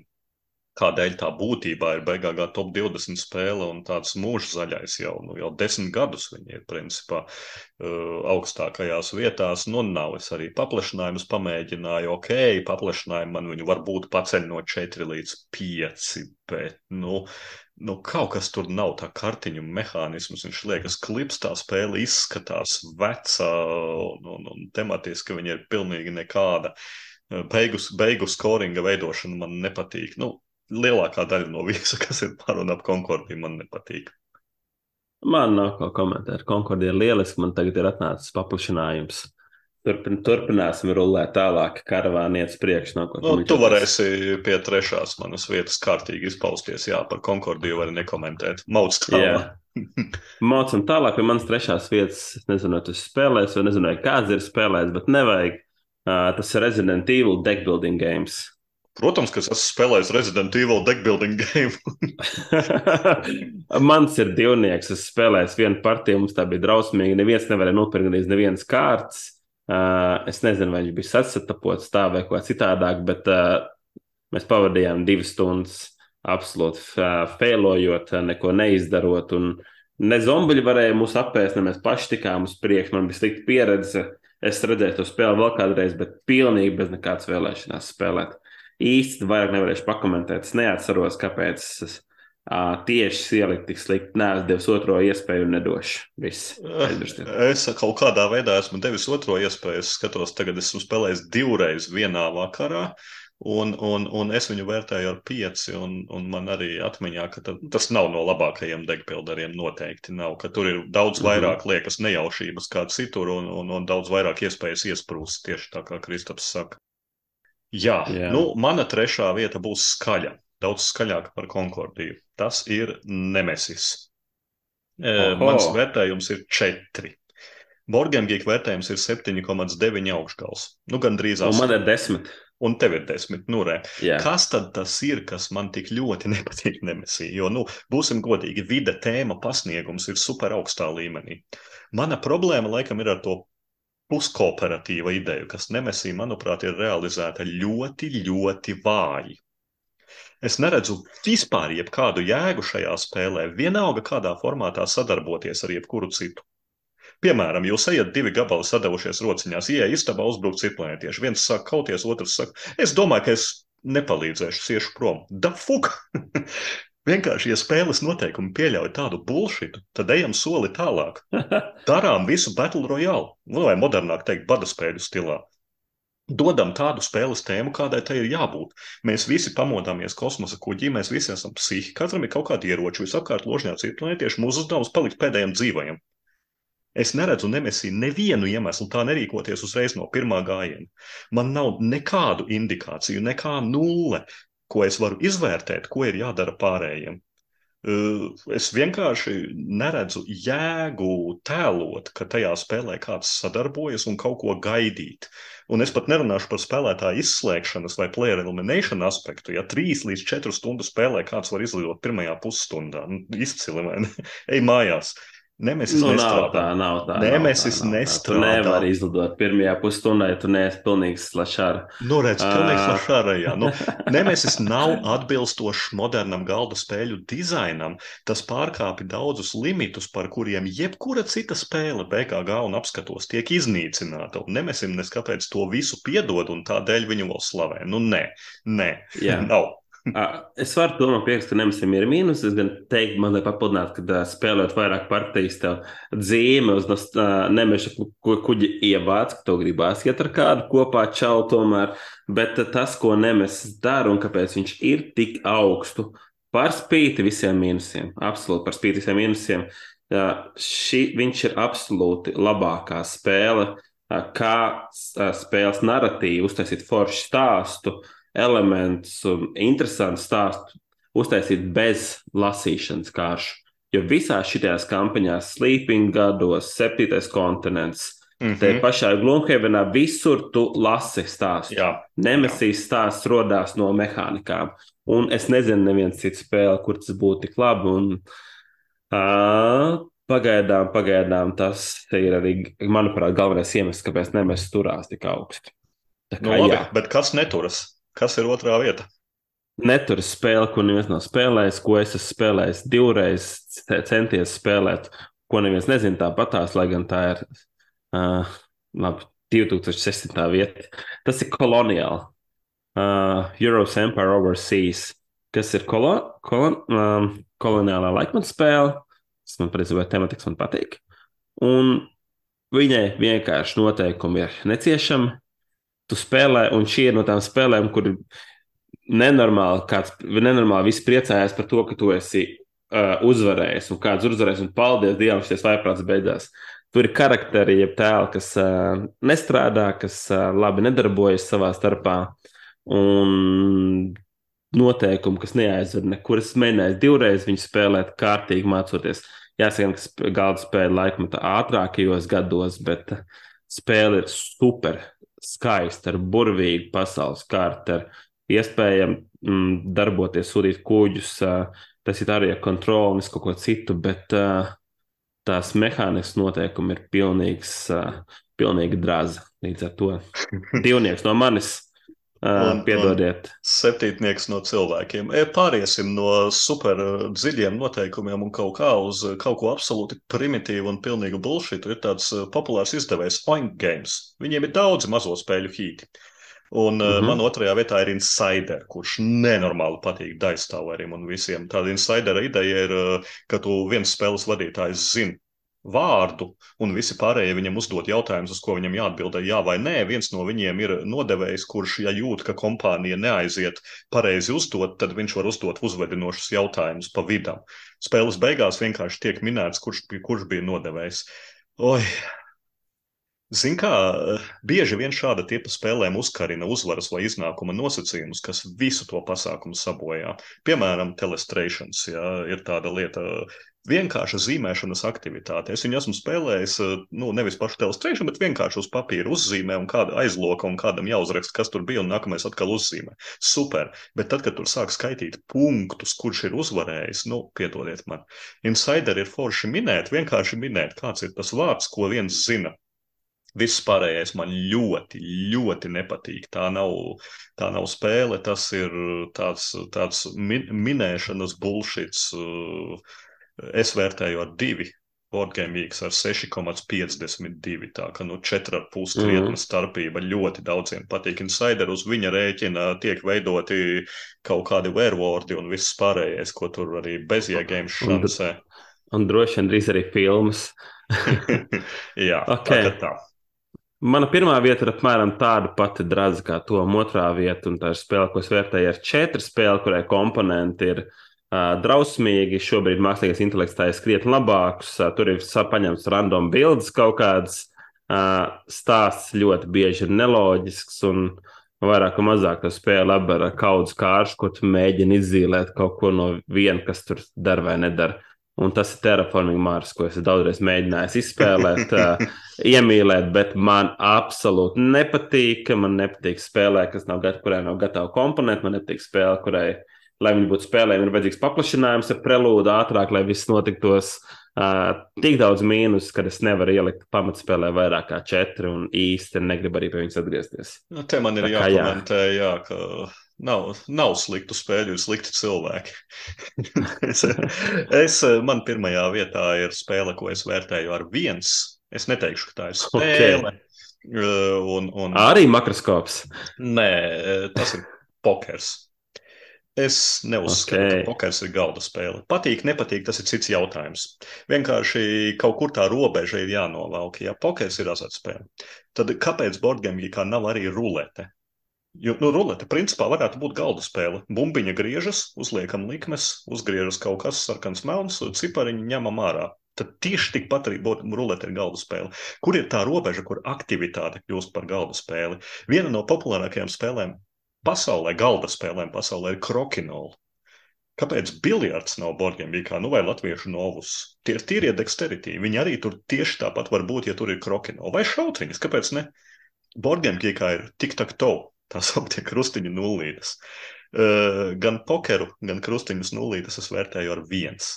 kādēļ tā būtībā ir beigās top 20 spēle un tāds mūžs zaļais jau, nu, jau desmit gadus viņi ir principā uh, augstākajās vietās. Nu, nav es arī paplašinājumus pamēģināju, ok, paplašinājumu man viņu varbūt paceļ no 4 līdz 5, bet, nu, nu, kaut kas tur nav tā kartiņu mehānisms. Viņš liekas, klips tā spēle izskatās veca un, un, un tematiski viņa ir pilnīgi nekāda. Beigu, beigu skoringa veidošana man nepatīk. Nu, lielākā daļa no visa, kas ir par un ap Konkordiju, man nepatīk. Man nav ko komentēt. Konkordija ir lieliski. Man tagad ir atnācis paplašinājums. Turpin, turpināsim rullēt tālāk, karavāni iet priekš. No, Nu, tu atnāca. varēsi pie trešās manas vietas kārtīgi izpausties. Jā, par Konkordiju var nekomentēt. Mauc tālāk. *laughs* Mācām tālāk, pie manas trešās vietas. Es nezinu, vai tas spēlēs, vai nezinu, kāds ir spēlējis, bet nevajag. Uh, tas ir Resident Evil deck building games. Protams, ka es esmu spēlējis Resident Evil deck building game. *laughs* Mans ir divnieks. Es spēlēju vienu partiju, mums tā bija drausmīga. Neviens nevarēja nopirkt gandrīz nevienas kārtas. Uh, es nezinu, vai viņš bija sasatapots tā vai ko citādāk, bet uh, mēs pavadījām divas stundas absolūti uh, failojot, uh, neko neizdarot. Ne zombiļi varēja mūs apēst, ne mēs paši tikām uz priekšu. Man bija slikta pieredze. Es redzēju to spēli vēl kādreiz, bet pilnīgi bez nekādas vēlēšanās spēlēt. Īsti vairāk nevarēšu pakomentēt. Es neatceros, kāpēc es uh, tieši ieliku tik slikti. Nē, es devu otro iespēju un nedošu. Viss. aizmirstiet. *laughs* Es kaut kādā veidā esmu devis otro iespēju. Es skatos, tagad esmu spēlējis divreiz vienā vakarā. Un, un, un es viņu vērtēju ar pieci, un, un man arī atmiņā, ka ta, tas nav no labākajiem degpildariem. Noteikti nav, ka tur ir daudz Mhm. vairāk liekas nejaušības kā citur, un, un, un daudz vairāk iespējas iesprūst, tieši tā kā Kristaps saka. Jā, Jā. nu, mana trešā vieta būs skaļa. Daudz skaļāka par Konkordiju. Tas ir Nemesis. E, Oho. Mans vērtējums ir četri. Borgemgīka vērtējums ir 7,9 augšgals. Nu, gandrīz Un man 8. ir desmit. Un tev ir 10. Nu. Jā. Kas tad tas ir, kas man tik ļoti *laughs* nepatīk Nemesī? Jo, nu, būsim godīgi, vide, tēma, pasniegums ir super augstā līmenī. Mana problēma laikam ir ar to puskooperatīva ideju, kas Nemesī, manuprāt, ir realizēta ļoti, ļoti vāji. Es neredzu vispār jebkādu jēgu šajā spēlē, vienalga kādā formātā sadarboties ar jebkuru citu. Piemēram, jūs ejat divi gabali sadavušies rociņās, ieej istabā uzbrukt ciklētieši. Viens saka kauties, otrs saka, es domāju, ka es nepalīdzēšu, iešu prom. Da fuk! *laughs* Vienkārši, ja spēles noteikumi pieļauj tādu bullshitu, tad ejam soli tālāk. *laughs* Darām visu Battle Royale, nu, vai modernāk teikt, badaspēļu stilā. Dodam tādu spēles tēmu, kādai tai ir jābūt. Mēs visi pamodāmies kosmosa kuģī, mēs visi esam psihi, katram ir kaut kādi ieroči, visapkārt ložņā ciklētieši, mūsu uzdevums palikt pēdējiem dzīvajiem. Es neredzu nemesī nevienu iemeslu tā nerīkoties uzreiz no pirmā gājiena. Man nav nekādu indikāciju, nekā nulle, ko es varu izvērtēt, ko ir jādara pārējiem. Uh, Es vienkārši neredzu jēgu tēlot, ka tajā spēlē kāds sadarbojas un kaut ko gaidīt. Un es pat nerunāšu par spēlētāju izslēgšanas vai player elimination aspektu. Ja trīs līdz četru stundu spēlē kāds var izlidot pirmajā pusstundā, nu, izcili vai ne? *laughs* Ej mājās. Nemesis Nu, nav nestrādā. tā, nav tā. Nemesis nav tā, nav tā. Tu nestrādā. nevari izlidot pirmajā pusstundā, ja tu neesi pilnīgs slašāra. Nu, redz, pilnīgi Ā. slašārajā. Nu, Nemesis nav atbilstošs modernam galda spēļu dizainam. Tas pārkāpj daudzus limitus, par kuriem jebkura cita spēle BKG un apskatos tiek iznīcināta. Un Nemesim neskapēc to visu piedod un tādēļ viņu vēl slavē. Nu, nē, nē, Jā. nav. Es varu domāt, piekrist, ka nemesim ir mīnus. Es gan teiktu, man liekas, papildināt, ka ā, spēlējot vairāk partijas, tev dzīme uz nemeša ku- ku- kuģi ievāc, ka tev gribās iet ar kādu kopā čau tomēr. Bet tas, ko nemesis dara un kāpēc viņš ir tik augstu, par spīti visiem mīnusiem, absolūti par spīti visiem mīnusiem, šī, viņš ir absolūti labākā spēle, kā spēles narratīvu, uztaisīt foršu stāstu elementus un interesantu stāstu uztaisīt bez lasīšanas kāršu. Jo visās šajās kampaņās, Sleeping gados, Septītais kontinents, Mhm. te pašā Glunhevenā visur tu lasi stāstu. Nemesīs stāsts radās no mehānikām. Un es nezinu, neviens cits spēle, kur tas būtu tik labi. Un, uh, pagaidām, pagaidām tas ir arī, manuprāt, galvenais iemesls, kāpēc nemesis turās tik augstu. Tā nu, kā, labi, jā. bet kas neturas? Kas ir otrā vieta? Netur spēle, ko neviens nav spēlējis, ko es esmu spēlējis divreiz, centies spēlēt, ko neviens nezina tāpatās, lai gan tā ir uh, labi, 2016. vieta. Tas ir koloniāli. Uh, Euros Empire Overseas, kas ir kolo, kolon, um, koloniālā laikmeta spēle. Tas man patiesībā tematiks man patīk. Un viņai vienkārši noteikumi ir neciešami. Tu spēlē, un šī ir no tām spēlēm, kur nenormāli, kāds nenormāli visi priecājās par to, ka tu esi uh, uzvarējis, un kāds uzvarējis, un paldies Dievam, šis vaiprāts beidzās. Tur ir karakteri, jeb tēli, kas uh, nestrādā, kas uh, labi nedarbojas savā starpā, un noteikumi, kas neaizver nekur. Es mēģināju divreiz viņu spēlēt, kārtīgi mācoties. Jāsaka, ka galda spēle laikmetā ātrākajos gados, bet uh, spēle ir super skaista, ar burvīgu pasaules kārtu, ar iespējām mm, darboties, sūtīt kuģus, tas ir arī ar kontroli un visu kaut ko citu, bet tās mehānismas noteikumi ir pilnīgs, pilnīgi draza. Līdz ar to *laughs* divnieks no manis. Un- piedodiet. Septītnieks no cilvēkiem. E, Pāriesim no super dziļiem noteikumiem un kaut kā uz kaut ko absolūti primitīvu un pilnīgu bullshit. Ir tāds uh, populārs izdevējs Point Games. Viņiem ir daudzi mazo spēļu hīti. Un uh, Mhm. man otrajā vietā ir Insider, kurš nenormāli patīk daistāvērim un visiem. Tāda Insidera ideja ir, uh, ka tu viens spēles vadītājs zini vārdu, un visi pārējie viņam uzdod jautājumus, uz ko viņam jāatbild jā vai nē. Viens no viņiem ir nodevējs, kurš, ja jūt, ka kompānija neaiziet pareizi uzdot, tad viņš var uzdot uzvedinošus jautājumus pa vidam. Spēles beigās vienkārši tiek minēts, kurš, kurš bija nodevējs. Oi, Ziniet, kā bieži vien šāda tipa spēlēm uzkarina uzvaras vai iznākuma nosacījumus, kas visu to pasākumu sabojā. Piemēram, telestrēšanas ja, ir tāda lieta. Vienkārša zīmēšanas aktivitāte. Es viņu esmu spēlējis, nu, nevis pašu telestrēšanu, bet vienkārši uz papīra uzzīmē un kāda aizloka un kādam jāuzraksta, kas tur bija, un nākamais atkal uzzīmē. Super. Bet tad, kad tur sāk skaitīt punktus, kurš ir uzvarējis, nu, piedodiet man. Insider ir forši minēt, vienkārši minēt, kāds ir tas vārds, ko viens zina Viss pārējais man ļoti, ļoti nepatīk. Tā nav, tā nav spēle, tas ir tāds, tāds min, minēšanas bullshits. Es vērtēju ar divi. Boardgame Weeks ar 6,52. Tā ka nu 4,5 krietna mm. starpība ļoti daudziem patīk. Insider uz viņa rēķina tiek veidoti kaut kādi werewolfi un viss pārējais, ko tur arī bezjēgējiem šansē. Un, un droši vien drīz arī filmas. *laughs* Jā, okay. tā, tā. Mana pirmā vieta ir apmēram tāda pati draza kā to otrā vieta, un tā ir spēle, ko es vērtēju ar četru spēli, kurai komponenti ir drausmīgi. Šobrīd mākslīgais intelekts tā ir krietni labāks, uh, tur ir paņemts random bildes kaut kāds. Uh, stāsts ļoti bieži ir neloģisks, un vairāk vai mazāk to spēle labi ar kaudz kāršu, kur tu mēģini izzīmēt kaut ko no viena, kas tur dara vai nedara. Un tas ir Terraforming Mars, ko es daudzreiz mēģināju izspēlēt, uh, *laughs* iemīlēt, bet man absolūti nepatīk. Man nepatīk spēlē, kas nav kurai nav gatava komponenta. Man nepatīk spēle, kurai, lai viņi būtu spēlējami, ir vajadzīgs paplašinājums ar prelūdu ātrāk, lai viss notiktos. Uh, tik daudz mīnus, ka es nevaru ielikt pamatspēlē vairāk kā četri un īsti negribu arī pie viņas atgriezties. Nu, te man ir jākomentē, jā. jā, ka Nav, nav sliktu spēļu, ir slikti cilvēki. *laughs* es, es, man pirmajā vietā ir spēle, ko es vērtēju ar viens. Es neteikšu, ka tā ir spēle. Okay. Un, un... Arī makroskops. Nē, tas ir pokers. Es neuzskatu, okay. ka pokers ir galda spēle. Patīk, nepatīk, tas ir cits jautājums. Vienkārši kaut kur tā robeža ir jānovelk. Ja pokers ir azartspēle, tad kāpēc Borgēmijā nav arī rulete? Jo nu, rulete principā varētu būt galda spēle. Bumbiņa griežas, uzliekam likmes, uzgriežas kaut kas sarkans, melns, cipariņi ņemam ārā. Tad tieši tikpat arī rulete ir galda spēle. Kur ir tā robeža, kur aktivitāte kļūst par galda spēli? Viena no populārākajām spēlēm pasaulē, galda spēlēm pasaulē ir krokinola. Kāpēc biljards nav Borgiem Vīkā, nu vai latviešu novus? Tie ir tīrie dexterity. Viņi arī tur tieši tāpat var būt, ja tur ir krokinola. Vai šautriņas, kāpēc ne? Borgiem Vīkā ir tik tak to tā sauktie krustiņu nullītes. Uh, gan pokeru, gan krustiņus nullītes es vērtēju ar viens.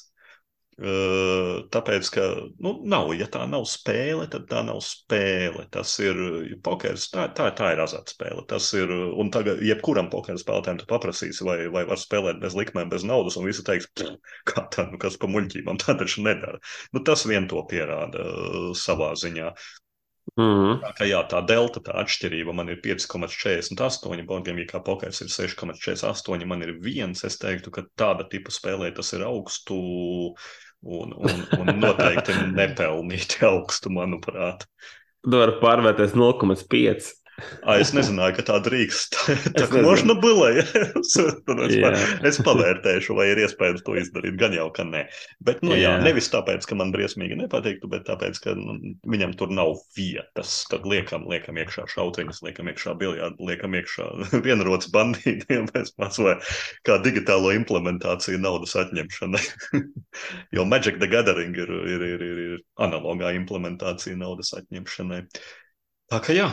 Uh, tāpēc, ka nu, nav, ja tā nav spēle, tad tā nav spēle. Tas ir pokers, tā, tā, tā ir azartspēle. Tas ir, un tagad, jebkuram pokeru spēlētājam tu paprasīsi, vai, vai var spēlēt bez likmēm, bez naudas, un visi teiks, kā tā, nu, kas pa muļķībām, tā taču nedara. Nu, tas vien to pierāda uh, savā ziņā. Mm -hmm. Tā, jā, tā delta, tā atšķirība man ir 5,48, Borgēmija kā pokers ir 6,48, man ir viens. Es teiktu, ka tāda tipa spēlē tas ir augstu un, un, un noteikti nepelnīti augstu, manuprāt. Tu vari pārvērties 0,5. А, es nezināju, ka tā drīkst. *laughs* Tā kā možda bija. *laughs* Es, es pavērtēšu, vai ir iespējams to izdarīt. Gan jau, ka nē. Bet, nu, jā, jā nevis tāpēc, ka man briesmīgi nepatiktu, bet tāpēc, ka nu, viņam tur nav vietas. Tad liekam, liekam iekšā šauciņas, liekam iekšā biljārdu, liekam iekšā *laughs* vienrots bandītiem. Es pats vai kā digitālo implementāciju naudas atņemšanai. jo Magic the Gathering ir, ir, ir, ir, ir analogā implementācija naudas atņemšanai. Tā kā jā,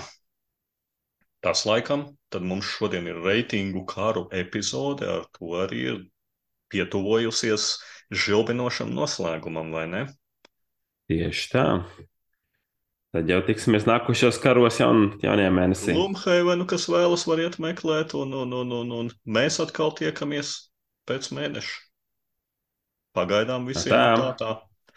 Tas laikam, tad mums šodien ir reitingu karu epizode, ar to arī ir pietuvojusies žilbinošam noslēgumam, vai ne? Tieši tā. Tad jau tiksimies nākošajos karos jaun, jaunajā mēnesī. Lumhaivenu, kas vēlas, variet meklēt, un, un, un, un, un mēs atkal tiekamies pēc mēneša. Pagaidām visiem tā. tā.